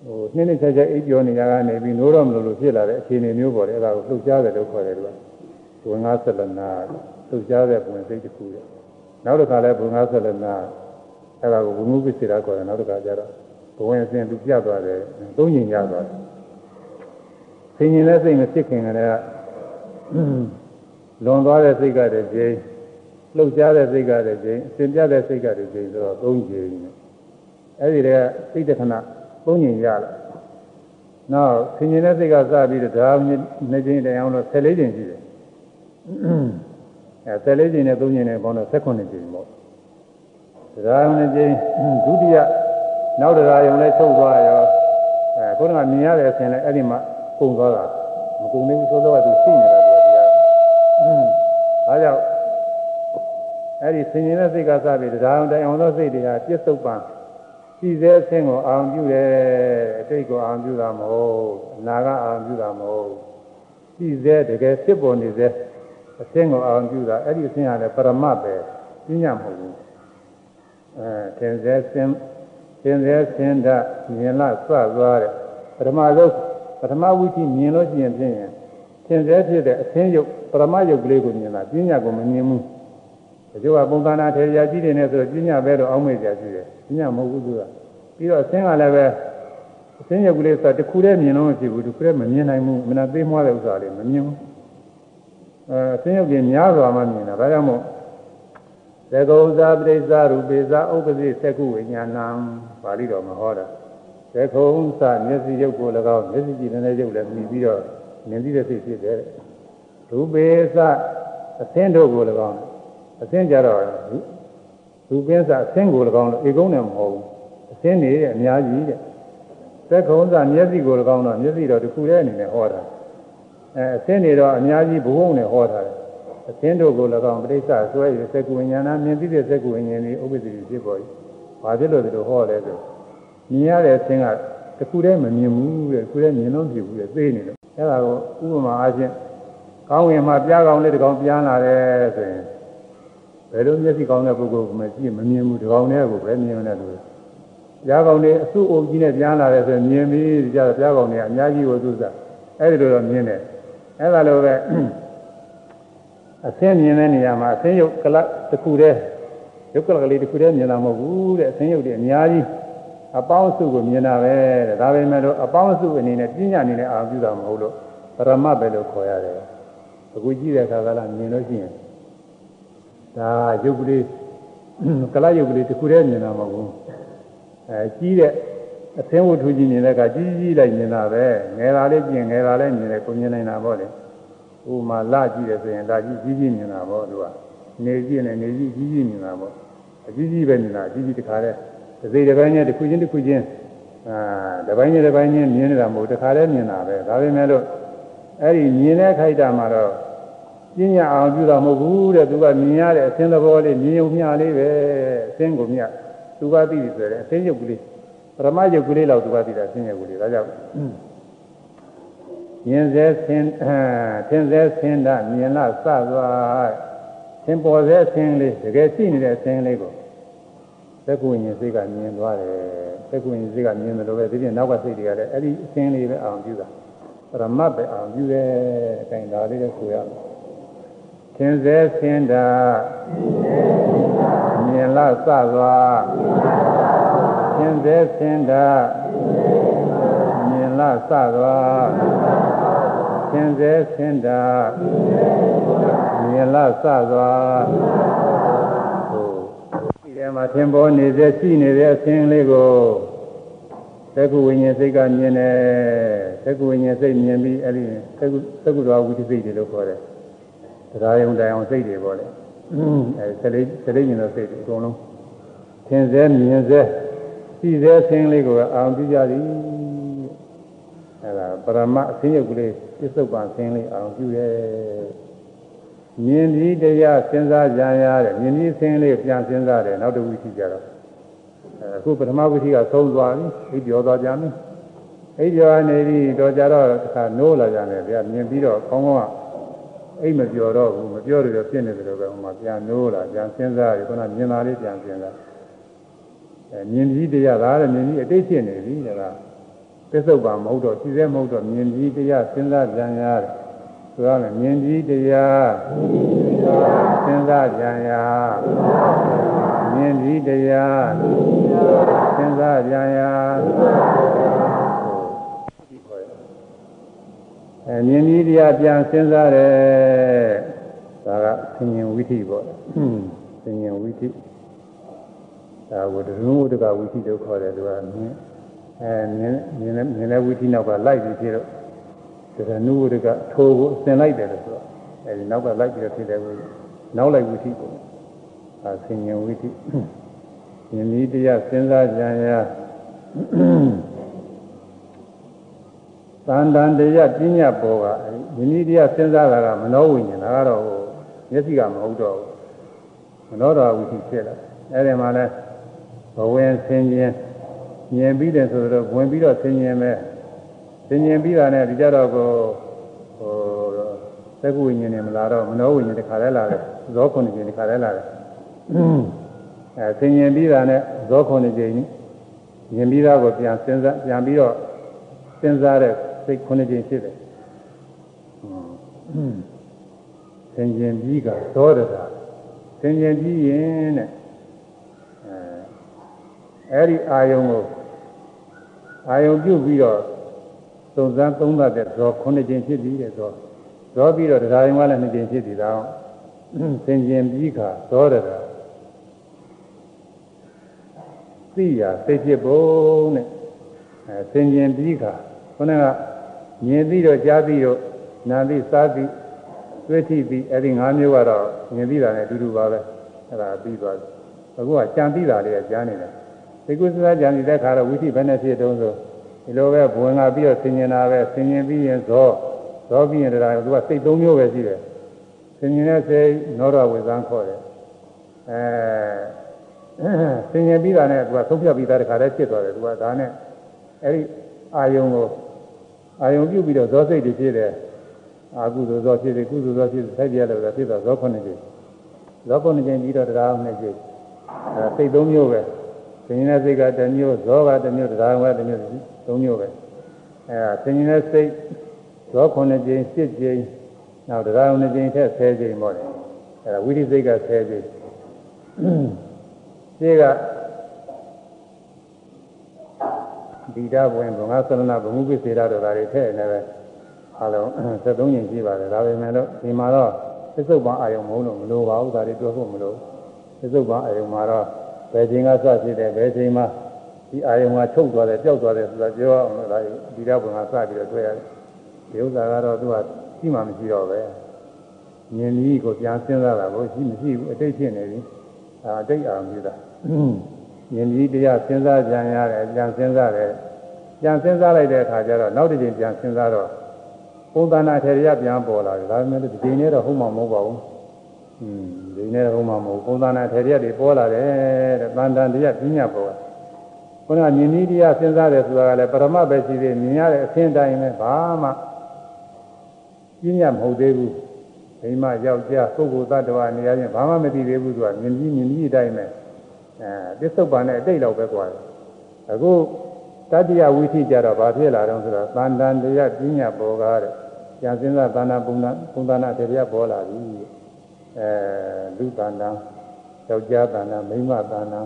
ဟိုနှင်းနှင်းချက်ချက်အိပ်ပျော်နေကြကနေပြီးနိုးတော့မလို့လို့ဖြစ်လာတဲ့အခြေအနေမျိုးပေါ်တယ်အဲ့ဒါကိုလှုပ်ရှားတယ်လို့ခေါ်တယ်သူကဝင်ငါဆက်လနာလှုပ်ရှားတဲ့ဝင်စိတ်တစ်ခုတဲ့နောက်တစ်ခါလဲဝင်ငါဆက်လနာအဲ့ဒါကိုဝိမှုပစ္စေတာခေါ်တယ်နောက်တစ်ခါကျတော့ဘဝင်အစဉ်သူပြတ်သွားတယ်သုံးညင်ရသွားတယ်ဆင်ញင်တဲ့စိတ်မဖြစ်ခင်ကတည်းကလွန်သွားတဲ့စိတ်ကတည်းကကျင်း လှုပ်ရှားတဲ့စိတ်ကတည်းကကျင်းအစဉ်ပြတ်တဲ့စိတ်ကတည်းကကျင်းဆိုတော့သုံးကျင်းအဲ့ဒီတည်းကစိတ်တခဏသုံးညင်ရလာနောက်ဆင်ញင်တဲ့စိတ်ကစပြီးတော့ဒါနှစ်ကျင်းတိုင်အောင်လို့14ကျင်းရှိတယ်အဲ14ကျင်းနဲ့3ကျင်းနဲ့ပေါင်းတော့18ကျင်းပေါ့တရားရုံနဲ့ကျင်းဒုတိယနောက်တရားရုံနဲ့ချုပ်သွားရောအဲခုနကမြင်ရတဲ့အစဉ်လဲအဲ့ဒီမှာပုံသွားတာမကုန်သေးဘူးသို့သောကသူရှိနေတာဒီတရားဒါကြောင့် အဲ့ဒီဆင်ញင်တဲ့စိတ်ကစပြီးတရားရုံတိုင်အောင်သောစိတ်တွေဟာပြစ္ဆုတ်ပံရှိစေအဆင်းကိုအာရုံပြုတယ်အတိတ်ကိုအာရုံပြုတာမဟုတ်အနာကအာရုံပြုတာမဟုတ်ရှိစေတကယ်ဖြစ်ပေါ်နေစေအဆင်းကိုအာရုံပြုတာအဲ့ဒီအဆင်းကလည်းပရမတ်ပဲပြညာမဟုတ်ဘူးအဲသင်စေဆင်းသင်စေဆင်းဓာမြင်လာစသွားတဲ့ပထမဆုံးပထမဝိသိမြင်လို့ရှိရင်ဖြင့်သင်စေဖြစ်တဲ့အဆင်းရုပ်ပရမတ်ရုပ်ကလေးကိုမြင်တာပြညာကိုမမြင်ဘူး တချို့ကပုံသဏ္ဍာန်ထေရကြီးတွေနဲ့ဆိုတော့ပြညာပဲတော့အောင်းမေ့ကြရှိတယ်ပြညာမဟုတ်ဘူးသူကပြီးတော့အဆင်းကလည်းပဲအဆင်းရုပ်ကလေးဆိုတခုတည်းမြင်လို့မဖြစ်ဘူးတခုတည်းမမြင်နိုင်ဘူးမနာသေးမွားတဲ့ဥစ္စာလေးမမြင်ဘူးအဲအဆင်းရုပ်ကြီးများစွာမှမြင်တာဒါကြောင့်မို့သကုဇာပရိစ္ဆရူပေဇာဥပ္ပဇိသကုဝိညာဏံပါဠိတော်မှာဟောတာသကုဇာမျက်စိရုပ်ကို၎င်းမျက်စိကြည့်နေတဲ့ရုပ်လည်းမြည်ပြီးတော့မြင်ပြီးတဲ့စိတ်ဖြစ်တယ်ရူပေဇအဆင်းတို့ကို၎င်း အဆင်းကြတော့ရူပင်းဇအဆင်းကို၎င်းလို့ဧကုန်းနဲ့မဟုတ်ဘူးအဆင်းနေတဲ့အများကြီးတဲ့သက္ကုံးသာမျက်စိကို၎င်းတော့မျက်စိတော့တစ်ခုတည်းအနေနဲ့ဟောတာအဲအဆင်းနေတော့အများကြီးဘုံနဲ့ဟောတာတယ်အသင်းတို့ကို၎င်းပြိဿဆွဲရစကုဝိညာဏမြင်သိတဲ့စကုဝိညာဉ်ဒီဥပ္ပတိဖြစ်ပေါ်၏။ဘာဖြစ်လို့ဒီလိုဟောလဲဆိုမြင်ရတဲ့အသင်းကတခုတည်းမမြင်ဘူးတဲ့ခုတည်းမြင်လို့ဖြစ်ဘူးတဲ့သိနေလို့အဲ့ဒါကိုဥပမာအားဖြင့်ကောင်းဝင်မှာပြားကောင်းလေးတစ်ကောင်ပြန်လာတယ်ဆိုရင် ဘယ်လိုမျက်စိကောင်းတဲ့ပုဂ္ဂိုလ်ကမှကြည့်မမြင်ဘူးဒီကောင်နဲ့ကိုပဲမြင်နေတယ်လို့ပြားကောင်းလေးအစုအုပ်ကြီးနဲ့ပြန်လာတယ်ဆိုရင်မြင်ပြီးကြတော့ပြားကောင်းတွေကအများကြီးကိုသူစားအဲ့ဒီလိုတော့မြင်တယ်အဲ့ဒါလိုပဲအဆင်းမြင်တဲ့နေရာမှာအဆင်းရုပ်ကလတစ်ခုတည်းရုပ်ကလကလေးတစ်ခုတည်းမြင်တာမဟုတ်ဘူးတဲ့အဆင်းရုပ်တွေအများကြီးအပေါင်းစုကိုမြင်တာပဲတဲ့ဒါပေမဲ့လို့အပေါင်းစုအနေနဲ့ပြညာအနေနဲ့အာရုံပြုတာမဟုတ်လို့ပရမတ်ပဲလို့ခေါ်ရတယ်အခုကြည့်တဲ့အခါကလည်းမြင်လို့ရှိရင် ဒါရုပ်ကလေးကလရုပ်ကလေးတစ်ခုတည်းမြင်တာမဟုတ်ဘူးအဲကြီးတဲ့အသင်းဝတ္ထုကြီးမြင်တဲ့အခါကြီးကြီးလိုက်မြင်တာပဲငယ်လာလေးပြင်ငယ်လာလေးမြင်တယ်ကိုမြင်နိုင်တာပေါ့လေဥမာလာကြည့်တယ်ဆိုရင်လာကြည့်ကြီးကြီးမြင်တာပေါ့သူကနေကြည့်နေနေကြီးကြီးကြီးမြင်တာပေါ့အကြီးကြီးပဲမြင်တာအကြီးကြီးတခါတည်းတစ်စိတ်တစ်ပိုင်းနဲ့တစ်ခုချင်းတစ်ခုချင်းအာတစ်ပိုင်းနဲ့တစ်ပိုင်းချင်းမြင်နေတာမဟုတ်တခါတည်းမြင်တာပဲဒါပေမဲ့လို့အဲ့ဒီမြင်တဲ့ခိုက်တာမှာတော့ ပညာအောင်ပြုတာမဟုတ်ဘူးတဲ့သူကမြင်ရတဲ့အသင်းသဘောလေးမြင်ုံမျှလေးပဲအသင်းကိုမျှသူကသိပြီဆိုရင်အသင်းရုပ်ကလေးပရမယုတ်ကလေးလောက်သူကသိတာအသင်းရုပ်ကလေးဒါကြောင့်မြင်စေဆင်းထင်စေဆင်းတာမြင်လားစသွားသင်ပေါ်စေဆင်းလေးတကယ်ရှိနေတဲ့ဆင်းလေးကိုသက္ကုဉ္စိတ်ကမြင်သွားတယ်သက္ကုဉ္စိတ်ကမြင်တယ်လို့ပဲဒီပြင်နောက်ကစိတ်တွေကလည်းအဲ့ဒီအဆင်းလေးပဲအောင်ပြုတာပရမတ်ပဲအောင်ပြုတယ်အတိုင်းဒါလေးလည်းဆိုရမယ် သင်စေဆင်းတာမြင်လားစသွားသင်စေဆင်းတာမြင်လားစသွားသင်စေဆင်းတာမြင်လားစသွားဒီထဲမှာသင်ပေါ်နေစေရှိနေတဲ့အသင်လေးကိုသက္ကုဝိညာဉ်စိတ်ကမြင်တယ်သက္ကုဝိညာဉ်စိတ်မြင်ပြီးအဲ့ဒီသက္ကုသက္ကုတော်ဝိသိစိတ်တွေလို့ခေါ်တယ် တရားယုံတရားအောင်စိတ်တွေပေါ့လေအဲစလိစလိမြင်လို့စိတ်တွေအကုန်လုံးသင်စေမြင်စေရှိစေအသင်လေးကိုအောင်ပြကြသည်အဲ့ဒါပရမအသင်းရုပ်ကလေးပြစ္ဆုတ်ပံအသင်းလေးအောင်ပြုရဲ့မြင်ပြီးတရားစဉ်းစားကြရတဲ့မြင်ပြီးအသင်းလေးပြန်စဉ်းစားတယ်နောက်တစ်ဝိသိကြတော့အခုပထမဝိသိကသုံးသွားပြီအိပ်ကျော်သွားကြပြီအိပ်ကျော်နေပြီတော့ကြတော့တစ်ခါနိုးလာကြတယ်ဗျာမြင်ပြီးတော့ကောင်းကောင်းက အိပ်မပြောတော့ဘူးမပြောလို့ဖြစ်နေတယ်လို့ပဲဟိုမှာပြန်နိုးလာပြန်စဉ်းစားရခုနမြင်တာလေးပြန်စဉ်းစားအဲမြင်ပြီးတရားဒါလည်းမြင်ပြီးအတိတ်ဖြစ်နေပြီဒါကပစ္စုပန်မဟုတ်တော့ရှိသေးမဟုတ်တော့မြင်ပြီးတရားစဉ်းစားကြံရတယ်ဆိုရမယ်မြင်ပြီးတရားစဉ်းစားကြံရမြင်ပြီးတရားစဉ်းစားကြံရ အဲမြင်ပြီးတရားပြန်စဉ်းစားတယ်ဒါကသင်ញင်ဝိသိပေါ့သင်ញင်ဝိသိဒါကိုဒုဝုဒကဝိသိလို့ခေါ်တယ်သူကမြင်အဲမြင်မြင်မြင်တဲ့ဝိသိနောက်ကလိုက်ပြီးဖြစ်တော့ဒါကနုဝုဒကထိုးကိုဆင်လိုက်တယ်လို့ဆိုတော့အဲဒီနောက်ကလိုက်ပြီးတော့ဖြစ်တယ်ဝိသိနောက်လိုက်ဝိသိပေါ့အဲသင်ញင်ဝိသိမြင်ပြီးတရားစဉ်းစားကြံရ သန္တန်တရားပညာပေါ်ကမြင်ပြီးတရားစဉ်းစားတာကမနောဝိညာဉ်ဒါကတော့မျက်စိကမဟုတ်တော့ဘူးမနောတော်ဝိသိဖြစ်လာအဲဒီမှာလဲဘဝင်ဆင်းခြင်းမြင်ပြီးတယ်ဆိုတော့ဝင်ပြီးတော့ဆင်းခြင်းပဲဆင်းခြင်းပြီးတာနဲ့ဒီကြတော့ကိုဟိုသက္ကုဝိညာဉ်နဲ့မလာတော့မနောဝိညာဉ်တစ်ခါလဲလာတယ်ဇောခုနှစ်ခြင်းတစ်ခါလဲလာတယ်အဲဆင်ញင်ပြီးတာနဲ့ဇောခုနှစ်ခြင်းမြင်ပြီးသားကိုပြန်စဉ်းစားပြန်ပြီးတော့စဉ်းစားတဲ့ စိတ်ခုနှစ်ကြိမ်ဖြစ်တယ်ဆင်ခြင်ပြီးကသောတတာဆင်ခြင်ပြီးရင်တဲ့အဲအဲ့ဒီအာယုံကိုအာယုံပြုတ်ပြီးတော့သုံးစမ်းသုံးသပ်တဲ့ဇောခုနှစ်ကြိမ်ဖြစ်ပြီးတဲ့ဇောဇောပြီးတော့တရားရင်ကလည်းနှစ်ကြိမ်ဖြစ်ပြီးတော့ဆင်ခြင်ပြီးကသောတတာသိရစိတ်ဖြစ်ပုံနဲ့အဲဆင်ခြင်ပြီးကခုနက မြင်ပြီးတော့ကြားပြီးတော့နာပြီးစားပြီးတွေ့ထိပြီးအဲ့ဒီ၅မျိုးကတော့မြင်ပြီးတာနဲ့အတူတူပါပဲအဲ့ဒါပြီးသွားပြီအခုကကြံပြီးတာလေးကကြားနေတယ်ဒီကုသလကြံနေတဲ့ခါတော့ဝိသိဘယ်နဲ့ဖြစ်တုံးဆိုဒီလိုပဲဘဝင်လာပြီးတော့ဆင်ញင်တာပဲဆင်ញင်ပြီးရင်ဇောဇောပြီးရင်တရားသူကစိတ်၃မျိုးပဲရှိတယ်ဆင်ញင်တဲ့စိတ်နောရဝေဇံခေါ်တယ်အဲဆင်ញင်ပြီးတာနဲ့သူကသုံးဖြတ်ပြီးသားတခါတည်းဖြစ်သွားတယ်သူကဒါနဲ့အဲ့ဒီအာယုံကို အာယုံပြုတ်ပြီးတော့ဇောစိတ်တွေဖြစ်တယ်အာကုသိုလ်ဇောဖြစ်တယ်ကုသိုလ်ဇောဖြစ်တယ်ဆက်ပြရလို့ဖြစ်တော့ဇောခုနှစ်ကျဇောခုနှစ်ကျပြီးတော့တရားနှစ်ကျအဲစိတ်၃မျိုးပဲဆင်ញင်တဲ့စိတ်ကတစ်မျိုးဇောကတစ်မျိုးတရားကတစ်မျိုး၃မျိုးပဲအဲဆင်ញင်တဲ့စိတ်ဇောခုနှစ်ကျ၈ကျင်းနောက်တရားနှစ်ကျင်းထက်10ကျင်းပေါ့လေအဲဒါဝိရိစိတ်က10ကျင်းရှင်းက ဒီဓာဝင်ဘုံငါသရဏဘုံမှုပိစေရတို့ဒါတွေထည့်နေပဲအလုံး73ညင်ကြည့်ပါတယ်ဒါပေမဲ့လို့ဒီမှာတော့သစ္စုပ္ပန်အာယုံမဟုတ်လို့မလိုပါဘူးဒါတွေပြောဖို့မလိုသစ္စုပ္ပန်အာယုံမှာတော့ဘယ်ချိန်ကစဖြစ်တယ်ဘယ်ချိန်မှဒီအာယုံကချုပ်သွားတယ်ပျောက်သွားတယ်ဆိုတာပြောအောင်လို့ဒါဒီဓာဝင်ကစပြီးတော့တွေ့ရတယ်ဒီဥစ္စာကတော့သူကရှိမှမရှိတော့ပဲမြင်ပြီးကိုပြန်စဉ်းစားတာကိုရှိမရှိဘူးအတိတ်ဖြစ်နေပြီအာအတိတ်အာရုံပြုတာ မြင်ပြီးတရားစဉ်းစားကြံရတယ်ပြန်စဉ်းစားတယ်ပြန်စဉ်းစားလိုက်တဲ့အခါကျတော့နောက်တစ်ချိန်ပြန်စဉ်းစားတော့ပုံသဏ္ဍာန်ထေရပြန်ပေါ်လာတယ်ဒါပေမဲ့ဒီချိန်နဲ့တော့ဟုတ်မှာမဟုတ်ပါဘူးอืมဒီနေ့တော့ဟုတ်မှာမဟုတ်ပုံသဏ္ဍာန်ထေရတွေပေါ်လာတယ်တဲ့တန်တန်တရားပြညာပေါ်ခုနကမြင်ပြီးတရားစဉ်းစားတယ်ဆိုတာကလည်းပရမတ်ပဲရှိသေးမြင်ရတဲ့အသင်တိုင်းပဲဘာမှပြင်းရမဟုတ်သေးဘူးမိမယောက်ျားပုဂ္ဂိုလ်သတ္တဝါနေရာချင်းဘာမှမသိသေးဘူးသူကမြင်ပြီးမြင်ပြီးအတိုင်းပဲ အဲပစ္စုပန်နဲ့အတိတ်လောက်ပဲကွာတယ်အခုတတိယဝိသိကြတော့ဘာဖြစ်လာတော့ဆိုတော့သန္တန်တရားပြညာပေါ်ကားတဲ့ဉာဏ်စင်းစားသန္တာပုံနာပုံသနာတရားပေါ်လာပြီအဲလူသန္တာယောက်ျားသန္တာမိန်းမသန္တာ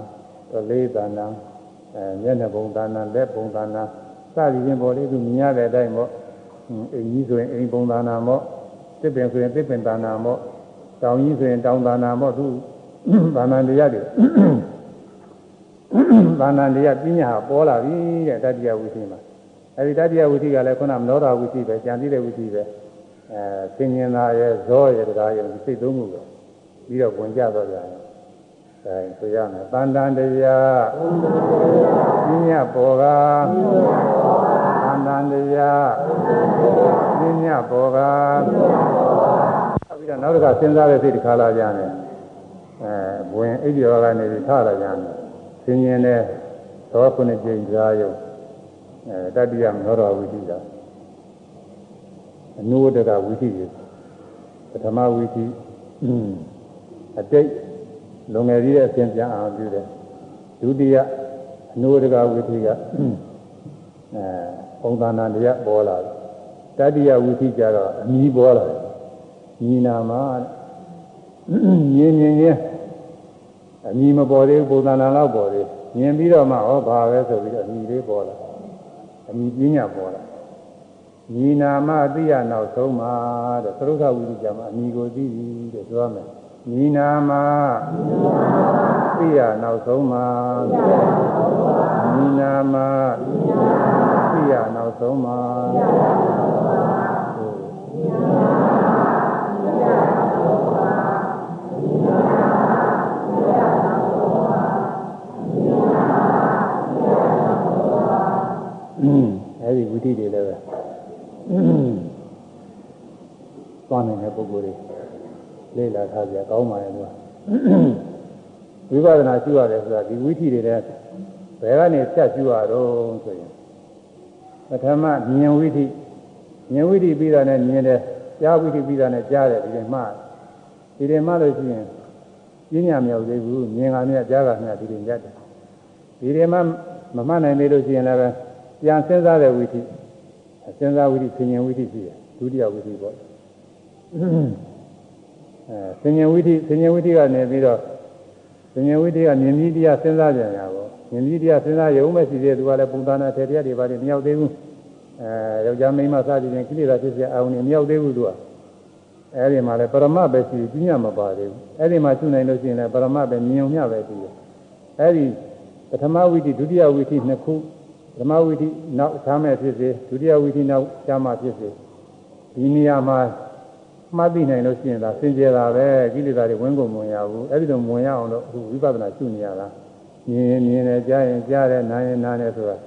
ကလေးသန္တာအဲမျက်နှာပုံသန္တာလက်ပုံသန္တာစသည်ဖြင့်ပေါ်လေးသူမြင်ရတဲ့အတိုင်းပေါ့အိမ်ကြီးဆိုရင်အိမ်ပုံသန္တာပေါ့တစ်ပင်ဆိုရင်တစ်ပင်သန္တာပေါ့တောင်ကြီးဆိုရင်တောင်သန္တာပေါ့သူသန္တာတရားတွေ ဘာနာတရားပညာပေါ်လာပြီတဲ့တတိယဝိသီမှာအဲဒီတတိယဝိသီကလည်းခုနမနောဓဝိသီပဲကြံသိတဲ့ဝိသီပဲအဲသင်ញင်သာရဲ့ဇောရဲ့တရားရဲ့စိတ်သုံးခုပဲပြီးတော့ဝင်ကြတော့ကြတယ်အဲဆိုရမယ်တန်တန်တရားပညာပေါ်ကတန်တန်တရားပညာပေါ်ကပြီးတော့နောက်တစ်ခါစဉ်းစားတဲ့စိတ်တစ်ခါလာကြတယ်အဲဝင်အိပ်ကျော်ကနေပြီးထလာကြတယ် ဆင်းရဲတဲ့သောခုနှစ်ကြိမ်ကြားယုံအဲတတိယမောတော်ဝိသိတာအနုဝတ္တကဝိသိရပထမဝိသိအတိတ်လုံငယ်ကြီးတဲ့အစဉ်ပြန်အောင်ပြုတယ်ဒုတိယအနုဝတ္တကဝိသိကအဲပုံသဏ္ဍာန်တရားပေါ်လာတယ်တတိယဝိသိကြတော့အမီးပေါ်လာတယ်ညီနာမှာညင်းညင်းချင်း အမီမပေါ်သေးဘူးပုံသဏ္ဍာန်လောက်ပေါ်သေးမြင်ပြီးတော့မှဟောဘာပဲဆိုပြီးတော့အမီလေးပေါ်လာအမီပညာပေါ်လာညီနာမသိရနောက်ဆုံးမှာတဲ့သရုပ်ကဝိရိယမှာအမီကိုသိပြီတဲ့ပြောမယ်ညီနာမသိရနောက်ဆုံးမှာညီနာမသိရနောက်ဆုံးမှာအဲဒီဝိတိတွေလည်းပဲ သွားနေတဲ့ပုဂ္ဂိုလ်တွေလေ့လာထားကြကောင်းပါရဲ့ကွာဝိပဿနာရှိရတယ်ဆိုတာဒီဝိတိတွေလည်းဘယ်ကနေဖြတ်ရှိရတော့ဆိုရင်ပထမမြင်ဝိတိမြင်ဝိတိပြီးတာနဲ့မြင်တယ်ကြားဝိတိပြီးတာနဲ့ကြားတယ်ဒီလိုမှဒီလိုမှလို့ရှိရင်ပြင်းညာမြောက်သေးဘူးမြင်ကမြကြားကမြဒီလိုရတယ်ဒီလိုမှမမှတ်နိုင်သေးလို့ရှိရင်လည်းပြန်စဉ်းစားတဲ့ဝိသိစဉ်းစားဝိသိဆင်ញင်ဝိသိရှိတယ်ဒုတိယဝိသိပေါ့ အဲစဉ္ညာဝိသိစဉ္ညာဝိသိကနေပြီးတော့စဉ္ညာဝိသိကမြင်ပြီးတရားစဉ်းစားကြရတာပေါ့မြင်ပြီးတရားစဉ်းစားရုံပဲရှိသေးတယ်သူကလည်းပုံသဏ္ဍာန်ထေရတရားတွေပါတယ်မရောက်သေးဘူးအဲယောက်ျားမိန်းမစသည်ဖြင့်ကိလေသာဖြစ်ဖြစ်အာရုံတွေမရောက်သေးဘူးသူကအဲဒီမှာလည်းပရမပဲရှိပြီးညမပါသေးဘူးအဲဒီမှာရှုနိုင်လို့ရှိရင်လည်းပရမပဲမြင်ုံမျှပဲရှိတယ်အဲဒီပထမဝိသိဒုတိယဝိသိနှစ်ခုပထမဝိသိနောက်ရှားမဲ့ဖြစ်စေဒုတိယဝိသိနောက်ရှားမှဖြစ်စေဒီနေရာမှာ မှတ်သိနိုင်လို့ရှိရင်ဒါစင်ကြယ်တာပဲကိလေသာတွေဝင်ကုန်မဝင်ရဘူးအဲ့ဒီလိုဝင်ရအောင်လို့အခုဝိပဿနာရှုနေရတာမြင်ရင်မြင်တယ်ကြားရင်ကြားတယ်နားရင်နားတယ်ဆိုတာ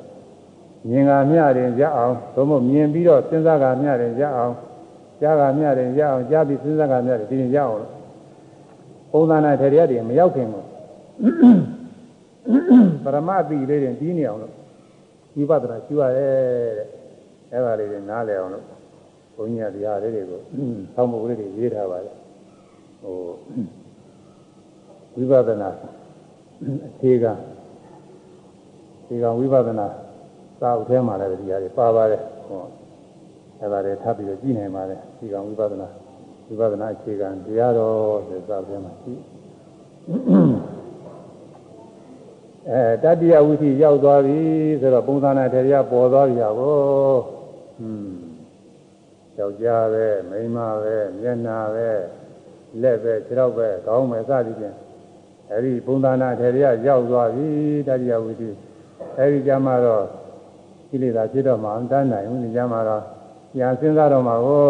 မြင်ကမျှတယ်ရအောင်သို့မဟုတ်မြင်ပြီးတော့စဉ်းစားကမျှတယ်ရအောင်ကြားကမျှတယ်ရအောင်ကြားပြီးစဉ်းစားကမျှတယ်ဒီရင်ရအောင်လို့ပုံသဏ္ဍာန်ထေရတွေမရောက်ခင်ဘူးပရမအတိလေးတွေပြီးနေအောင်လို့ဝိပဿနာရှုရတယ်တဲ့အဲ့ဒါလေးတွေနားလည်အောင်လို့ ဘုန်းကြီးကတရားလေးတွေကိုဆောင်းပုဂ္ဂိုလ်တွေရေးထားပါတယ်ဟိုဝိပဿနာအခြေခံဒီကဝိပဿနာစာအုပ်ထဲမှာလည်းဒီဟာတွေပါပါတယ်ဟောအဲ့ဒါတွေထပ်ပြီးတော့ကြည့်နိုင်ပါတယ်ဒီကဝိပဿနာဝိပဿနာအခြေခံတရားတော်ဆိုစာအုပ်ထဲမှာရှိအဲတတိယဝိသိရောက်သွားပြီဆိုတော့ပုံသဏ္ဍာန်တရားပေါ်သွားပြီဟာကိုဟွန်း ယောက်ျားပဲမိန်းမပဲမျက်နှာပဲလက်ပဲခြေထောက်ပဲခေါင်းပဲစသည်ဖြင့်အဲဒီပုံသဏ္ဍာန်တရားရောက်သွားပြီတတိယဝိသိအဲဒီကြမှာတော့ကိလေသာဖြစ်တော့မှမတတ်နိုင်ဘူးဒီကြမှာတော့ပြန်စဉ်းစားတော့မှကို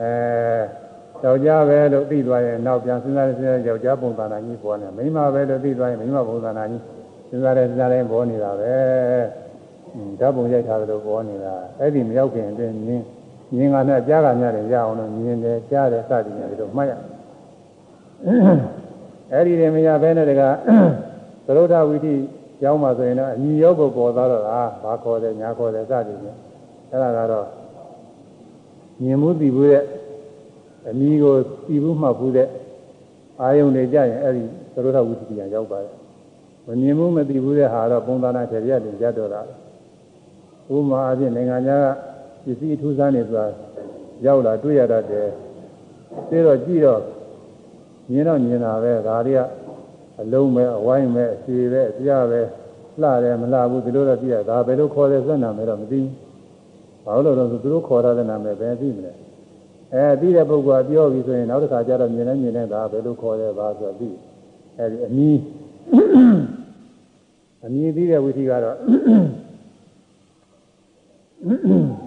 အဲယောက်ျားပဲလို့သိသွားရင်နောက်ပြန်စဉ်းစားစဉ်းစားယောက်ျားပုံသဏ္ဍာန်ကြီးပေါ်နေမိန်းမပဲလို့သိသွားရင်မိန်းမပုံသဏ္ဍာန်ကြီးစဉ်းစားတဲ့စဉ်းစားတဲ့ပေါ်နေတာပဲဓာတ်ပုံရိုက်ထားသလိုပေါ်နေတာအဲ့ဒီမရောက်ခင်အတွင်းမြင် မြင်ကနဲ့ကြားကများတယ်ရအောင်လို့မြင်တယ်ကြားတယ်စသည်များတို့မှတ်ရအဲ့ဒီတွေမရဘဲနဲ့တကသရုဒ္ဓဝိတိကျောင်းမှာဆိုရင်တော့အညီရောကိုပေါ်သွားတော့တာဘာခေါ်တယ်ညာခေါ်တယ်စသည်ဖြင့်အဲ့ဒါကတော့မြင်မှုသိဘူးတဲ့အမိကိုသိဘူးမှတ်ဘူးတဲ့အာယုန်တွေကြရင်အဲ့ဒီသရုပ်ထဝိသီယရောက်ပါတယ်မမြင်မှုမသိဘူးတဲ့ဟာတော့ပုံသဏ္ဍာန်ထေရတင်ကြတော့တာဥမာအပြင်နိုင်ငံခြားက ပစ္စည်းထူးဆန်းနေဆိုတာရောက်လာတွေ့ရတတ်တယ်သိတော့ကြည့်တော့မြင်တော့မြင်တာပဲဒါတွေကအလုံးပဲအဝိုင်းပဲအစီပဲအပြပဲလှတယ်မလှဘူးဒီလိုတော့ကြည့်ရဒါဘယ်လိုခေါ်တယ်စက်နာမယ်တော့မသိဘူးဘာလို့လဲဆိုသူတို့ခေါ်ထားတဲ့နာမည်ပဲသိမလဲအဲသိတဲ့ပုဂ္ဂိုလ်ကပြောပြီဆိုရင်နောက်တစ်ခါကျတော့မြင်နေမြင်နေတာဘယ်လိုခေါ်တယ်ဘာဆိုတော့သိအဲဒီအမီးအမီးသိတဲ့ဝိธีကတော့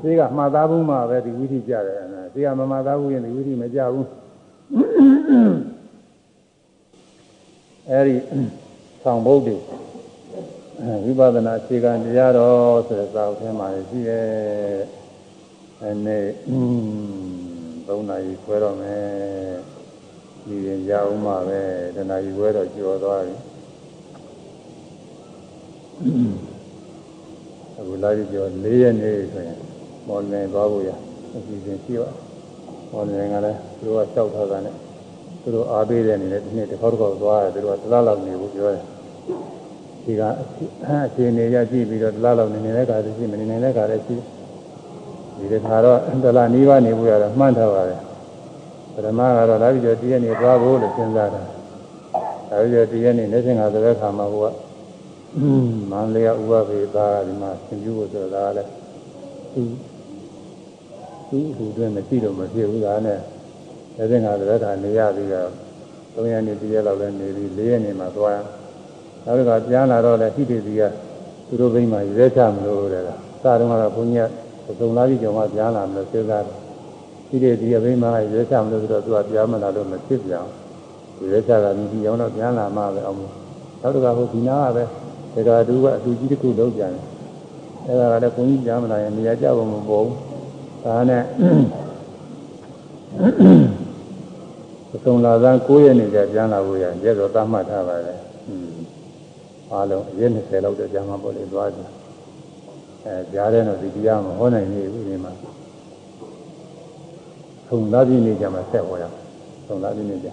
သိကမှားသားဘူးမှပဲဒီဝိธีကြတယ်သိကမမှားသားဘူးရင်ဒီဝိธีမကြဘူးအဲဒီဆောင်ဘုတ်တွေဝိပဿနာအခြေခံတရားတော်ဆိုတဲ့စာအုပ်ထဲမှာရှိရဲ့အဲနေ့သုံးနာရီခွဲတော့မယ်ဒီရင်ရအောင်မှာပဲတနာရီခွဲတော့ကျော်သွားပြီ အခုလာပြီးကျော်၄ရက်နေဆိုရင်မော်လင်သွားဖို့ရအစီအစဉ်ရှိပါမော်လင်ကလည်းသူတို့ကလျှောက်ထားတာနဲ့သူတို့အားပေးတဲ့အနေနဲ့ဒီနေ့တစ်ခေါက်တစ်ခေါက်သွားတယ်သူတို့ကတစ်လားလောက်နေဖို့ပြောတယ်ဒီကအခြေအနေရကြည့်ပြီးတော့တစ်လားလောက်နေနေတဲ့ခါတည်းရှိမနေနေတဲ့ခါတည်းရှိဒီတစ်ခါတော့တလားနီးပါးနေဖို့ရတော့မှန်းထားပါတယ်ပထမကတော့လာပြီးတော့တည့်ရနေသွားဖို့လို့စဉ်းစားတာဒါပြီးတော့တည့်ရနေနေစဉ်ကဆိုတဲ့ခါမှာဟိုက မန္တလေးကဥပဘေသားဒီမှာသင်ပြဖို့ဆိုတာကလည်းသူသူ့ဟူတွင်မရှိတော့မဖြစ်ဘူးဒါနဲ့နေစဉ်ကဆိုတဲ့ခါနေရပြီးတော့၃ရက်နေတည့်ရလောက်လည်းနေပြီး၄ရက်နေမှသွားရနောက်တစ်ခါပြန်လာတော့လည်းဟိတေစီကသူတို့ဘိမှရဲချမလို့တဲ့လားစတုန်းကတော့ဘုန်းကြီးကသုံးလားပြီးကြောင်မှပြန်လာမလို့စဉ်းစားတယ်ဟိတေစီကဘိမှရဲချမလို့ဆိုတော့သူကပြန်မလာလို့မဖြစ်ပြန်ဘူးရဲချကမြည်ပြီးအောင်တော့ပြန်လာမှပဲအောင်နောက်တစ်ခါဟိုဒီနာကပဲ ဒါကသူကအတူကြီးတစ်ခုလုံးပြန်တယ်အဲ့ဒါကလည်းဘုန်းကြီးပြန်မလာရင်နေရာကြဖို့မပေါ်ဘူးဒါနဲ့သုံးလာသား9ရက်နေကြပြန်လာဖို့ရရဲတော့သတ်မှတ်ထားပါတယ်အားလုံးရက်20လောက်တော့ကြာမှာပေါ့လေသွားကြအဲကြားတဲ့တော့ဒီတရားမဟောနိုင်သေးဘူးဒီမှာသုံးလာပြီနေကြမှာဆက်ဟောရသုံးလာပြီနေကြ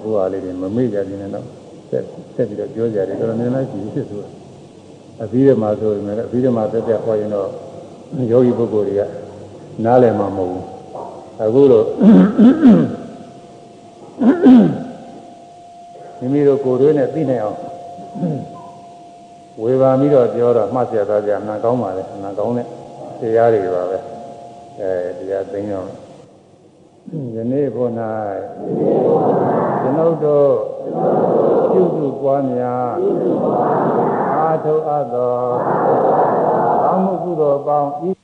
ဘုရားလေးတွေမမေ့ကြခြင်းနဲ့တော့ဆက် ဆက်ပြီးတော့ပြောကြတယ်တော်တော်များများရှိဖြစ်ဆိုတာအပြီးဓမ္မဆိုရင်လည်းအပြီးဓမ္မတက်တက်ဟောရင်တော့ယောဂီပုဂ္ဂိုလ်တွေကနားလည်မှာမဟုတ်ဘူးအခုတော့မိမိတို့ကိုယ်တွင်းနဲ့သိနိုင်အောင်ဝေဘာပြီးတော့ပြောတော့မှတ်ရသားကြအမှန်ကောင်းပါလေအမှန်ကောင်းတဲ့တရားတွေပါပဲအဲတရားသိအောင် ယနေ့ဘုန်း၌ကျွန်ုပ်တို့ပြုစုပွားများအာထုအပ်သောအာမှုကုသိုလ်ပေါင်းဤ